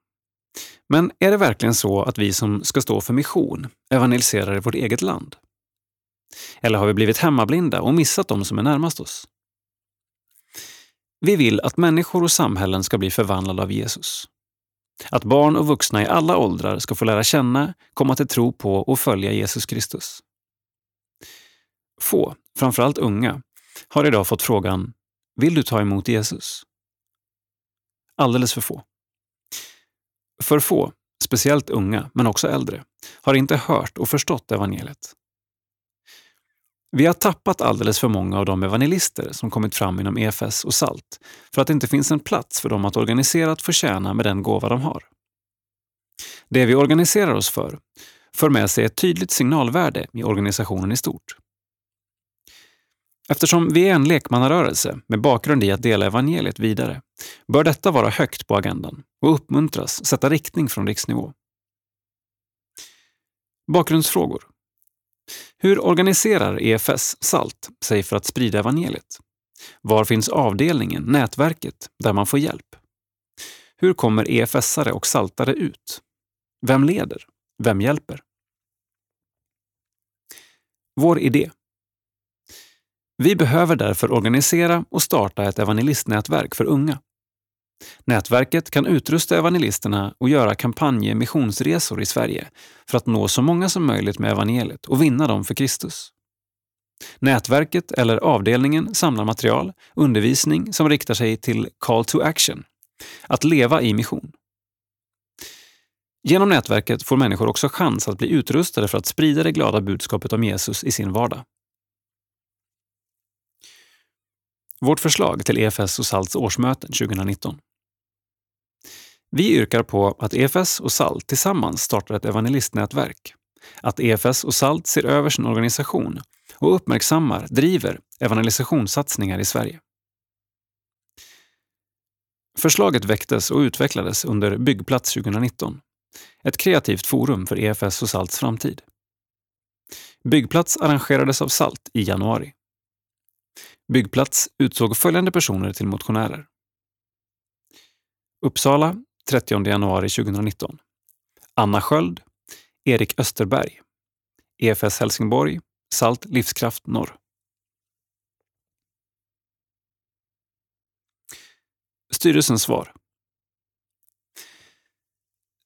S1: Men är det verkligen så att vi som ska stå för mission evangeliserar i vårt eget land? Eller har vi blivit hemmablinda och missat de som är närmast oss? Vi vill att människor och samhällen ska bli förvandlade av Jesus. Att barn och vuxna i alla åldrar ska få lära känna, komma till tro på och följa Jesus Kristus. Få, framförallt unga, har idag fått frågan Vill du ta emot Jesus? Alldeles för få. För få, speciellt unga, men också äldre, har inte hört och förstått evangeliet. Vi har tappat alldeles för många av de evangelister som kommit fram inom EFS och SALT för att det inte finns en plats för dem att organiserat få tjäna med den gåva de har. Det vi organiserar oss för för med sig ett tydligt signalvärde i organisationen i stort. Eftersom vi är en lekmannarörelse med bakgrund i att dela evangeliet vidare bör detta vara högt på agendan och uppmuntras sätta riktning från riksnivå. Bakgrundsfrågor hur organiserar EFS SALT sig för att sprida evangeliet? Var finns avdelningen, nätverket, där man får hjälp? Hur kommer EFS-are och saltare ut? Vem leder? Vem hjälper? Vår idé. Vi behöver därför organisera och starta ett evangelistnätverk för unga. Nätverket kan utrusta evangelisterna och göra kampanjemissionsresor i Sverige för att nå så många som möjligt med evangeliet och vinna dem för Kristus. Nätverket eller avdelningen samlar material, undervisning som riktar sig till Call to Action, att leva i mission. Genom nätverket får människor också chans att bli utrustade för att sprida det glada budskapet om Jesus i sin vardag. Vårt förslag till EFS och SALTs årsmöten 2019. Vi yrkar på att EFS och SALT tillsammans startar ett evangelistnätverk. Att EFS och SALT ser över sin organisation och uppmärksammar, driver evangelisationssatsningar i Sverige. Förslaget väcktes och utvecklades under Byggplats 2019. Ett kreativt forum för EFS och SALTs framtid. Byggplats arrangerades av SALT i januari. Byggplats utsåg följande personer till motionärer. Uppsala 30 januari 2019. Anna Sköld, Erik Österberg, EFS Helsingborg, Salt Livskraft Norr. Styrelsens svar.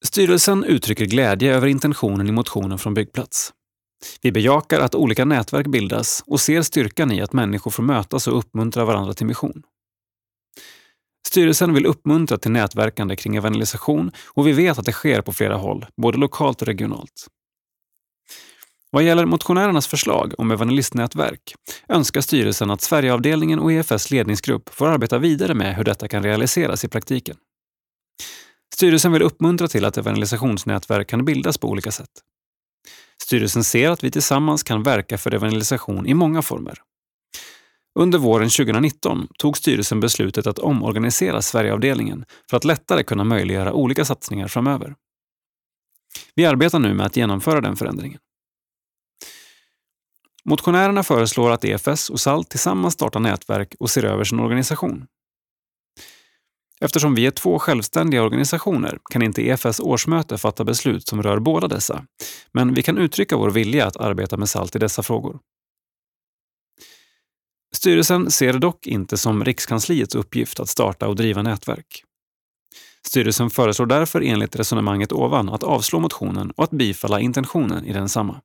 S1: Styrelsen uttrycker glädje över intentionen i motionen från Byggplats. Vi bejakar att olika nätverk bildas och ser styrkan i att människor får mötas och uppmuntra varandra till mission. Styrelsen vill uppmuntra till nätverkande kring evangelisation och vi vet att det sker på flera håll, både lokalt och regionalt. Vad gäller motionärernas förslag om evangelistnätverk önskar styrelsen att Sverigeavdelningen och EFS ledningsgrupp får arbeta vidare med hur detta kan realiseras i praktiken. Styrelsen vill uppmuntra till att evangelisationsnätverk kan bildas på olika sätt. Styrelsen ser att vi tillsammans kan verka för evangelisation i många former. Under våren 2019 tog styrelsen beslutet att omorganisera Sverigeavdelningen för att lättare kunna möjliggöra olika satsningar framöver. Vi arbetar nu med att genomföra den förändringen. Motionärerna föreslår att EFS och SALT tillsammans startar nätverk och ser över sin organisation. Eftersom vi är två självständiga organisationer kan inte EFS årsmöte fatta beslut som rör båda dessa, men vi kan uttrycka vår vilja att arbeta med SALT i dessa frågor. Styrelsen ser det dock inte som Rikskansliets uppgift att starta och driva nätverk. Styrelsen föreslår därför enligt resonemanget ovan att avslå motionen och att bifalla intentionen i densamma.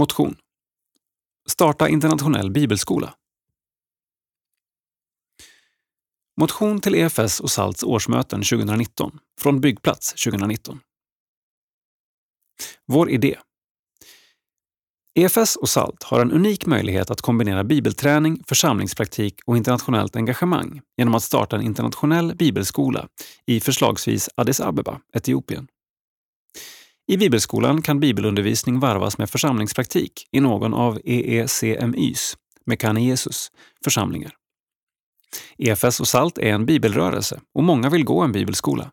S1: Motion Starta internationell bibelskola. Motion till EFS och SALTs årsmöten 2019 från Byggplats 2019. Vår idé EFS och SALT har en unik möjlighet att kombinera bibelträning, församlingspraktik och internationellt engagemang genom att starta en internationell bibelskola i förslagsvis Addis Abeba, Etiopien. I bibelskolan kan bibelundervisning varvas med församlingspraktik i någon av EECMYs, Mekane Jesus, församlingar. EFS och SALT är en bibelrörelse och många vill gå en bibelskola.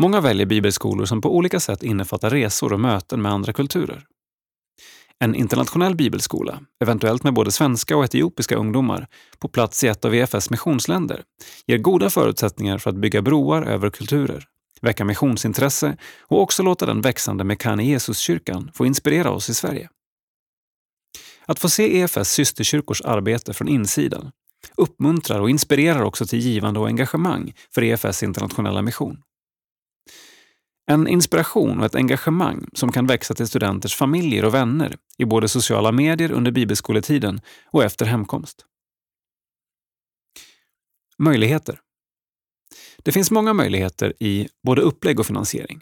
S1: Många väljer bibelskolor som på olika sätt innefattar resor och möten med andra kulturer. En internationell bibelskola, eventuellt med både svenska och etiopiska ungdomar, på plats i ett av EFS missionsländer, ger goda förutsättningar för att bygga broar över kulturer, väcka missionsintresse och också låta den växande Mekane Jesuskyrkan få inspirera oss i Sverige. Att få se EFS systerkyrkors arbete från insidan uppmuntrar och inspirerar också till givande och engagemang för EFS internationella mission. En inspiration och ett engagemang som kan växa till studenters familjer och vänner i både sociala medier under bibelskoletiden och efter hemkomst. Möjligheter. Det finns många möjligheter i både upplägg och finansiering.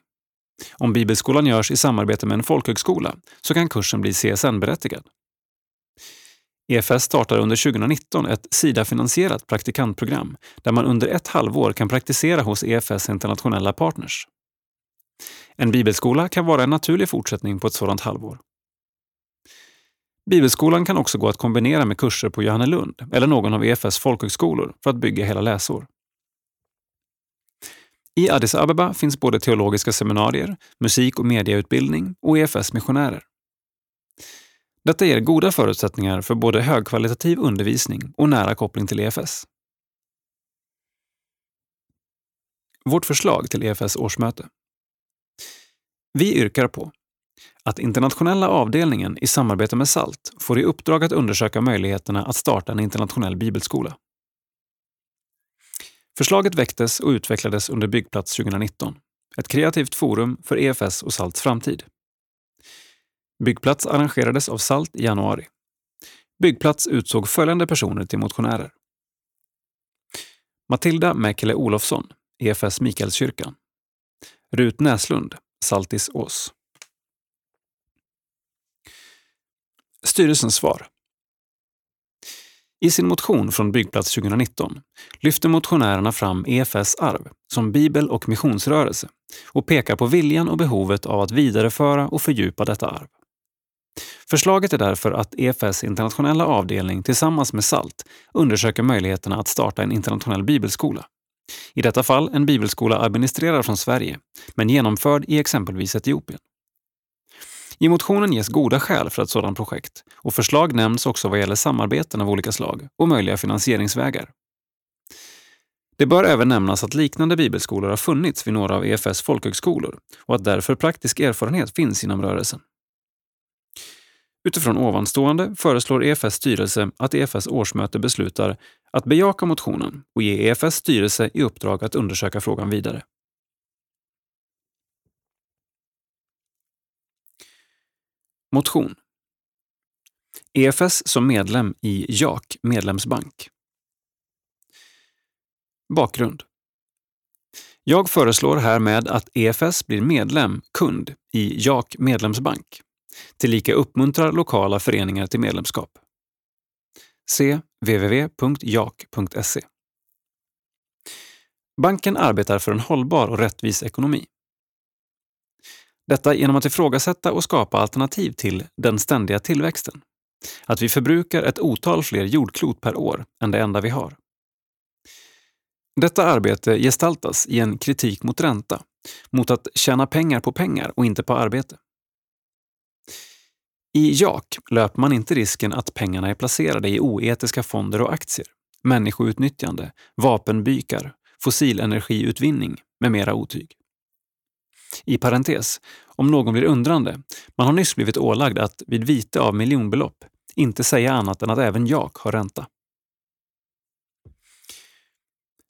S1: Om bibelskolan görs i samarbete med en folkhögskola så kan kursen bli CSN-berättigad. EFS startar under 2019 ett Sida-finansierat praktikantprogram där man under ett halvår kan praktisera hos EFS internationella partners. En bibelskola kan vara en naturlig fortsättning på ett sådant halvår. Bibelskolan kan också gå att kombinera med kurser på Johannelund eller någon av EFS folkhögskolor för att bygga hela läsår. I Addis Abeba finns både teologiska seminarier, musik och mediautbildning och EFS missionärer. Detta ger goda förutsättningar för både högkvalitativ undervisning och nära koppling till EFS. Vårt förslag till EFS årsmöte. Vi yrkar på att internationella avdelningen i samarbete med SALT får i uppdrag att undersöka möjligheterna att starta en internationell bibelskola. Förslaget väcktes och utvecklades under Byggplats 2019, ett kreativt forum för EFS och SALTs framtid. Byggplats arrangerades av SALT i januari. Byggplats utsåg följande personer till motionärer. Matilda Mäkele Olofsson, EFS Mikaelskyrkan. Rut Näslund, Saltis Ås. Styrelsens svar. I sin motion från Byggplats 2019 lyfter motionärerna fram EFS arv som bibel och missionsrörelse och pekar på viljan och behovet av att vidareföra och fördjupa detta arv. Förslaget är därför att EFS internationella avdelning tillsammans med SALT undersöker möjligheterna att starta en internationell bibelskola. I detta fall en bibelskola administrerad från Sverige, men genomförd i exempelvis Etiopien. I motionen ges goda skäl för ett sådant projekt och förslag nämns också vad gäller samarbeten av olika slag och möjliga finansieringsvägar. Det bör även nämnas att liknande bibelskolor har funnits vid några av EFS folkhögskolor och att därför praktisk erfarenhet finns inom rörelsen. Utifrån ovanstående föreslår EFS styrelse att EFS årsmöte beslutar att bejaka motionen och ge EFS styrelse i uppdrag att undersöka frågan vidare. Motion EFS som medlem i JAK medlemsbank. Bakgrund Jag föreslår härmed att EFS blir medlem, kund, i JAK medlemsbank. Tillika uppmuntrar lokala föreningar till medlemskap. Se www.jak.se. Banken arbetar för en hållbar och rättvis ekonomi. Detta genom att ifrågasätta och skapa alternativ till den ständiga tillväxten. Att vi förbrukar ett otal fler jordklot per år än det enda vi har. Detta arbete gestaltas i en kritik mot ränta, mot att tjäna pengar på pengar och inte på arbete. I JAK löper man inte risken att pengarna är placerade i oetiska fonder och aktier, människoutnyttjande, vapenbykar, fossilenergiutvinning med mera otyg. I parentes, om någon blir undrande, man har nyss blivit ålagd att vid vite av miljonbelopp inte säga annat än att även jag har ränta.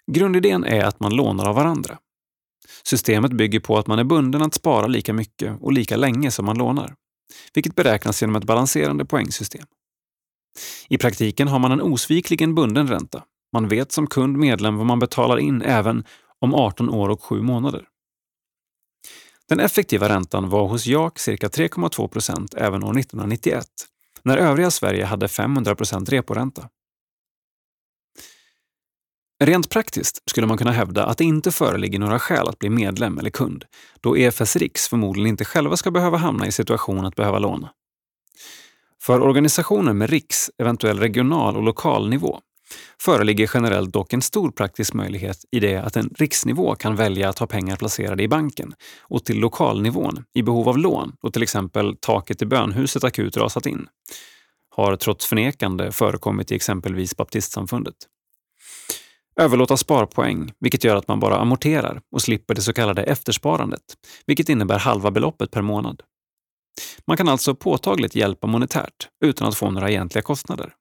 S1: Grundidén är att man lånar av varandra. Systemet bygger på att man är bunden att spara lika mycket och lika länge som man lånar, vilket beräknas genom ett balanserande poängsystem. I praktiken har man en osvikligen bunden ränta. Man vet som kund medlem vad man betalar in även om 18 år och 7 månader. Den effektiva räntan var hos JAK cirka 3,2 procent även år 1991, när övriga Sverige hade 500 procent reporänta. Rent praktiskt skulle man kunna hävda att det inte föreligger några skäl att bli medlem eller kund, då EFS Riks förmodligen inte själva ska behöva hamna i situation att behöva låna. För organisationer med riks, eventuell regional och lokal nivå föreligger generellt dock en stor praktisk möjlighet i det att en riksnivå kan välja att ha pengar placerade i banken och till lokalnivån i behov av lån då till exempel taket i bönhuset akut rasat in. Har trots förnekande förekommit i exempelvis baptistsamfundet. Överlåta sparpoäng, vilket gör att man bara amorterar och slipper det så kallade eftersparandet, vilket innebär halva beloppet per månad. Man kan alltså påtagligt hjälpa monetärt utan att få några egentliga kostnader.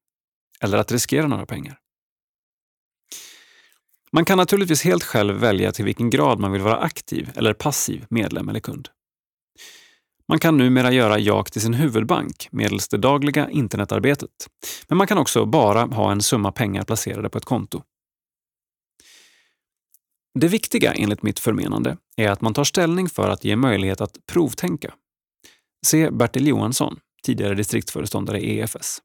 S1: Eller att riskera några pengar. Man kan naturligtvis helt själv välja till vilken grad man vill vara aktiv eller passiv medlem eller kund. Man kan numera göra JAK till sin huvudbank medelst det dagliga internetarbetet. Men man kan också bara ha en summa pengar placerade på ett konto. Det viktiga enligt mitt förmenande är att man tar ställning för att ge möjlighet att provtänka. Se Bertil Johansson, tidigare distriktsföreståndare i EFS.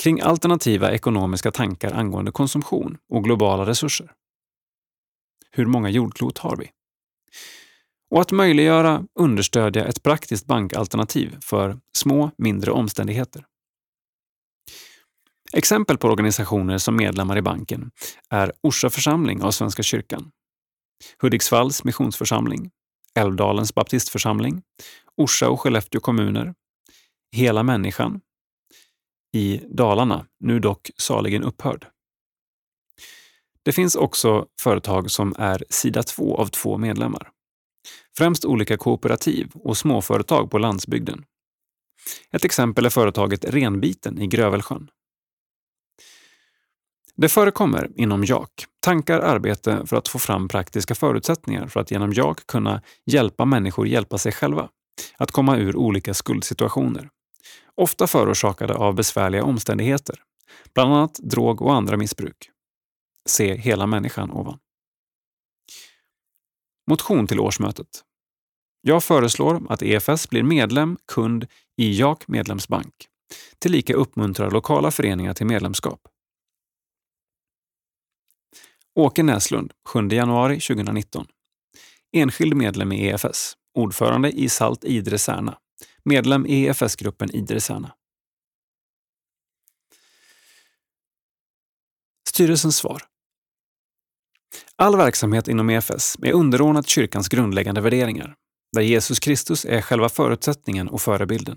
S1: Kring alternativa ekonomiska tankar angående konsumtion och globala resurser. Hur många jordklot har vi? Och att möjliggöra, understödja ett praktiskt bankalternativ för små, mindre omständigheter. Exempel på organisationer som medlemmar i banken är Orsa församling av Svenska kyrkan, Hudiksvalls missionsförsamling, Älvdalens baptistförsamling, Orsa och Skellefteå kommuner, Hela människan, i Dalarna, nu dock saligen upphörd. Det finns också företag som är sida två av två medlemmar. Främst olika kooperativ och småföretag på landsbygden. Ett exempel är företaget Renbiten i Grövelsjön. Det förekommer inom JAK tankar arbete för att få fram praktiska förutsättningar för att genom JAK kunna hjälpa människor hjälpa sig själva, att komma ur olika skuldsituationer. Ofta förorsakade av besvärliga omständigheter, bland annat drog och andra missbruk. Se hela människan ovan. Motion till årsmötet. Jag föreslår att EFS blir medlem, kund i JAK medlemsbank. Tillika uppmuntrar lokala föreningar till medlemskap. Åke Näslund, 7 januari 2019. Enskild medlem i EFS. Ordförande i Salt Idre Särna. Medlem i EFS-gruppen Idresana. Styrelsens svar. All verksamhet inom EFS är underordnad kyrkans grundläggande värderingar, där Jesus Kristus är själva förutsättningen och förebilden.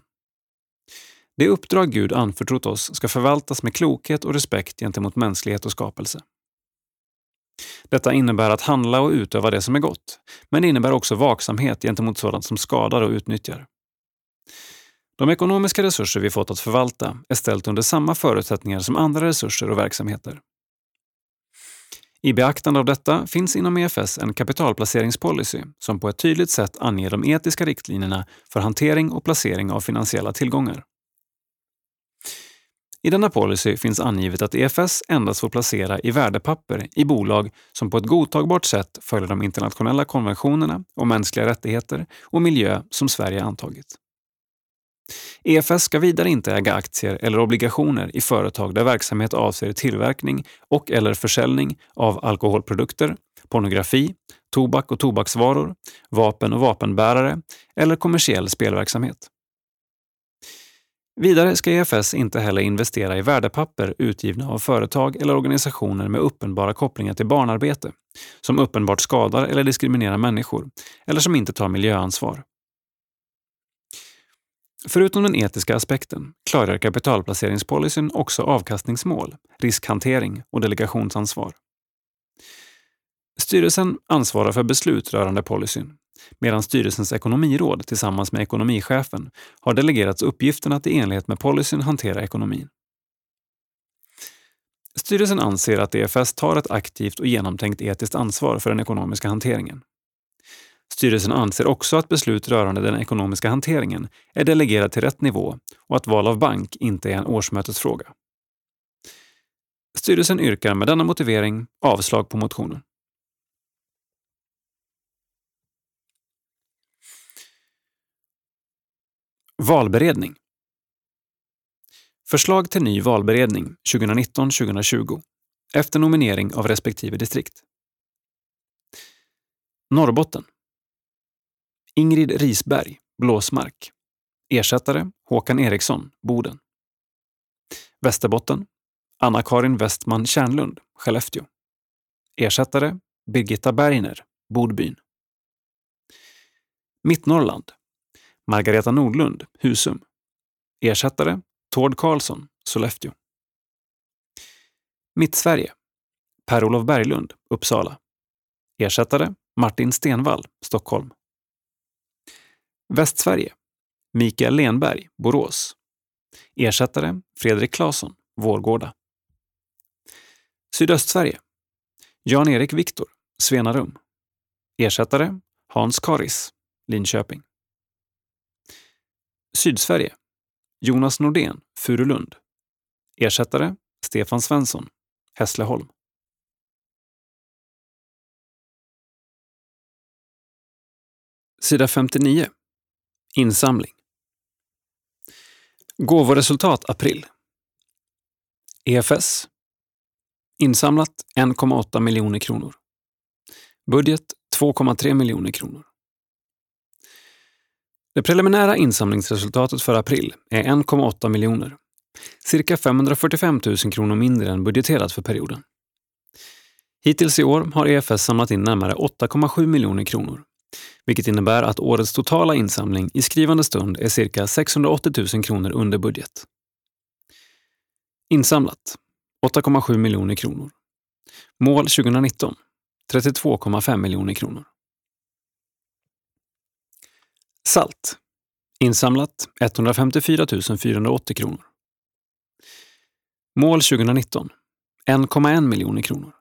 S1: Det uppdrag Gud anförtrott oss ska förvaltas med klokhet och respekt gentemot mänsklighet och skapelse. Detta innebär att handla och utöva det som är gott, men det innebär också vaksamhet gentemot sådant som skadar och utnyttjar. De ekonomiska resurser vi fått att förvalta är ställt under samma förutsättningar som andra resurser och verksamheter. I beaktande av detta finns inom EFS en kapitalplaceringspolicy som på ett tydligt sätt anger de etiska riktlinjerna för hantering och placering av finansiella tillgångar. I denna policy finns angivet att EFS endast får placera i värdepapper i bolag som på ett godtagbart sätt följer de internationella konventionerna om mänskliga rättigheter och miljö som Sverige antagit. EFS ska vidare inte äga aktier eller obligationer i företag där verksamhet avser tillverkning och eller försäljning av alkoholprodukter, pornografi, tobak och tobaksvaror, vapen och vapenbärare eller kommersiell spelverksamhet. Vidare ska EFS inte heller investera i värdepapper utgivna av företag eller organisationer med uppenbara kopplingar till barnarbete, som uppenbart skadar eller diskriminerar människor, eller som inte tar miljöansvar. Förutom den etiska aspekten klargör kapitalplaceringspolicyn också avkastningsmål, riskhantering och delegationsansvar. Styrelsen ansvarar för beslut rörande policyn, medan styrelsens ekonomiråd tillsammans med ekonomichefen har delegerats uppgiften att i enlighet med policyn hantera ekonomin. Styrelsen anser att EFS tar ett aktivt och genomtänkt etiskt ansvar för den ekonomiska hanteringen. Styrelsen anser också att beslut rörande den ekonomiska hanteringen är delegerat till rätt nivå och att val av bank inte är en årsmötesfråga. Styrelsen yrkar med denna motivering avslag på motionen. Valberedning Förslag till ny valberedning 2019-2020 efter nominering av respektive distrikt. Norrbotten Ingrid Risberg, Blåsmark. Ersättare Håkan Eriksson, Boden. Västerbotten Anna-Karin Westman Kärnlund, Skellefteå. Ersättare Birgitta Bergner, Bodbyn. Mittnorrland Margareta Nordlund, Husum. Ersättare Tord Karlsson, Sollefteå. Mittsverige Per-Olof Berglund, Uppsala. Ersättare Martin Stenvall, Stockholm. Västsverige Mikael Lenberg, Borås. Ersättare Fredrik Claesson, Vårgårda. Sydöstsverige Jan-Erik Viktor, Svenarum. Ersättare Hans Karis, Linköping. Sydsverige Jonas Nordén, Furulund. Ersättare Stefan Svensson, Hässleholm. Sida 59 Insamling. Gåvoresultat april. EFS. Insamlat 1,8 miljoner kronor. Budget 2,3 miljoner kronor. Det preliminära insamlingsresultatet för april är 1,8 miljoner. Cirka 545 000 kronor mindre än budgeterat för perioden. Hittills i år har EFS samlat in närmare 8,7 miljoner kronor vilket innebär att årets totala insamling i skrivande stund är cirka 680 000 kronor under budget. Insamlat 8,7 miljoner kronor. Mål 2019 32,5 miljoner kronor. Salt. Insamlat 154 480 kronor. Mål 2019 1,1 miljoner kronor.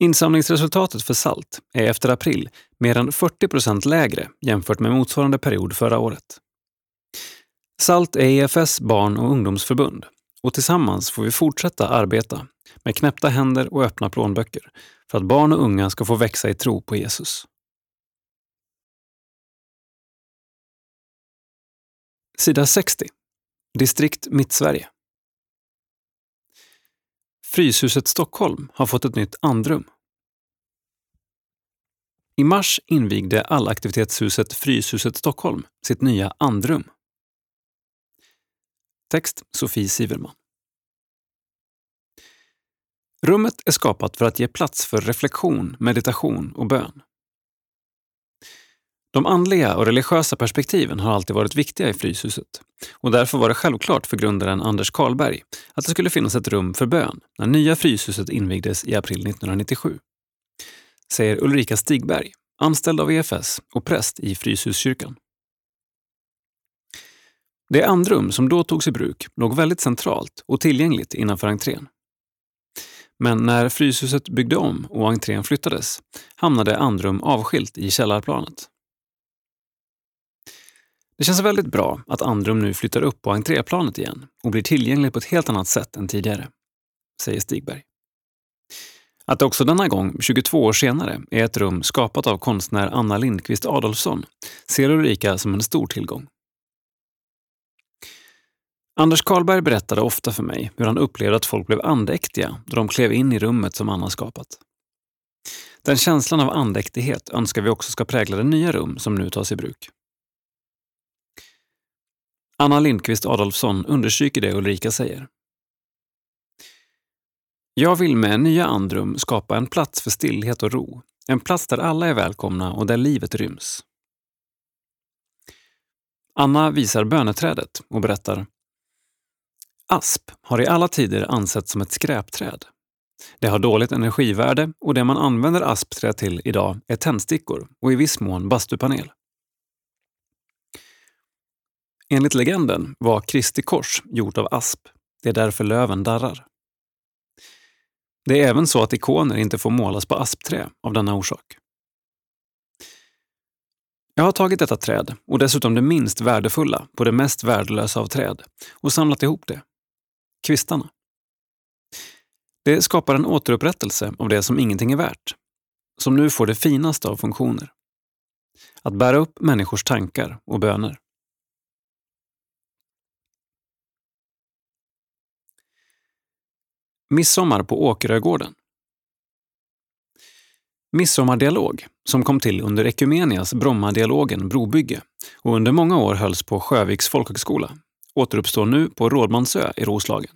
S1: Insamlingsresultatet för salt är efter april mer än 40 procent lägre jämfört med motsvarande period förra året. SALT är EFS barn och ungdomsförbund och tillsammans får vi fortsätta arbeta med knäppta händer och öppna plånböcker för att barn och unga ska få växa i tro på Jesus. Sida 60. Distrikt Mittsverige. Fryshuset Stockholm har fått ett nytt andrum. I mars invigde allaktivitetshuset Fryshuset Stockholm sitt nya andrum. Text Sofie Siverman. Rummet är skapat för att ge plats för reflektion, meditation och bön. De andliga och religiösa perspektiven har alltid varit viktiga i Fryshuset och därför var det självklart för grundaren Anders Karlberg att det skulle finnas ett rum för bön när nya Fryshuset invigdes i april 1997. Säger Ulrika Stigberg, anställd av EFS och präst i Fryshuskyrkan. Det andrum som då togs i bruk låg väldigt centralt och tillgängligt innanför entrén. Men när Fryshuset byggde om och entrén flyttades hamnade andrum avskilt i källarplanet. Det känns väldigt bra att Andrum nu flyttar upp på entréplanet igen och blir tillgängligt på ett helt annat sätt än tidigare, säger Stigberg. Att det också denna gång, 22 år senare, är ett rum skapat av konstnär Anna Lindqvist Adolfsson ser Ulrika som en stor tillgång. Anders Karlberg berättade ofta för mig hur han upplevde att folk blev andäktiga då de klev in i rummet som Anna skapat. Den känslan av andäktighet önskar vi också ska prägla det nya rum som nu tas i bruk. Anna Lindqvist Adolfsson understryker det Ulrika säger. Jag vill med nya andrum skapa en plats för stillhet och ro. En plats där alla är välkomna och där livet ryms. Anna visar böneträdet och berättar Asp har i alla tider ansetts som ett skräpträd. Det har dåligt energivärde och det man använder aspträ till idag är tändstickor och i viss mån bastupanel. Enligt legenden var Kristi kors gjort av asp. Det är därför löven darrar. Det är även så att ikoner inte får målas på aspträ av denna orsak. Jag har tagit detta träd, och dessutom det minst värdefulla på det mest värdelösa av träd, och samlat ihop det. Kvistarna. Det skapar en återupprättelse av det som ingenting är värt, som nu får det finaste av funktioner. Att bära upp människors tankar och böner. Midsommar på Åkerögården. Midsommardialog, som kom till under Ekumenias Brommadialogen Brobygge och under många år hölls på Sjöviks folkhögskola, återuppstår nu på Rådmansö i Roslagen.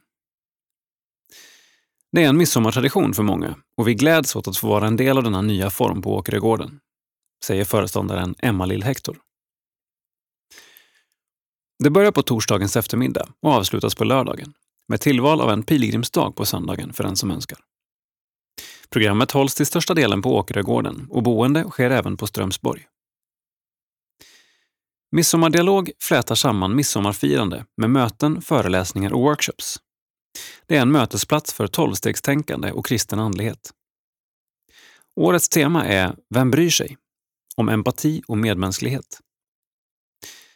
S1: Det är en midsommartradition för många och vi gläds åt att få vara en del av denna nya form på Åkerögården, säger föreståndaren Emma-Lill Hector. Det börjar på torsdagens eftermiddag och avslutas på lördagen med tillval av en pilgrimsdag på söndagen för den som önskar. Programmet hålls till största delen på Åkerögården och boende sker även på Strömsborg. Midsommardialog flätar samman midsommarfirande med möten, föreläsningar och workshops. Det är en mötesplats för tolvstegstänkande och kristen andlighet. Årets tema är Vem bryr sig? Om empati och medmänsklighet.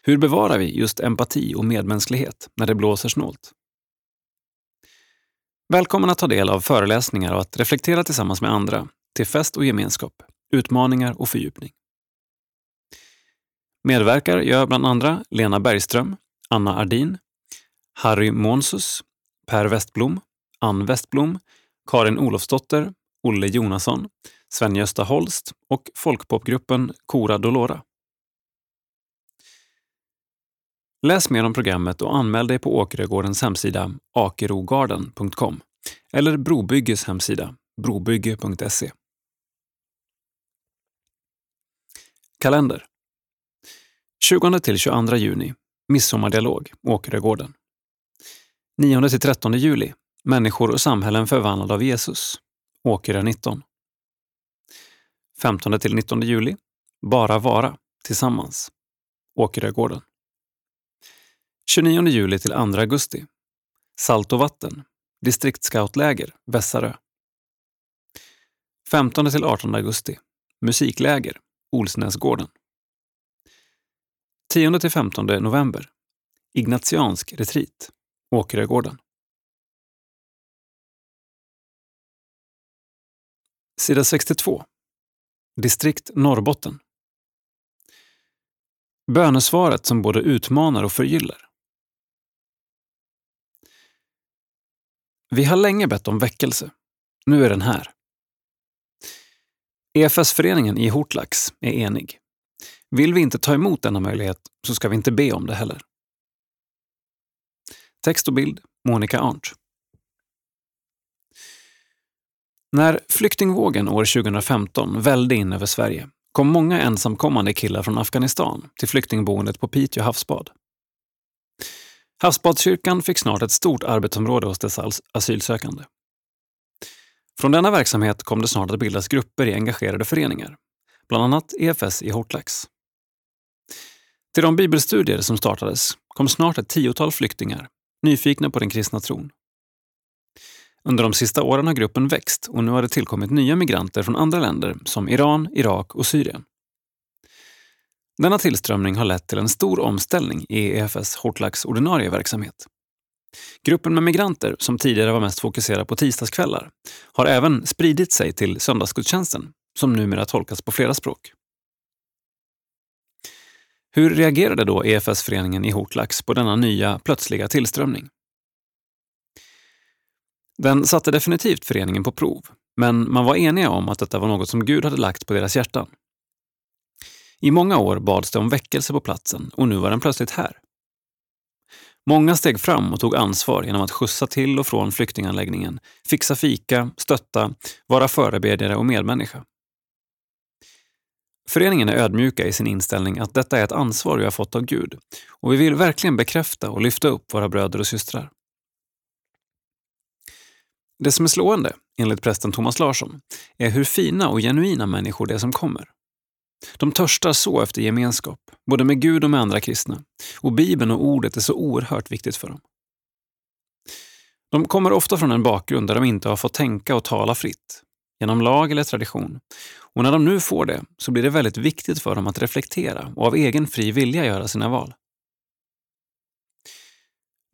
S1: Hur bevarar vi just empati och medmänsklighet när det blåser snålt? Välkommen att ta del av föreläsningar och att reflektera tillsammans med andra till fest och gemenskap, utmaningar och fördjupning. Medverkar gör bland andra Lena Bergström, Anna Ardin, Harry Monsus, Per Westblom, Ann Westblom, Karin Olofsdotter, Olle Jonasson, Sven-Gösta Holst och folkpopgruppen Cora Dolora. Läs mer om programmet och anmäl dig på Åkerögårdens hemsida akerogarden.com eller Brobygges hemsida brobygge.se. Kalender 20-22 juni Midsommardialog, Åkerögården. 9-13 juli Människor och samhällen förvandlade av Jesus, Åkerö 19. 15-19 juli Bara vara, tillsammans, Åkerögården. 29 juli till 2 augusti. Salt och vatten. Distriktsscoutläger, Vässarö. 15 till 18 augusti. Musikläger, Olsnäsgården. 10 till 15 november. Ignatiansk retreat, Åkerögården. Sida 62. Distrikt Norrbotten. Bönesvaret som både utmanar och förgyller. Vi har länge bett om väckelse. Nu är den här. EFS-föreningen i Hortlax är enig. Vill vi inte ta emot denna möjlighet så ska vi inte be om det heller. Text och bild Monica Arndt. När flyktingvågen år 2015 välde in över Sverige kom många ensamkommande killar från Afghanistan till flyktingboendet på Piteå havsbad. Havsbadskyrkan fick snart ett stort arbetsområde hos dessa asylsökande. Från denna verksamhet kom det snart att bildas grupper i engagerade föreningar, bland annat EFS i Hortlax. Till de bibelstudier som startades kom snart ett tiotal flyktingar, nyfikna på den kristna tron. Under de sista åren har gruppen växt och nu har det tillkommit nya migranter från andra länder som Iran, Irak och Syrien. Denna tillströmning har lett till en stor omställning i EFS Hortlax ordinarie verksamhet. Gruppen med migranter, som tidigare var mest fokuserad på tisdagskvällar, har även spridit sig till söndagsgudstjänsten, som numera tolkas på flera språk. Hur reagerade då EFS-föreningen i Hortlax på denna nya, plötsliga tillströmning? Den satte definitivt föreningen på prov, men man var eniga om att detta var något som Gud hade lagt på deras hjärtan. I många år bads det om väckelse på platsen och nu var den plötsligt här. Många steg fram och tog ansvar genom att skjutsa till och från flyktinganläggningen, fixa fika, stötta, vara förebedjare och medmänniska. Föreningen är ödmjuka i sin inställning att detta är ett ansvar vi har fått av Gud och vi vill verkligen bekräfta och lyfta upp våra bröder och systrar. Det som är slående, enligt prästen Thomas Larsson, är hur fina och genuina människor det är som kommer. De törstar så efter gemenskap, både med Gud och med andra kristna. Och Bibeln och ordet är så oerhört viktigt för dem. De kommer ofta från en bakgrund där de inte har fått tänka och tala fritt, genom lag eller tradition. Och när de nu får det så blir det väldigt viktigt för dem att reflektera och av egen fri vilja göra sina val.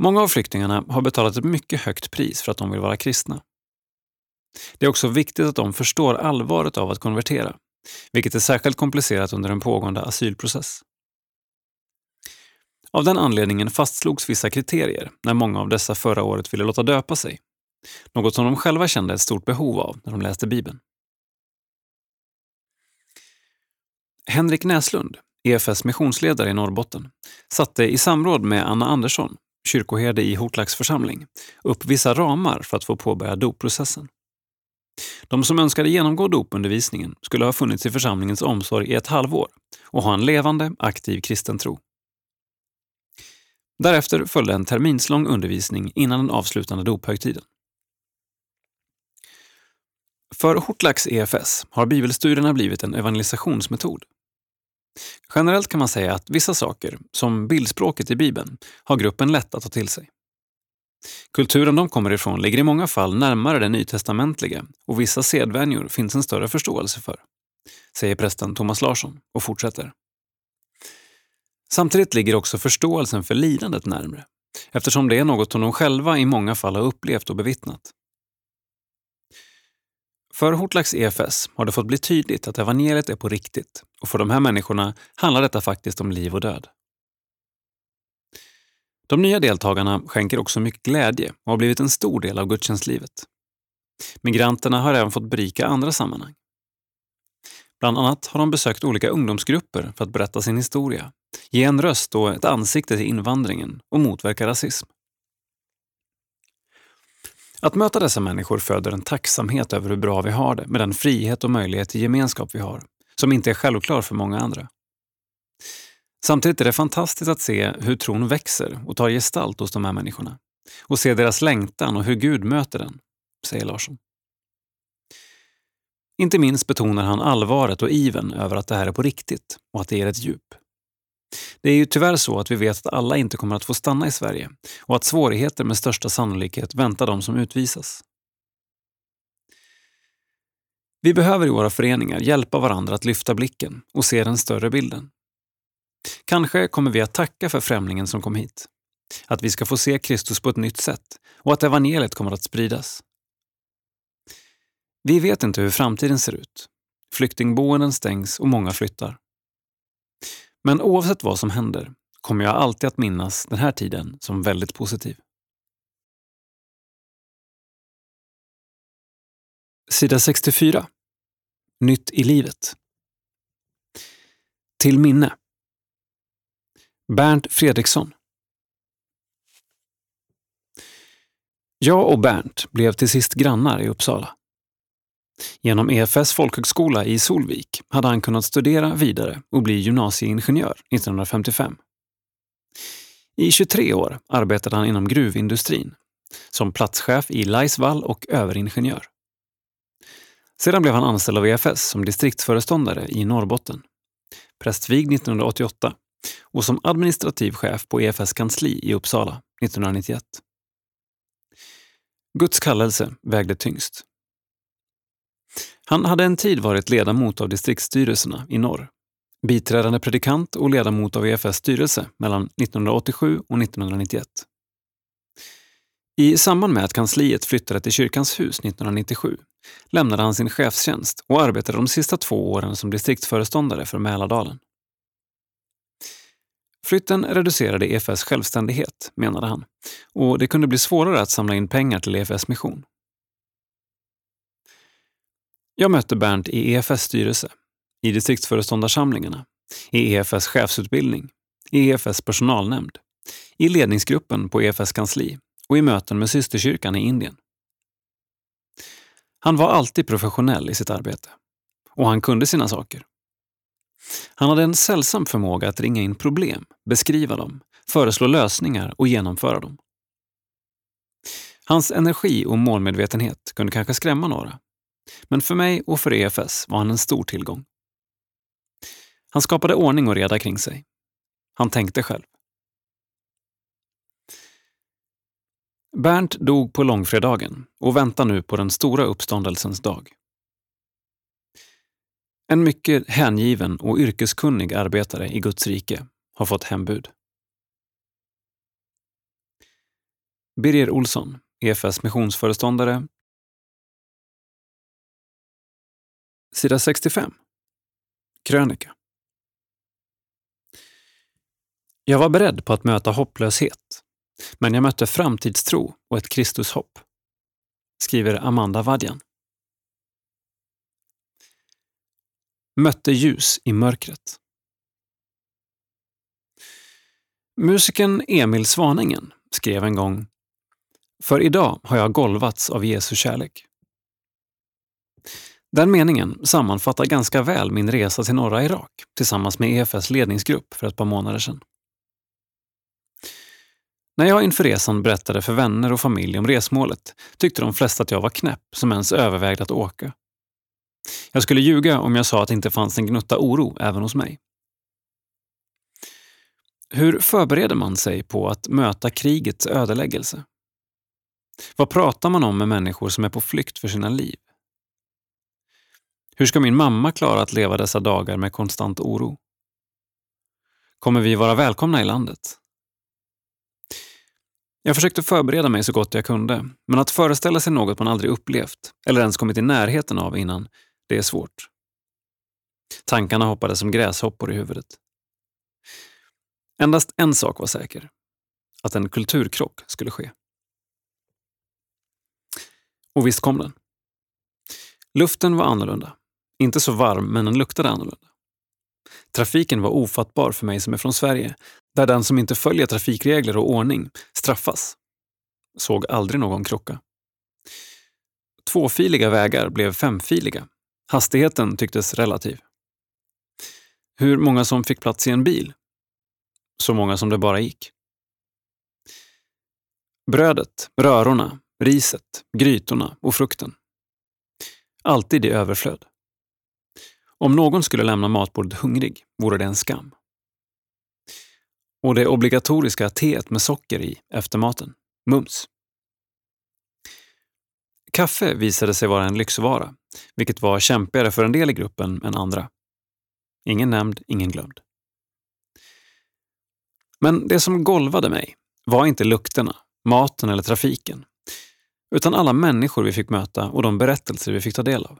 S1: Många av flyktingarna har betalat ett mycket högt pris för att de vill vara kristna. Det är också viktigt att de förstår allvaret av att konvertera vilket är särskilt komplicerat under en pågående asylprocess. Av den anledningen fastslogs vissa kriterier när många av dessa förra året ville låta döpa sig. Något som de själva kände ett stort behov av när de läste Bibeln. Henrik Näslund, EFS missionsledare i Norrbotten, satte i samråd med Anna Andersson, kyrkoherde i Hortlax församling, upp vissa ramar för att få påbörja dopprocessen. De som önskade genomgå dopundervisningen skulle ha funnits i församlingens omsorg i ett halvår och ha en levande, aktiv kristen tro. Därefter följde en terminslång undervisning innan den avslutande dophögtiden. För Hortlax EFS har bibelstudierna blivit en evangelisationsmetod. Generellt kan man säga att vissa saker, som bildspråket i Bibeln, har gruppen lätt att ta till sig. Kulturen de kommer ifrån ligger i många fall närmare den nytestamentliga och vissa sedvänjor finns en större förståelse för, säger prästen Thomas Larsson och fortsätter. Samtidigt ligger också förståelsen för lidandet närmre, eftersom det är något som de själva i många fall har upplevt och bevittnat. För Hortlax EFS har det fått bli tydligt att evangeliet är på riktigt och för de här människorna handlar detta faktiskt om liv och död. De nya deltagarna skänker också mycket glädje och har blivit en stor del av gudstjänstlivet. Migranterna har även fått berika andra sammanhang. Bland annat har de besökt olika ungdomsgrupper för att berätta sin historia, ge en röst och ett ansikte till invandringen och motverka rasism. Att möta dessa människor föder en tacksamhet över hur bra vi har det med den frihet och möjlighet till gemenskap vi har, som inte är självklar för många andra. Samtidigt är det fantastiskt att se hur tron växer och tar gestalt hos de här människorna. Och se deras längtan och hur Gud möter den, säger Larsson. Inte minst betonar han allvaret och iven över att det här är på riktigt och att det ger ett djup. Det är ju tyvärr så att vi vet att alla inte kommer att få stanna i Sverige och att svårigheter med största sannolikhet väntar de som utvisas. Vi behöver i våra föreningar hjälpa varandra att lyfta blicken och se den större bilden. Kanske kommer vi att tacka för främlingen som kom hit. Att vi ska få se Kristus på ett nytt sätt och att evangeliet kommer att spridas. Vi vet inte hur framtiden ser ut. Flyktingboenden stängs och många flyttar. Men oavsett vad som händer kommer jag alltid att minnas den här tiden som väldigt positiv. Sida 64. Nytt i livet. Till minne. Bernt Fredriksson. Jag och Bernt blev till sist grannar i Uppsala. Genom EFS folkhögskola i Solvik hade han kunnat studera vidare och bli gymnasieingenjör 1955. I 23 år arbetade han inom gruvindustrin, som platschef i Laisvall och överingenjör. Sedan blev han anställd av EFS som distriktsföreståndare i Norrbotten. Prästvigd 1988 och som administrativ chef på EFS kansli i Uppsala 1991. Guds kallelse vägde tyngst. Han hade en tid varit ledamot av distriktsstyrelserna i norr, biträdande predikant och ledamot av EFS styrelse mellan 1987 och 1991. I samband med att kansliet flyttade till Kyrkans hus 1997 lämnade han sin chefstjänst och arbetade de sista två åren som distriktsföreståndare för Mälardalen. Flytten reducerade EFS självständighet, menade han, och det kunde bli svårare att samla in pengar till EFS mission. Jag mötte Bernt i EFS styrelse, i distriktsföreståndarsamlingarna, i EFS chefsutbildning, i EFS personalnämnd, i ledningsgruppen på EFS kansli och i möten med systerkyrkan i Indien. Han var alltid professionell i sitt arbete. Och han kunde sina saker. Han hade en sällsam förmåga att ringa in problem, beskriva dem, föreslå lösningar och genomföra dem. Hans energi och målmedvetenhet kunde kanske skrämma några. Men för mig och för EFS var han en stor tillgång. Han skapade ordning och reda kring sig. Han tänkte själv. Bernt dog på långfredagen och väntar nu på den stora uppståndelsens dag. En mycket hängiven och yrkeskunnig arbetare i Guds rike har fått hembud. Birger Olsson, EFS missionsföreståndare. Sida 65. Krönika. Jag var beredd på att möta hopplöshet men jag mötte framtidstro och ett Kristushopp. Skriver Amanda Vadjan. Mötte ljus i mörkret. Musikern Emil Svaningen skrev en gång För idag har jag golvats av Jesu kärlek. Den meningen sammanfattar ganska väl min resa till norra Irak tillsammans med EFS ledningsgrupp för ett par månader sedan. När jag inför resan berättade för vänner och familj om resmålet tyckte de flesta att jag var knäpp som ens övervägde att åka. Jag skulle ljuga om jag sa att det inte fanns en gnutta oro även hos mig. Hur förbereder man sig på att möta krigets ödeläggelse? Vad pratar man om med människor som är på flykt för sina liv? Hur ska min mamma klara att leva dessa dagar med konstant oro? Kommer vi vara välkomna i landet? Jag försökte förbereda mig så gott jag kunde, men att föreställa sig något man aldrig upplevt eller ens kommit i närheten av innan, det är svårt. Tankarna hoppade som gräshoppor i huvudet. Endast en sak var säker. Att en kulturkrock skulle ske. Och visst kom den. Luften var annorlunda. Inte så varm, men den luktade annorlunda. Trafiken var ofattbar för mig som är från Sverige, där den som inte följer trafikregler och ordning straffas. Såg aldrig någon krocka. Tvåfiliga vägar blev femfiliga. Hastigheten tycktes relativ. Hur många som fick plats i en bil? Så många som det bara gick. Brödet, rörorna, riset, grytorna och frukten. Alltid i överflöd. Om någon skulle lämna matbordet hungrig vore det en skam. Och det obligatoriska teet med socker i efter maten. Mums. Kaffe visade sig vara en lyxvara, vilket var kämpigare för en del i gruppen än andra. Ingen nämnd, ingen glömd. Men det som golvade mig var inte lukterna, maten eller trafiken, utan alla människor vi fick möta och de berättelser vi fick ta del av.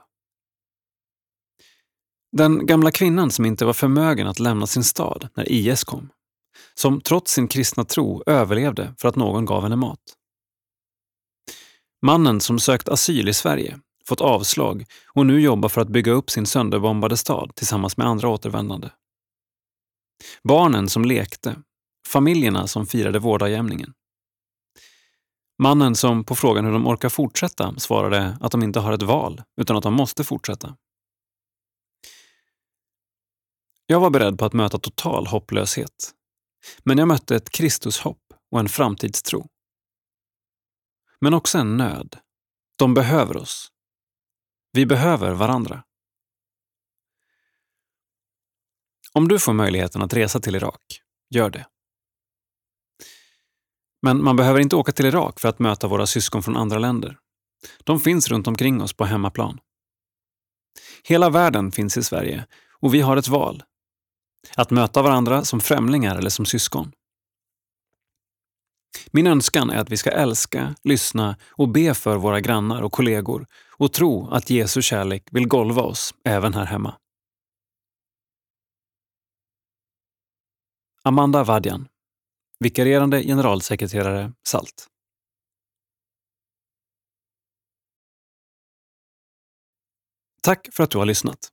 S1: Den gamla kvinnan som inte var förmögen att lämna sin stad när IS kom. Som trots sin kristna tro överlevde för att någon gav henne mat. Mannen som sökt asyl i Sverige, fått avslag och nu jobbar för att bygga upp sin sönderbombade stad tillsammans med andra återvändande. Barnen som lekte, familjerna som firade vårdagjämningen. Mannen som på frågan hur de orkar fortsätta svarade att de inte har ett val, utan att de måste fortsätta. Jag var beredd på att möta total hopplöshet. Men jag mötte ett Kristushopp och en framtidstro. Men också en nöd. De behöver oss. Vi behöver varandra. Om du får möjligheten att resa till Irak, gör det. Men man behöver inte åka till Irak för att möta våra syskon från andra länder. De finns runt omkring oss på hemmaplan. Hela världen finns i Sverige och vi har ett val. Att möta varandra som främlingar eller som syskon. Min önskan är att vi ska älska, lyssna och be för våra grannar och kollegor och tro att Jesu kärlek vill golva oss även här hemma. Amanda Vadjan, vikarierande generalsekreterare SALT. Tack för att du har lyssnat.